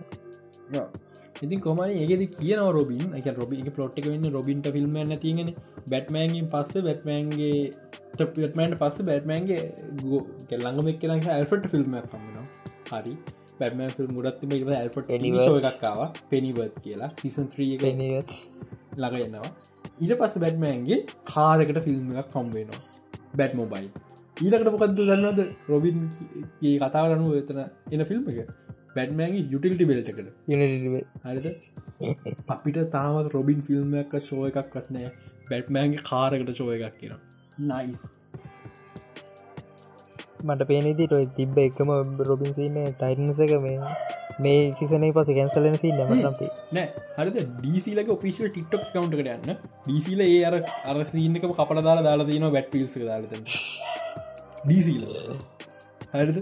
ඉතින් කොමන ඒගෙද කියන රොබින්? එක රොබි එක පලොට් එක වෙන්න රොබින්ට ෆිල්ම් තිගෙන බැට්මෑන්ගින් පස්ස බැට්මෑන්ගේ ටමන්ට පස්ස බැට්මෑන්ගේ ගෝ කෙල්ලඟම එක් ලඟ ඇල්ෆට ෆිල්ම්මක් කමනවා හරි. බැම මුඩත් ඇල්පට එකක්කාව පෙනිවර්ත් කියලා. සිසන් ත්‍රී ළඟ එන්නවා ඊට පස්ස බැට්මෑන්ගේ කාරකට ෆිල්ම් එකක් කොම්බේනවා බැට් මොබයි ඊලකට මොකක්ද දන්නවද? රොබින්ගේ කතාව අනුව එතන එන ෆිල්ම් එක බැඩ්මෑන්ගේ යුටිල්ටි බෙල්ටකට හරිද? අපිට තාමත් රොබින් ෆිල්ම් එක ශෝය එකක් වත්නෑ බැට්මෑන්ගේ කාරකට ශෝය එකක් කියන නයි මට පේනදිට ඔය තිබ්බ එකම රොබින්සින්න ටයිටන්සක මේ මේ සිසනේ පස කැන්සලන සි නමටම්පේ නෑ. හරිද? ඩීසිලක ඔපිසිල් ටික්ටොක් කවන්ට යන්න. ඩීසිල ඒ අර අරසිීනක කපල දාලා දාලා දන වැට් පිල්ස දාලත ඩීසිල හරිද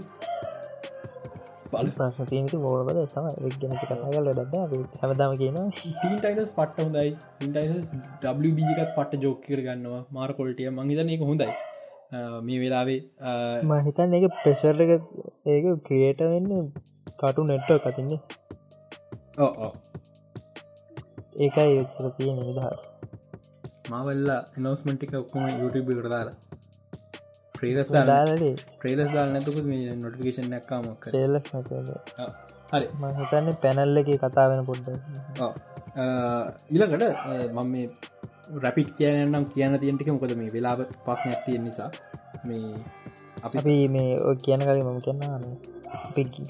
පල ප්‍රශ්තිීනක මෝලබද තම ගැන කතා කල ඩ හැමදාම කියන ටීන්ටයිනස් පට්ට හොඳයි. ඉන්ටයිනස් WBකත් පට ජෝකර ගන්නවා. මාර කොල්ටිය මංහිතන එක හොඳයි. මේ වෙලාවේ මහිතන් එක ප්‍රෙසර් එක ඒක ක්‍රියේට වෙන්න කටු නෙට්ට කතින්නේ ඕ ඒකයි යොච්චර තියෙන විදහස් මවල්ලා එනෝස්මටික ඔක්කොම YouTube කරදාලා ්‍රේලස් දාලේ ක්‍රේලස් දාල නැතුක මේ නොටිකේෂන් නැක්කාමක් ේලස් හරි. මහිතන්නේ පැනල්ල එක කතා වෙන පොඩ්ඩ ඊළඟට මම මේ රැපිට් කියනම් කියන්න තියෙන්ටික මොකද මේ වෙලාව පස්නයක් තියෙන් නිසා. මේ අපි මේ කියන කල මම කියන්න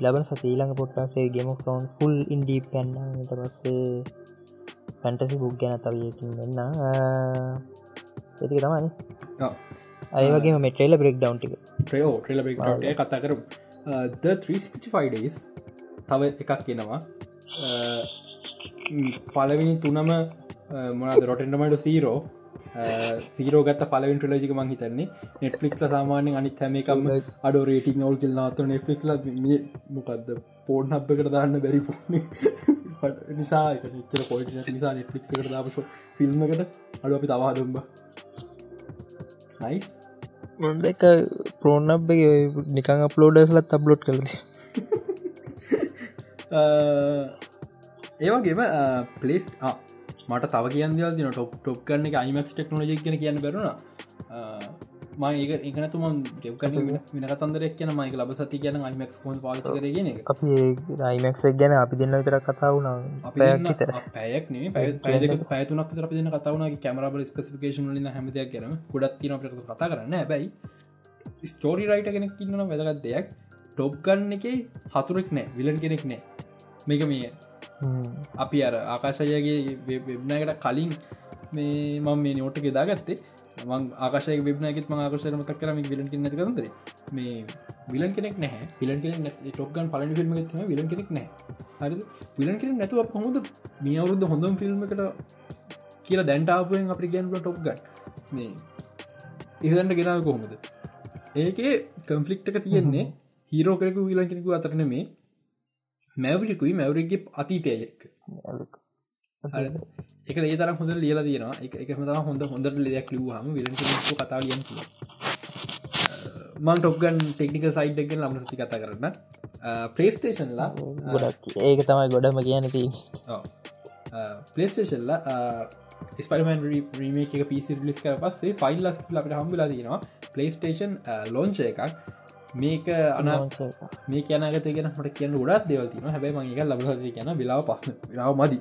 ලබන සතීලඟ පොට්ටන්සේ ගෙම ෆ්‍රෝන් ෆුල් ඉන්ඩී පැන්න ට පස්සේ පැන්ටසි බුක් ගැන තවයකින් වෙන්න ඇති තමනි අයවගේ මෙටේල බ්‍රෙක් ඩවන්ටික ට්‍රයෝ ට්‍රල බ්‍රෙක් කතා කරු ද 365 ඩේස් තව එකක් කියනවා පලවිනි තුනම මොනද රොටෙන්ටමට සීරෝ සීරෝ ගත් පලවින් ටලජික මං හිතන්නේ. නෙට්ලික්ල සාමාන්‍ය අනිත් හැමකම් අඩ රේටිං අවල් කිල් නාත නෙට්ලික්ල මොකක්ද පෝර්න් හබ්බකට දාන්න බැරි <laughs> නිසා නිචර පොයිට නිසා නෙට්ලික් දාපස ෆිල්ම්මකට අඩු අපි තවා දුම්බ නයිස් මොක ප්‍රෝනබ් නිකං අප්ලෝඩස්ලත් අබ්ලෝඩ් කරද ඒවගේම පලේස්් මට තව කියන්න දින ටොප් ටොප් කරන එක අයිමක් ටෙක්නෝජි කියන කියන්න බැරුණ මඒක එකනතුම ගෙව්කන විනකතන්දරක් කියන මයික ලබ සති කියන අයිමක් ොන් පාච කරගෙන අපි අයිමක්ක් ගැන අපි දෙන්න විතර කතා වුණා. පැයක් පැයක පැතුනක් තර දෙන කතාවන කැමරබල ස්පසිකේෂන් ලින් හැමදයක් කරම ගොඩත් තින කතා කරන්න බැයි ස්ටෝරි රයිට කෙනෙක් ඉන්නන වැදගත් දෙයක්. ටොප් ගන්න එක හතුරෙක් නෑ විලන් කෙනෙක් නෑ. මේක මේ අපි අර ආකාශයගේ වෙබ්නකට කලින් මේ මම මේ නෝට ගෙදා ගත්තේ මං ආකාශය වෙබ්නයගෙත් ම ආකශරම තක් කරම විලන් කෙනෙ කරදර මේ විලන් කෙනෙක් නැහැ. පිලන් කෙනෙ ටොක්ගන් පලන ිල්ම ම විලන් කෙනෙක් නෑ හරි විලන් කෙනෙක් නැතුව හොඳ මේ අවුරුද්ධ හොඳම් ෆිල්ම්කට කියලා දැන්ටාපුයෙන් අපි ගැන්ල ටොක්ගන් මේ ඉහදන්ට ගෙනාව කොහොමද? ඒකේ කම්ෆලික්් එක තියෙන්නේ හිරෝ කරකු විලන් කෙනෙකු අතරන මේ මැවලිකුයි මැවරිගේ අතීතයයෙක් එක ඒ තර හොඳ ලියලා තියෙනවා. එක එකම තම හොඳ හොඳට ලෙයක් ලිවහම විල කතා ලියන් මං ටොක්ගන් ටෙක්නික සයිට්ගෙන් ලම සති කතා කරන්න. පලේස්ටේෂන්ලා ගොඩක්. ඒක තමයි ගොඩම කියන ති පලේස්ටේෂල්ලා ස්පරමන් රීමේ එක පිසි ලිස් කර පස්සේ ෆයිල් ලස් ලට හම්බිලා තියෙනවා. පලේස්ටේෂන් ලෝංච එකක්. මේක අන මේ කියනගත ගෙන හට කියන්න ගොඩත් දෙවතින හැබයි මගේ ලබ කියන වෙලාව පස්සන රාව මදි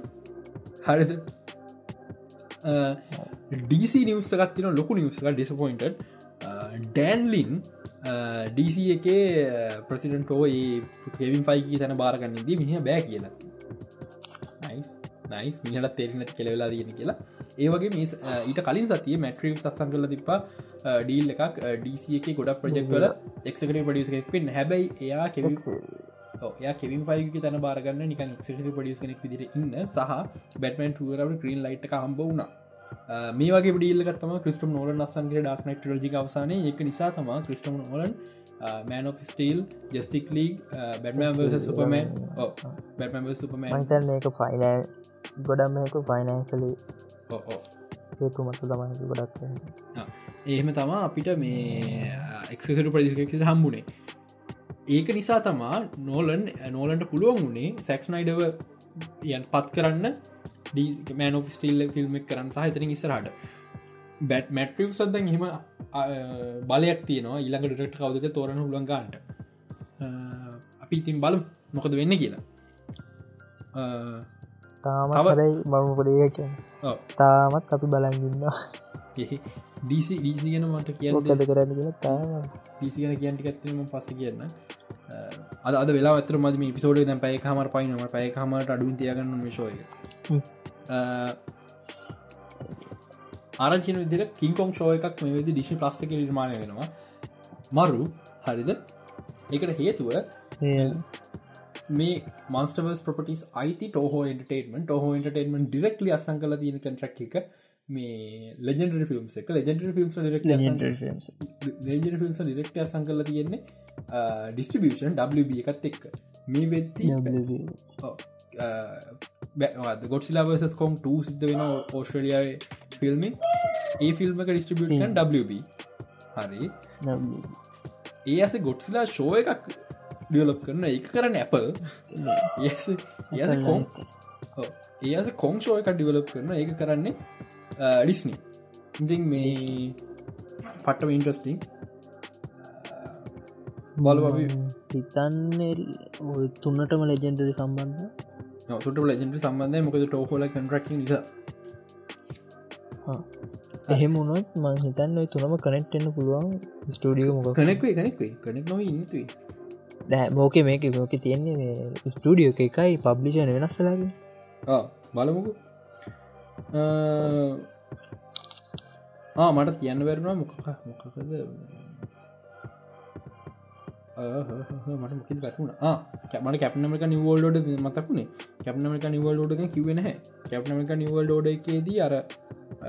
හරිද? ඩීසි නිවස්සගත්තින ලොකු නිවස්ක ඩිස්පොයින්ට ඩෑන්ලින් ඩීසි එක ප්‍රසිඩන්ටෝ ඒ කෙවින් ෆයිකී තැන බාරගන්නදී මිහ බෑ කියලා. නයිස් මිහට තේරනට කෙලවෙලා දයෙන කියලා. ඒවගේ මිස් ඊට කලින් සතිය මැට්‍රීම් සස්සන් කල තිපා ඩීල් එකක්. ඩීසි එක ගොඩක් ප්‍රජෙක්් කල එක්කට පඩියස් පෙන් හැබැයි එයා කෙව ය කෙවින් පයික තන බාරගන්න නික ක්ෂ පඩියස් කෙනෙක් විදිර ඉන්න සහ බැටමන් ටුවරට ක්‍රීන් ලයිට් හම්බ වුණා. මේ වගේ ඩිල්ලගත්තම ක්‍රිස්ටම් නෝල නස්සන්ගේ ඩක් නට ලජි අවසානය. එක නිසා තම ක්‍රිස්ටම් Nolan man of steel justice league Batman Superman Batman Superman එක ෆයින ගොඩම් එක ෆයිනන්ශලි ඒතුමට තමයි ගොඩක් එහෙම තමා අපිට මේ එක්සට ප්‍රදිකට හම්බුණේ ඒක නිසා තමා නෝලන් නෝලන්ට පුළුවන් වුණේ සැක්ස්නයිඩව යන් පත් කරන්න මෑන ස්ටිල්ල ෆිල්ම් කරන්න සහිතන ඉස්සරහට. බැට් මැට්‍රික් සදන් හෙම බලයක් තියනවා. ඉළඟ ඩෙක්ට කවදක තෝරන හුළන්ගන්ට අපි ඉතින් බලම් මොකද වෙන්න කියලා. තාමයි මම පොඩේ කිය තාමත් අපි බලගන්නවා ඩීසි ඩීසි ගෙන මට කියන්න ද කරන්න ඩීසි ගැන කියන්ටිකත්ම පස්ස කියන්න. අද වෙලා ඇතර මදම පිසෝඩ දැ පැය හමර පයිනම පැය හමට අඩුන් තියගන්න විශෝය ආරංචින විදිර කින්කොම් ෂෝ එකක් මේ වෙදි දිශි ප්ලස්ක නිර්මාණය වෙනවා. මරු හරිද? එකට හේතුව මේ මන්ස්ටවස් ප්‍රපටිස් අයිති ටෝහෝ එන්ටේටමන් ටෝහෝ එන්ටේටමන් ඩිරෙක්ලි අසං කල තියෙන කටරක් එක මේ ලෙජෙන්ඩ ෆිල්ම් එක. ලෙජෙන්ඩ ෆිල්ම් ලෙජ ෆිල්ම් ඩිරෙක්ට අසං කල තියෙන්නේ ඩිස්ටිබියෂන් WB එකත් එක්ක. මේ වෙත්ති ගොඩ්සිලාවසස් කොම් ට සිද්ධ වෙන ඕස්ට්‍රලියාව ෆිල්මි ඒ ෆිල්ම් එක ඩිස්ටිබියටන් WB හරි. ඒ අස ගොඩ්සිලා ෂෝ එකක් ඩියලොප් කරන එක කරන්න ඇපල් ඒ කොම් ඒ අස කොං ෂෝ එක ඩිවලප් කරන ඒක කරන්නේ ඩිස්නි ඉතින් මේ පට්ටම ඉන්ට්‍රස්ටිං බල හිතන්නේ තුන්නටම ලෙජෙන්ඩරි සම්බන්ධ. නොසුට ලජෙන්ට සම්බන්ධය. මොකද ටෝහෝල කන්ට්‍රක් නිසා. එහෙම වුණොත් මං හිතන්න තුනම කනෙක්ටෙන්න්න පුළුවන් ස්ටඩියෝ මොක කනෙක්වේ කනෙක්වේ කනෙක් නොව ඉන්නතුයි දැ මෝක මේක මෝක තියෙන්නේ ස්ටඩියෝ එකයි පබ්ලිෂන වෙනස්සලාගේ බලමුකු මට කියන්න වැරුණා මොකක් මොකකද? මට මොක වැටුණ මට කැප්නමක නිවල්ඩ මතකුණේ කැප්නමක නිවල්ඩෝඩ කිවෙන කැප්නමක නිවල් ෝඩ එකේදී අර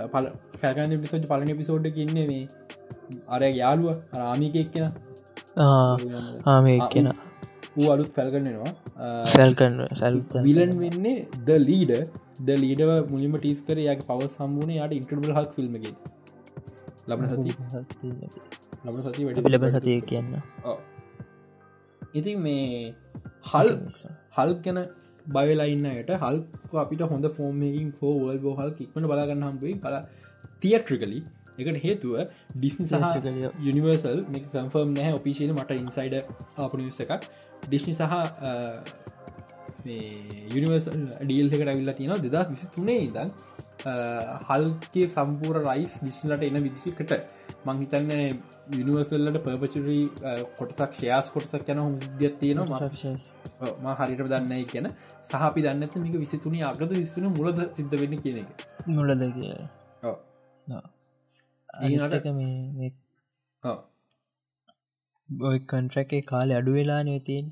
පල ෆැකන පිසෝජ් පලන පිසෝඩ් ඉන්නේ මේ අර යාලුව රාමික එක්කෙන. ආමේ කියෙන ඌ අලුත් පැල්ගන්නවා සැල්කන් විලන් වෙන්නේ ද ලීඩ ද ලීඩව මුලිම ටිස් කර යාගේ පව සම්බුණ යට ඉන්ටබල් හක් ෆිල්ම්ගේ ලබන සති ලබන සති වැඩ ලබ සතිය කියන්න ඉතින් මේ හල් හල් ගැන බයලයින්නයට හල් අපිට හොඳ ෆෝර්මකින් ෝ වල් බෝහල් ඉක්මට බලාගන්න හම්බුයි බල තියට්‍රිකලි එකට හේතුව ඩිස්නි සහ යනිවර්සල් මේ කම්ෆර්ම් නෑ ඔපිසිල මට ඉන්සයිඩ අපනිස් එකක් ඩිස්නි සහ යනිවර්සල් ඩියල් එකට ඇවිල්ලා තියෙන දෙදා විසි තුනේ ඉදන් හල්ගේ සම්පූර රයිස් විශ්ලට එන විදිසිකට මංහිතන්න යනිවර්සල්ලට පර්පචරී කොටසක් ශයාස් කොටසක් යන හොම සිද්ධියත් තියෙනවා. ම හරිට දන්නයි කියන. සහපි දන්නත මේක විසිතුනි අගත විස්සන මුලද සිද්ධ වෙන්න කියන එක. මුලද කිය අනික මේ ඔය කන්ට්‍රැකේ කාලෙ අඩු වෙලා නතින්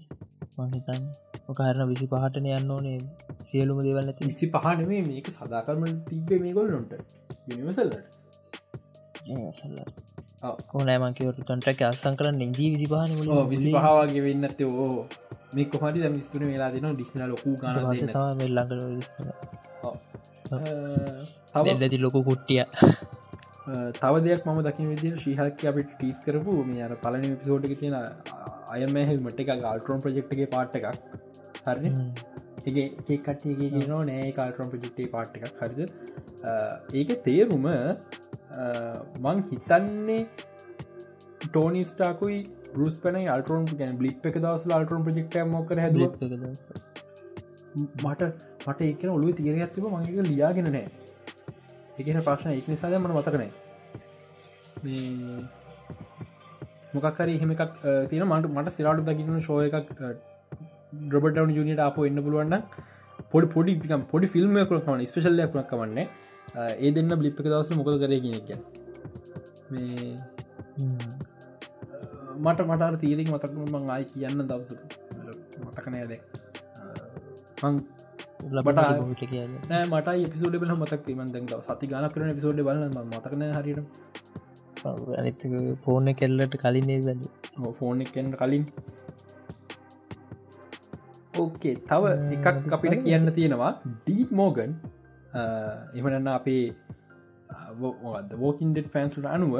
මහිතන් මොකරන විසි පහටන යන්න ඕනේ. සියලුම දෙවල් ඇති විසි පහන මේ මේක සදාකරම තිබේ මේ ගොල්ලොන්ට යනිවසල්ලට කෝනෑමන්කවට කන්ට්‍රැක් අසං කරන්න ඉදී විසි පහන විසි පහවාගේ වෙන්න ඇත්තේ ඕ මේ කොහට මිස්තුන වෙලා දෙන ඩිස්න ලොකු ගන ළඟ ඇති ලොකු කුට්ටිය තව දෙයක් ම දකින විදි ශීහක අපට ටීස් කරපු මේ අර පලන පිසෝට්ක තියෙන අයමහෙල්මට එක ගල්ටරෝන් ප්‍රජෙක්්ගේ පාට් එකක් හරි ඒ කට්ටියගේ නෝ නෑ කාල්ටරෝන් ප්‍රජෙක්්ේ පාට් එකක්. හරිද? ඒක තේරුම මං හිතන්නේ ටෝනිස්ටාකුයි බරුස් පන අල්ටරෝන් ගැන බ්ලිප් එක දවස් අල්ටරෝන් ප්‍රජෙක්ට මොකර හැද මට මට එකන ඔලු තිරගත්තිම මගේ ලියාගෙන නෑ එකන ප්‍රශ්න එක් නිසාද මට මතකනෑ මොකක්හරි එහෙම එකක් තියෙන මට මට සිරාටු දකින්න ශෝය එකක් ඩ්‍රබටවන් ජනිට අප එන්න පුළුවන්න පොඩි පොඩි පිකම් පොඩි ෆිල්ම් කරන ස්පේශල්ල කුණක් කවන්න ඒ දෙන්න බ්ලිප් එක දවස මොකද කරගෙන එක මේ මට මට තීරෙක් මතක්ම මං ආයි කියන්න දවස මතකනෑද ලබට නෑ මට පිසෝඩ බල මතක් ීම දැක සති ගන කරන පිසෝඩ් බල මතකන හරිට අනිත ෆෝන කෙල්ලට කලින් ඒදන්න ෆෝන් එකෙන්ට කලින්. ඕකේ තව එකක් අපිට කියන්න තියෙනවා. ඩීප් මෝගන් එමනන්න අපේ වෝකින්ඩෙට ෆෑන්සුට අනුව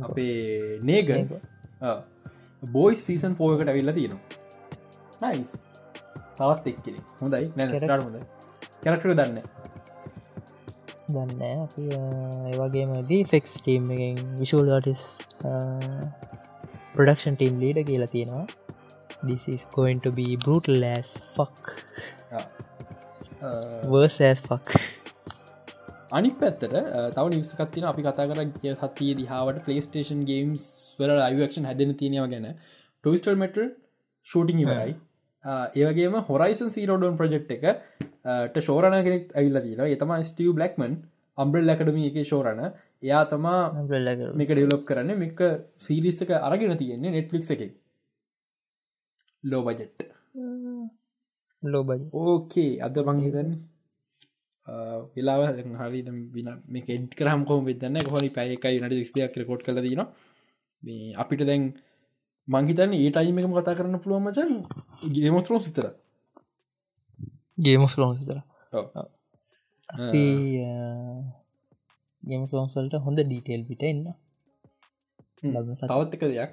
අපේ නේගන් බෝයි සීසන් ෆෝකට ඇවිල්ල තියෙනවා. නයිස් තවත් එක්කෙ හොඳයි. හොඳ කැරක්ටර දන්න දන්න ඒවගේම ඩීෆෙක්ස් ටීම් විශූල් ටස් ප්‍රඩක්ෂන් ටීම් ලීඩ කියලා තියෙනවා. This is going to be brutal as fuck. worse as fuck. අනි පැත්තට තව නිවසකත්තින අපි කතා කර කිය සතිය දිහාවට පලේස්ටේෂන් ගේම්ස් වල අයක්ෂන් හැදෙන තියෙනව ගැන. ටස්ටල් මෙටල් ෂූටිං ඉවරයි ඒවගේම හොරයිසන් සීරෝඩන් ප්‍රජෙක්් එකට ශෝරණ කෙනෙක් ඇවිල්ල දීලා එතම ස්ටිය බ්ලක්මන් අම්බල් ලැකඩම එක ශෝරණ එයා තමා මේක ඩෙවලොප් කරන්න මේක සීරිස්සක අරගෙන තියෙන්නේ නෙට්ලික් එක. ලෝ බජෙට් ලෝබ ඕකේ අද පංහිතන්න වෙලාව හරි මේ එඩ් කරම් කොම වෙදන්න හොනි පැයකයි නට ස්දයක් රකොට් කල දන මේ අපිට දැන් මංහිතන්න ඒ ටයිම එකම කතා කරන්න පුළුව මචන් ගේමස්තරෝ සිතර ගේමස්ලෝන් සිතර ගේම ලෝන්සල්ට හොඳ ඩීටේල් පිට එන්න. තවත් එක දෙයක්.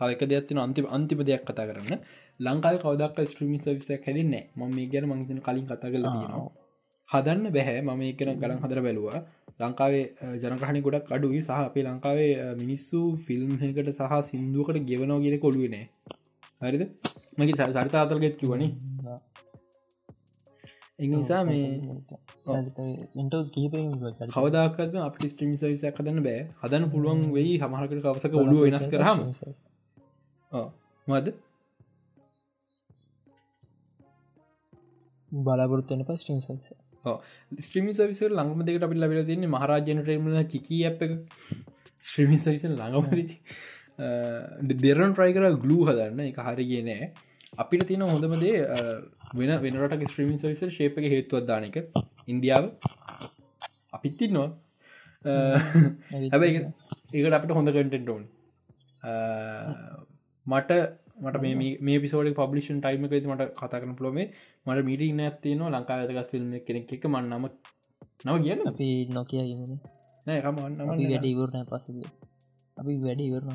තවක දෙයක්තින අන්තිම අන්තිම දෙයක් කතා කරන්න. ලංකාව කවදක් ස්ට්‍රීමි සවිසයක් හැදින්න ම මේ ගැන මංතන කලින් කතා කල නවා හදන්න බැහැ. මම එකන ගලන් හදර බැලවා. ලංකාවේ ජනකහනි ගොඩක් අඩුයි. සහ අපේ ලංකාවේ මිනිස්සු ෆිල්ම්හකට සහ සිින්දුවකට ගෙවනෝ ගෙන කොළුවනේ හරිද? මගේ සරිත අතරගෙත් කිවනි එනිසා මේ කවදාකත් අප ස්ට්‍රීම් සවිසයක් හදන්න බෑ. හදන්න පුළුවන් වෙයි. සමහකට කවසක ඔලුව වෙනස් කරහම මද බලාපොරත්තුවන පස් ටීම් ස්ත්‍රීමි සවිස ලංගම දෙකට අපි ලබල තින්නේ මහරජනටමල කිකී අප එක. ස්ත්‍රීමි සවිස ළඟමද දෙරන් ට්‍රයි කර ගලූ හදන්න. එක හරිගේ නෑ. අපිට තියෙන හොඳමදේ වෙන වෙනට ස්ත්‍රීමි සවිස ශේපක හේතුවත් දානක ඉන්දියාව. අපිත්තින්නවා හැබැයි ඒකට අපට හොඳ කටෙන්ටෝන් මට මට මේ පිසෝඩ පබ්ලිෂන් ටයිම ති මට කතා කරන පලොමේ මට මිට ඇතිනවා ලංකාතක ෆිල්ම් කෙනෙක් එක මන්නම නව කියන්න? අපි නොකිය වැඩ ඉවරන පස අපි වැඩ ඉවරන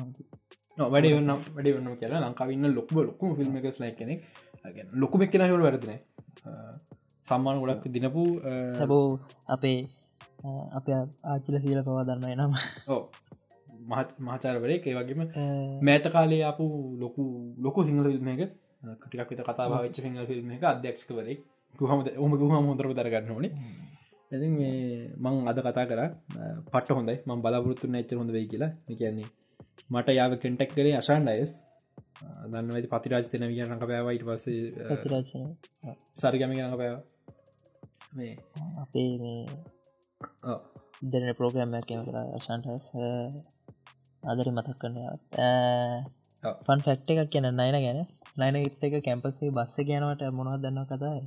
වැඩ වන්න වැඩ වන්න කියලා ලංකාවන්න ලොක්බ ලොක්කම ෆිල්ම් එකස් ලයි කෙනෙක් ලොකුම එක්කෙනහට වැරදින සම්මාන ගොඩක් දිනපු හැබෝ අපේ අප ආචිල සීල පවා දන්න එනම ඕ මහචාරවරේ ඒ වගේම මෑත කාලේ අපපු ලොකු ලොකු සිංහල ිල්ම එක. කටික් විත කතා භාවිච්ච සිංහල ිල්ම් එක අධ්‍යක්ෂකවරේ හම ඔම හම හොඳර දරගන්න ඕනේ. ඇති මේ මං අද කතා කර. පට හොඳයි. ම බලාපොරත්තු නැච්ච හොඳ වෙයි කියලා. කියන්නේ මට යාව කෙන්ටෙක් කරේ අශාන් ඩයස් දන්නවති පතිරාජ තෙන විය රඟ පෑවයිට පස්සේ සරිගම රඟ පෑව මේ අපේ දෙන පෝග්‍රම්යක් කම කර ශන්ටස් අදරි මතක් කරනවත් පන් ෆැක්ට එකක් කියන නයින ගැන. නයින ඉත් එක කැම්පසේ බස්ස ගැනවට මොනවත් දන්න කතායි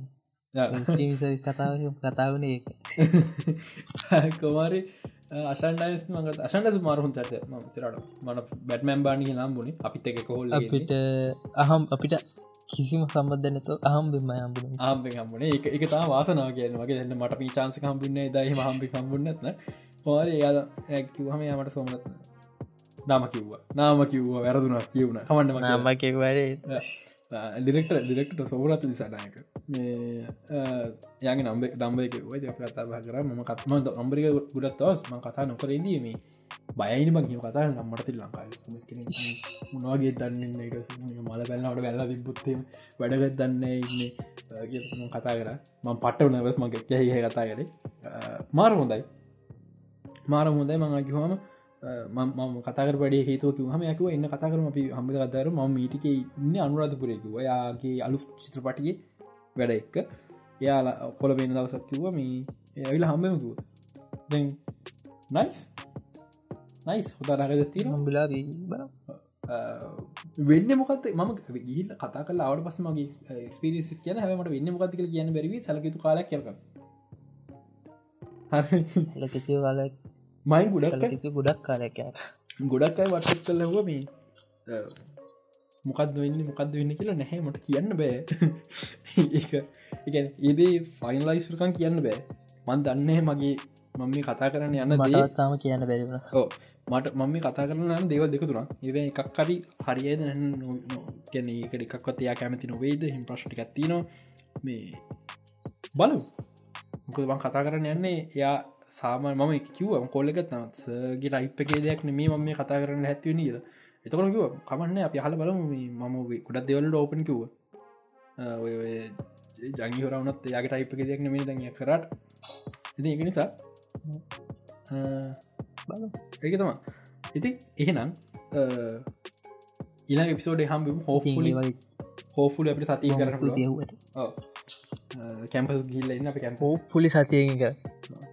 කතාව? කතාවන ඒක. කොමාරි අශන්ඩයිස් මඟ අශන්ඩ මාරුන් චත ම සිරට මන බැටමැම් බුණි අපිත් එක කොහොල් අපිට අහම් අපිට කිසිම සම්බධනත අහම් බෙම යම්බුණ ආම්පි හම්බුණ එක එක තා වාසනාව කියන වගේ එන්න මට පිචාන්ස කම්බුන්න දයි හම්පි කම්බුන්නත්න හෝර යාද ඇක්කිවහම යාමට සොමනත්න නාම කිව්වා. නාම කිව්වා වැරදුනක් කියවුණ කමන්නම නාම කිවරේ ඩිරෙක්ට ඩිරෙක්ට සෝරත් දිසානායක. යගේ නම්බ දම්බයක ඔය කතා කර. ම කත්ම අම්බරික ගුඩත් තවස් ම කතා නොකරදීම බයයින බං කතා නම්මට ලංකායි මොනවාගේ දන්න මල පැල්ලට වැල්ලා තිබුත්තේ වැඩගත් දන්න ඉන්න කතා කර. ම පට්ට නවස් මගේ ගැහ කතා කරේ. මාර හොඳයි. මාර හොඳයි. මංකිහම මම කතර පඩ හේතු හම යකව එන්න කතාකරම අපි හම කතර ම මීටික ඉන්න අනුරාධපුරයකුව යාගේ අලු චිත්‍රපටිගේ වැඩ එක්ක. එයාලා කොල පෙන දවසක් කිව්ව මේ ඇවිල හම්බමකුව දැ නයිස් නයිස් හොතාරග තිර බිලා බ වෙන්න මොකත් ම ගිහිල් කතා කල අවට පස මගේ ස්පිරිස් කියන හැමට වෙන්න මොකතික කියන්න බැරිවි සලකතු කාලක් කියක ලකතිය කාලක් මයි ගොඩක් ගොඩක් කාලයක් ගොඩක් අයි වටත් කල හව මේ මොකක්ද වෙන්න මොකක්ද වෙන්න කියලා නැහැ මට කියන්න බෑ. <laughs> ඒදේ ෆයින්ලයිස්කන් කියන්න බෑ. මන් දන්නේ මගේ මම කතා කරන්න යන්න තාම කියන්න ඕ මට මම කතා කරන්න දේව දෙක තුරා ඒ එකක් කරි හරියද ගැන එකට එකක්වත් එයා කැමති නොවේද? හිම ප්‍රශ්ටි ඇත්තිනවා මේ බලු මොකද බං කතා කරන්න යන්නේ එයා සාමාන මම කිව්ව. කොල්ලෙකත් නත්ගේ රයිප්පකේ දෙයක් මේ මම මේ කතා කරන්න හැත්ව නීද? එතකොට කිව කමන්න අප හල බලම. මම ගොඩක් දෙවලට ඕපන් කිව්ව. ඔය ජංගි හොරවනත් යාගේ රයිප්ක දෙයක් නෙමේ දඟ කරට. ඉති එක නිසා ඒක තමා ඉති එහෙනම් ඊලා එපිසෝඩ් හම්බ හෝලි හෝෆුල අපට සතිය කර කැම්පස් ගිල්ල ඉන්න අප කැම්ප පුලි සතියක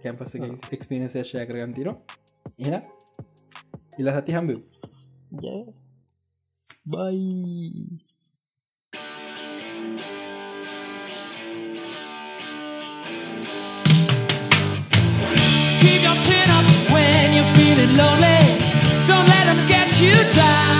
කැම්පස් එක්ස්පිනසේෂය කරගන් තිර එන ඉල සති හම්බ බයි Keep your chin up when you're feeling lonely. Don't let them get you down.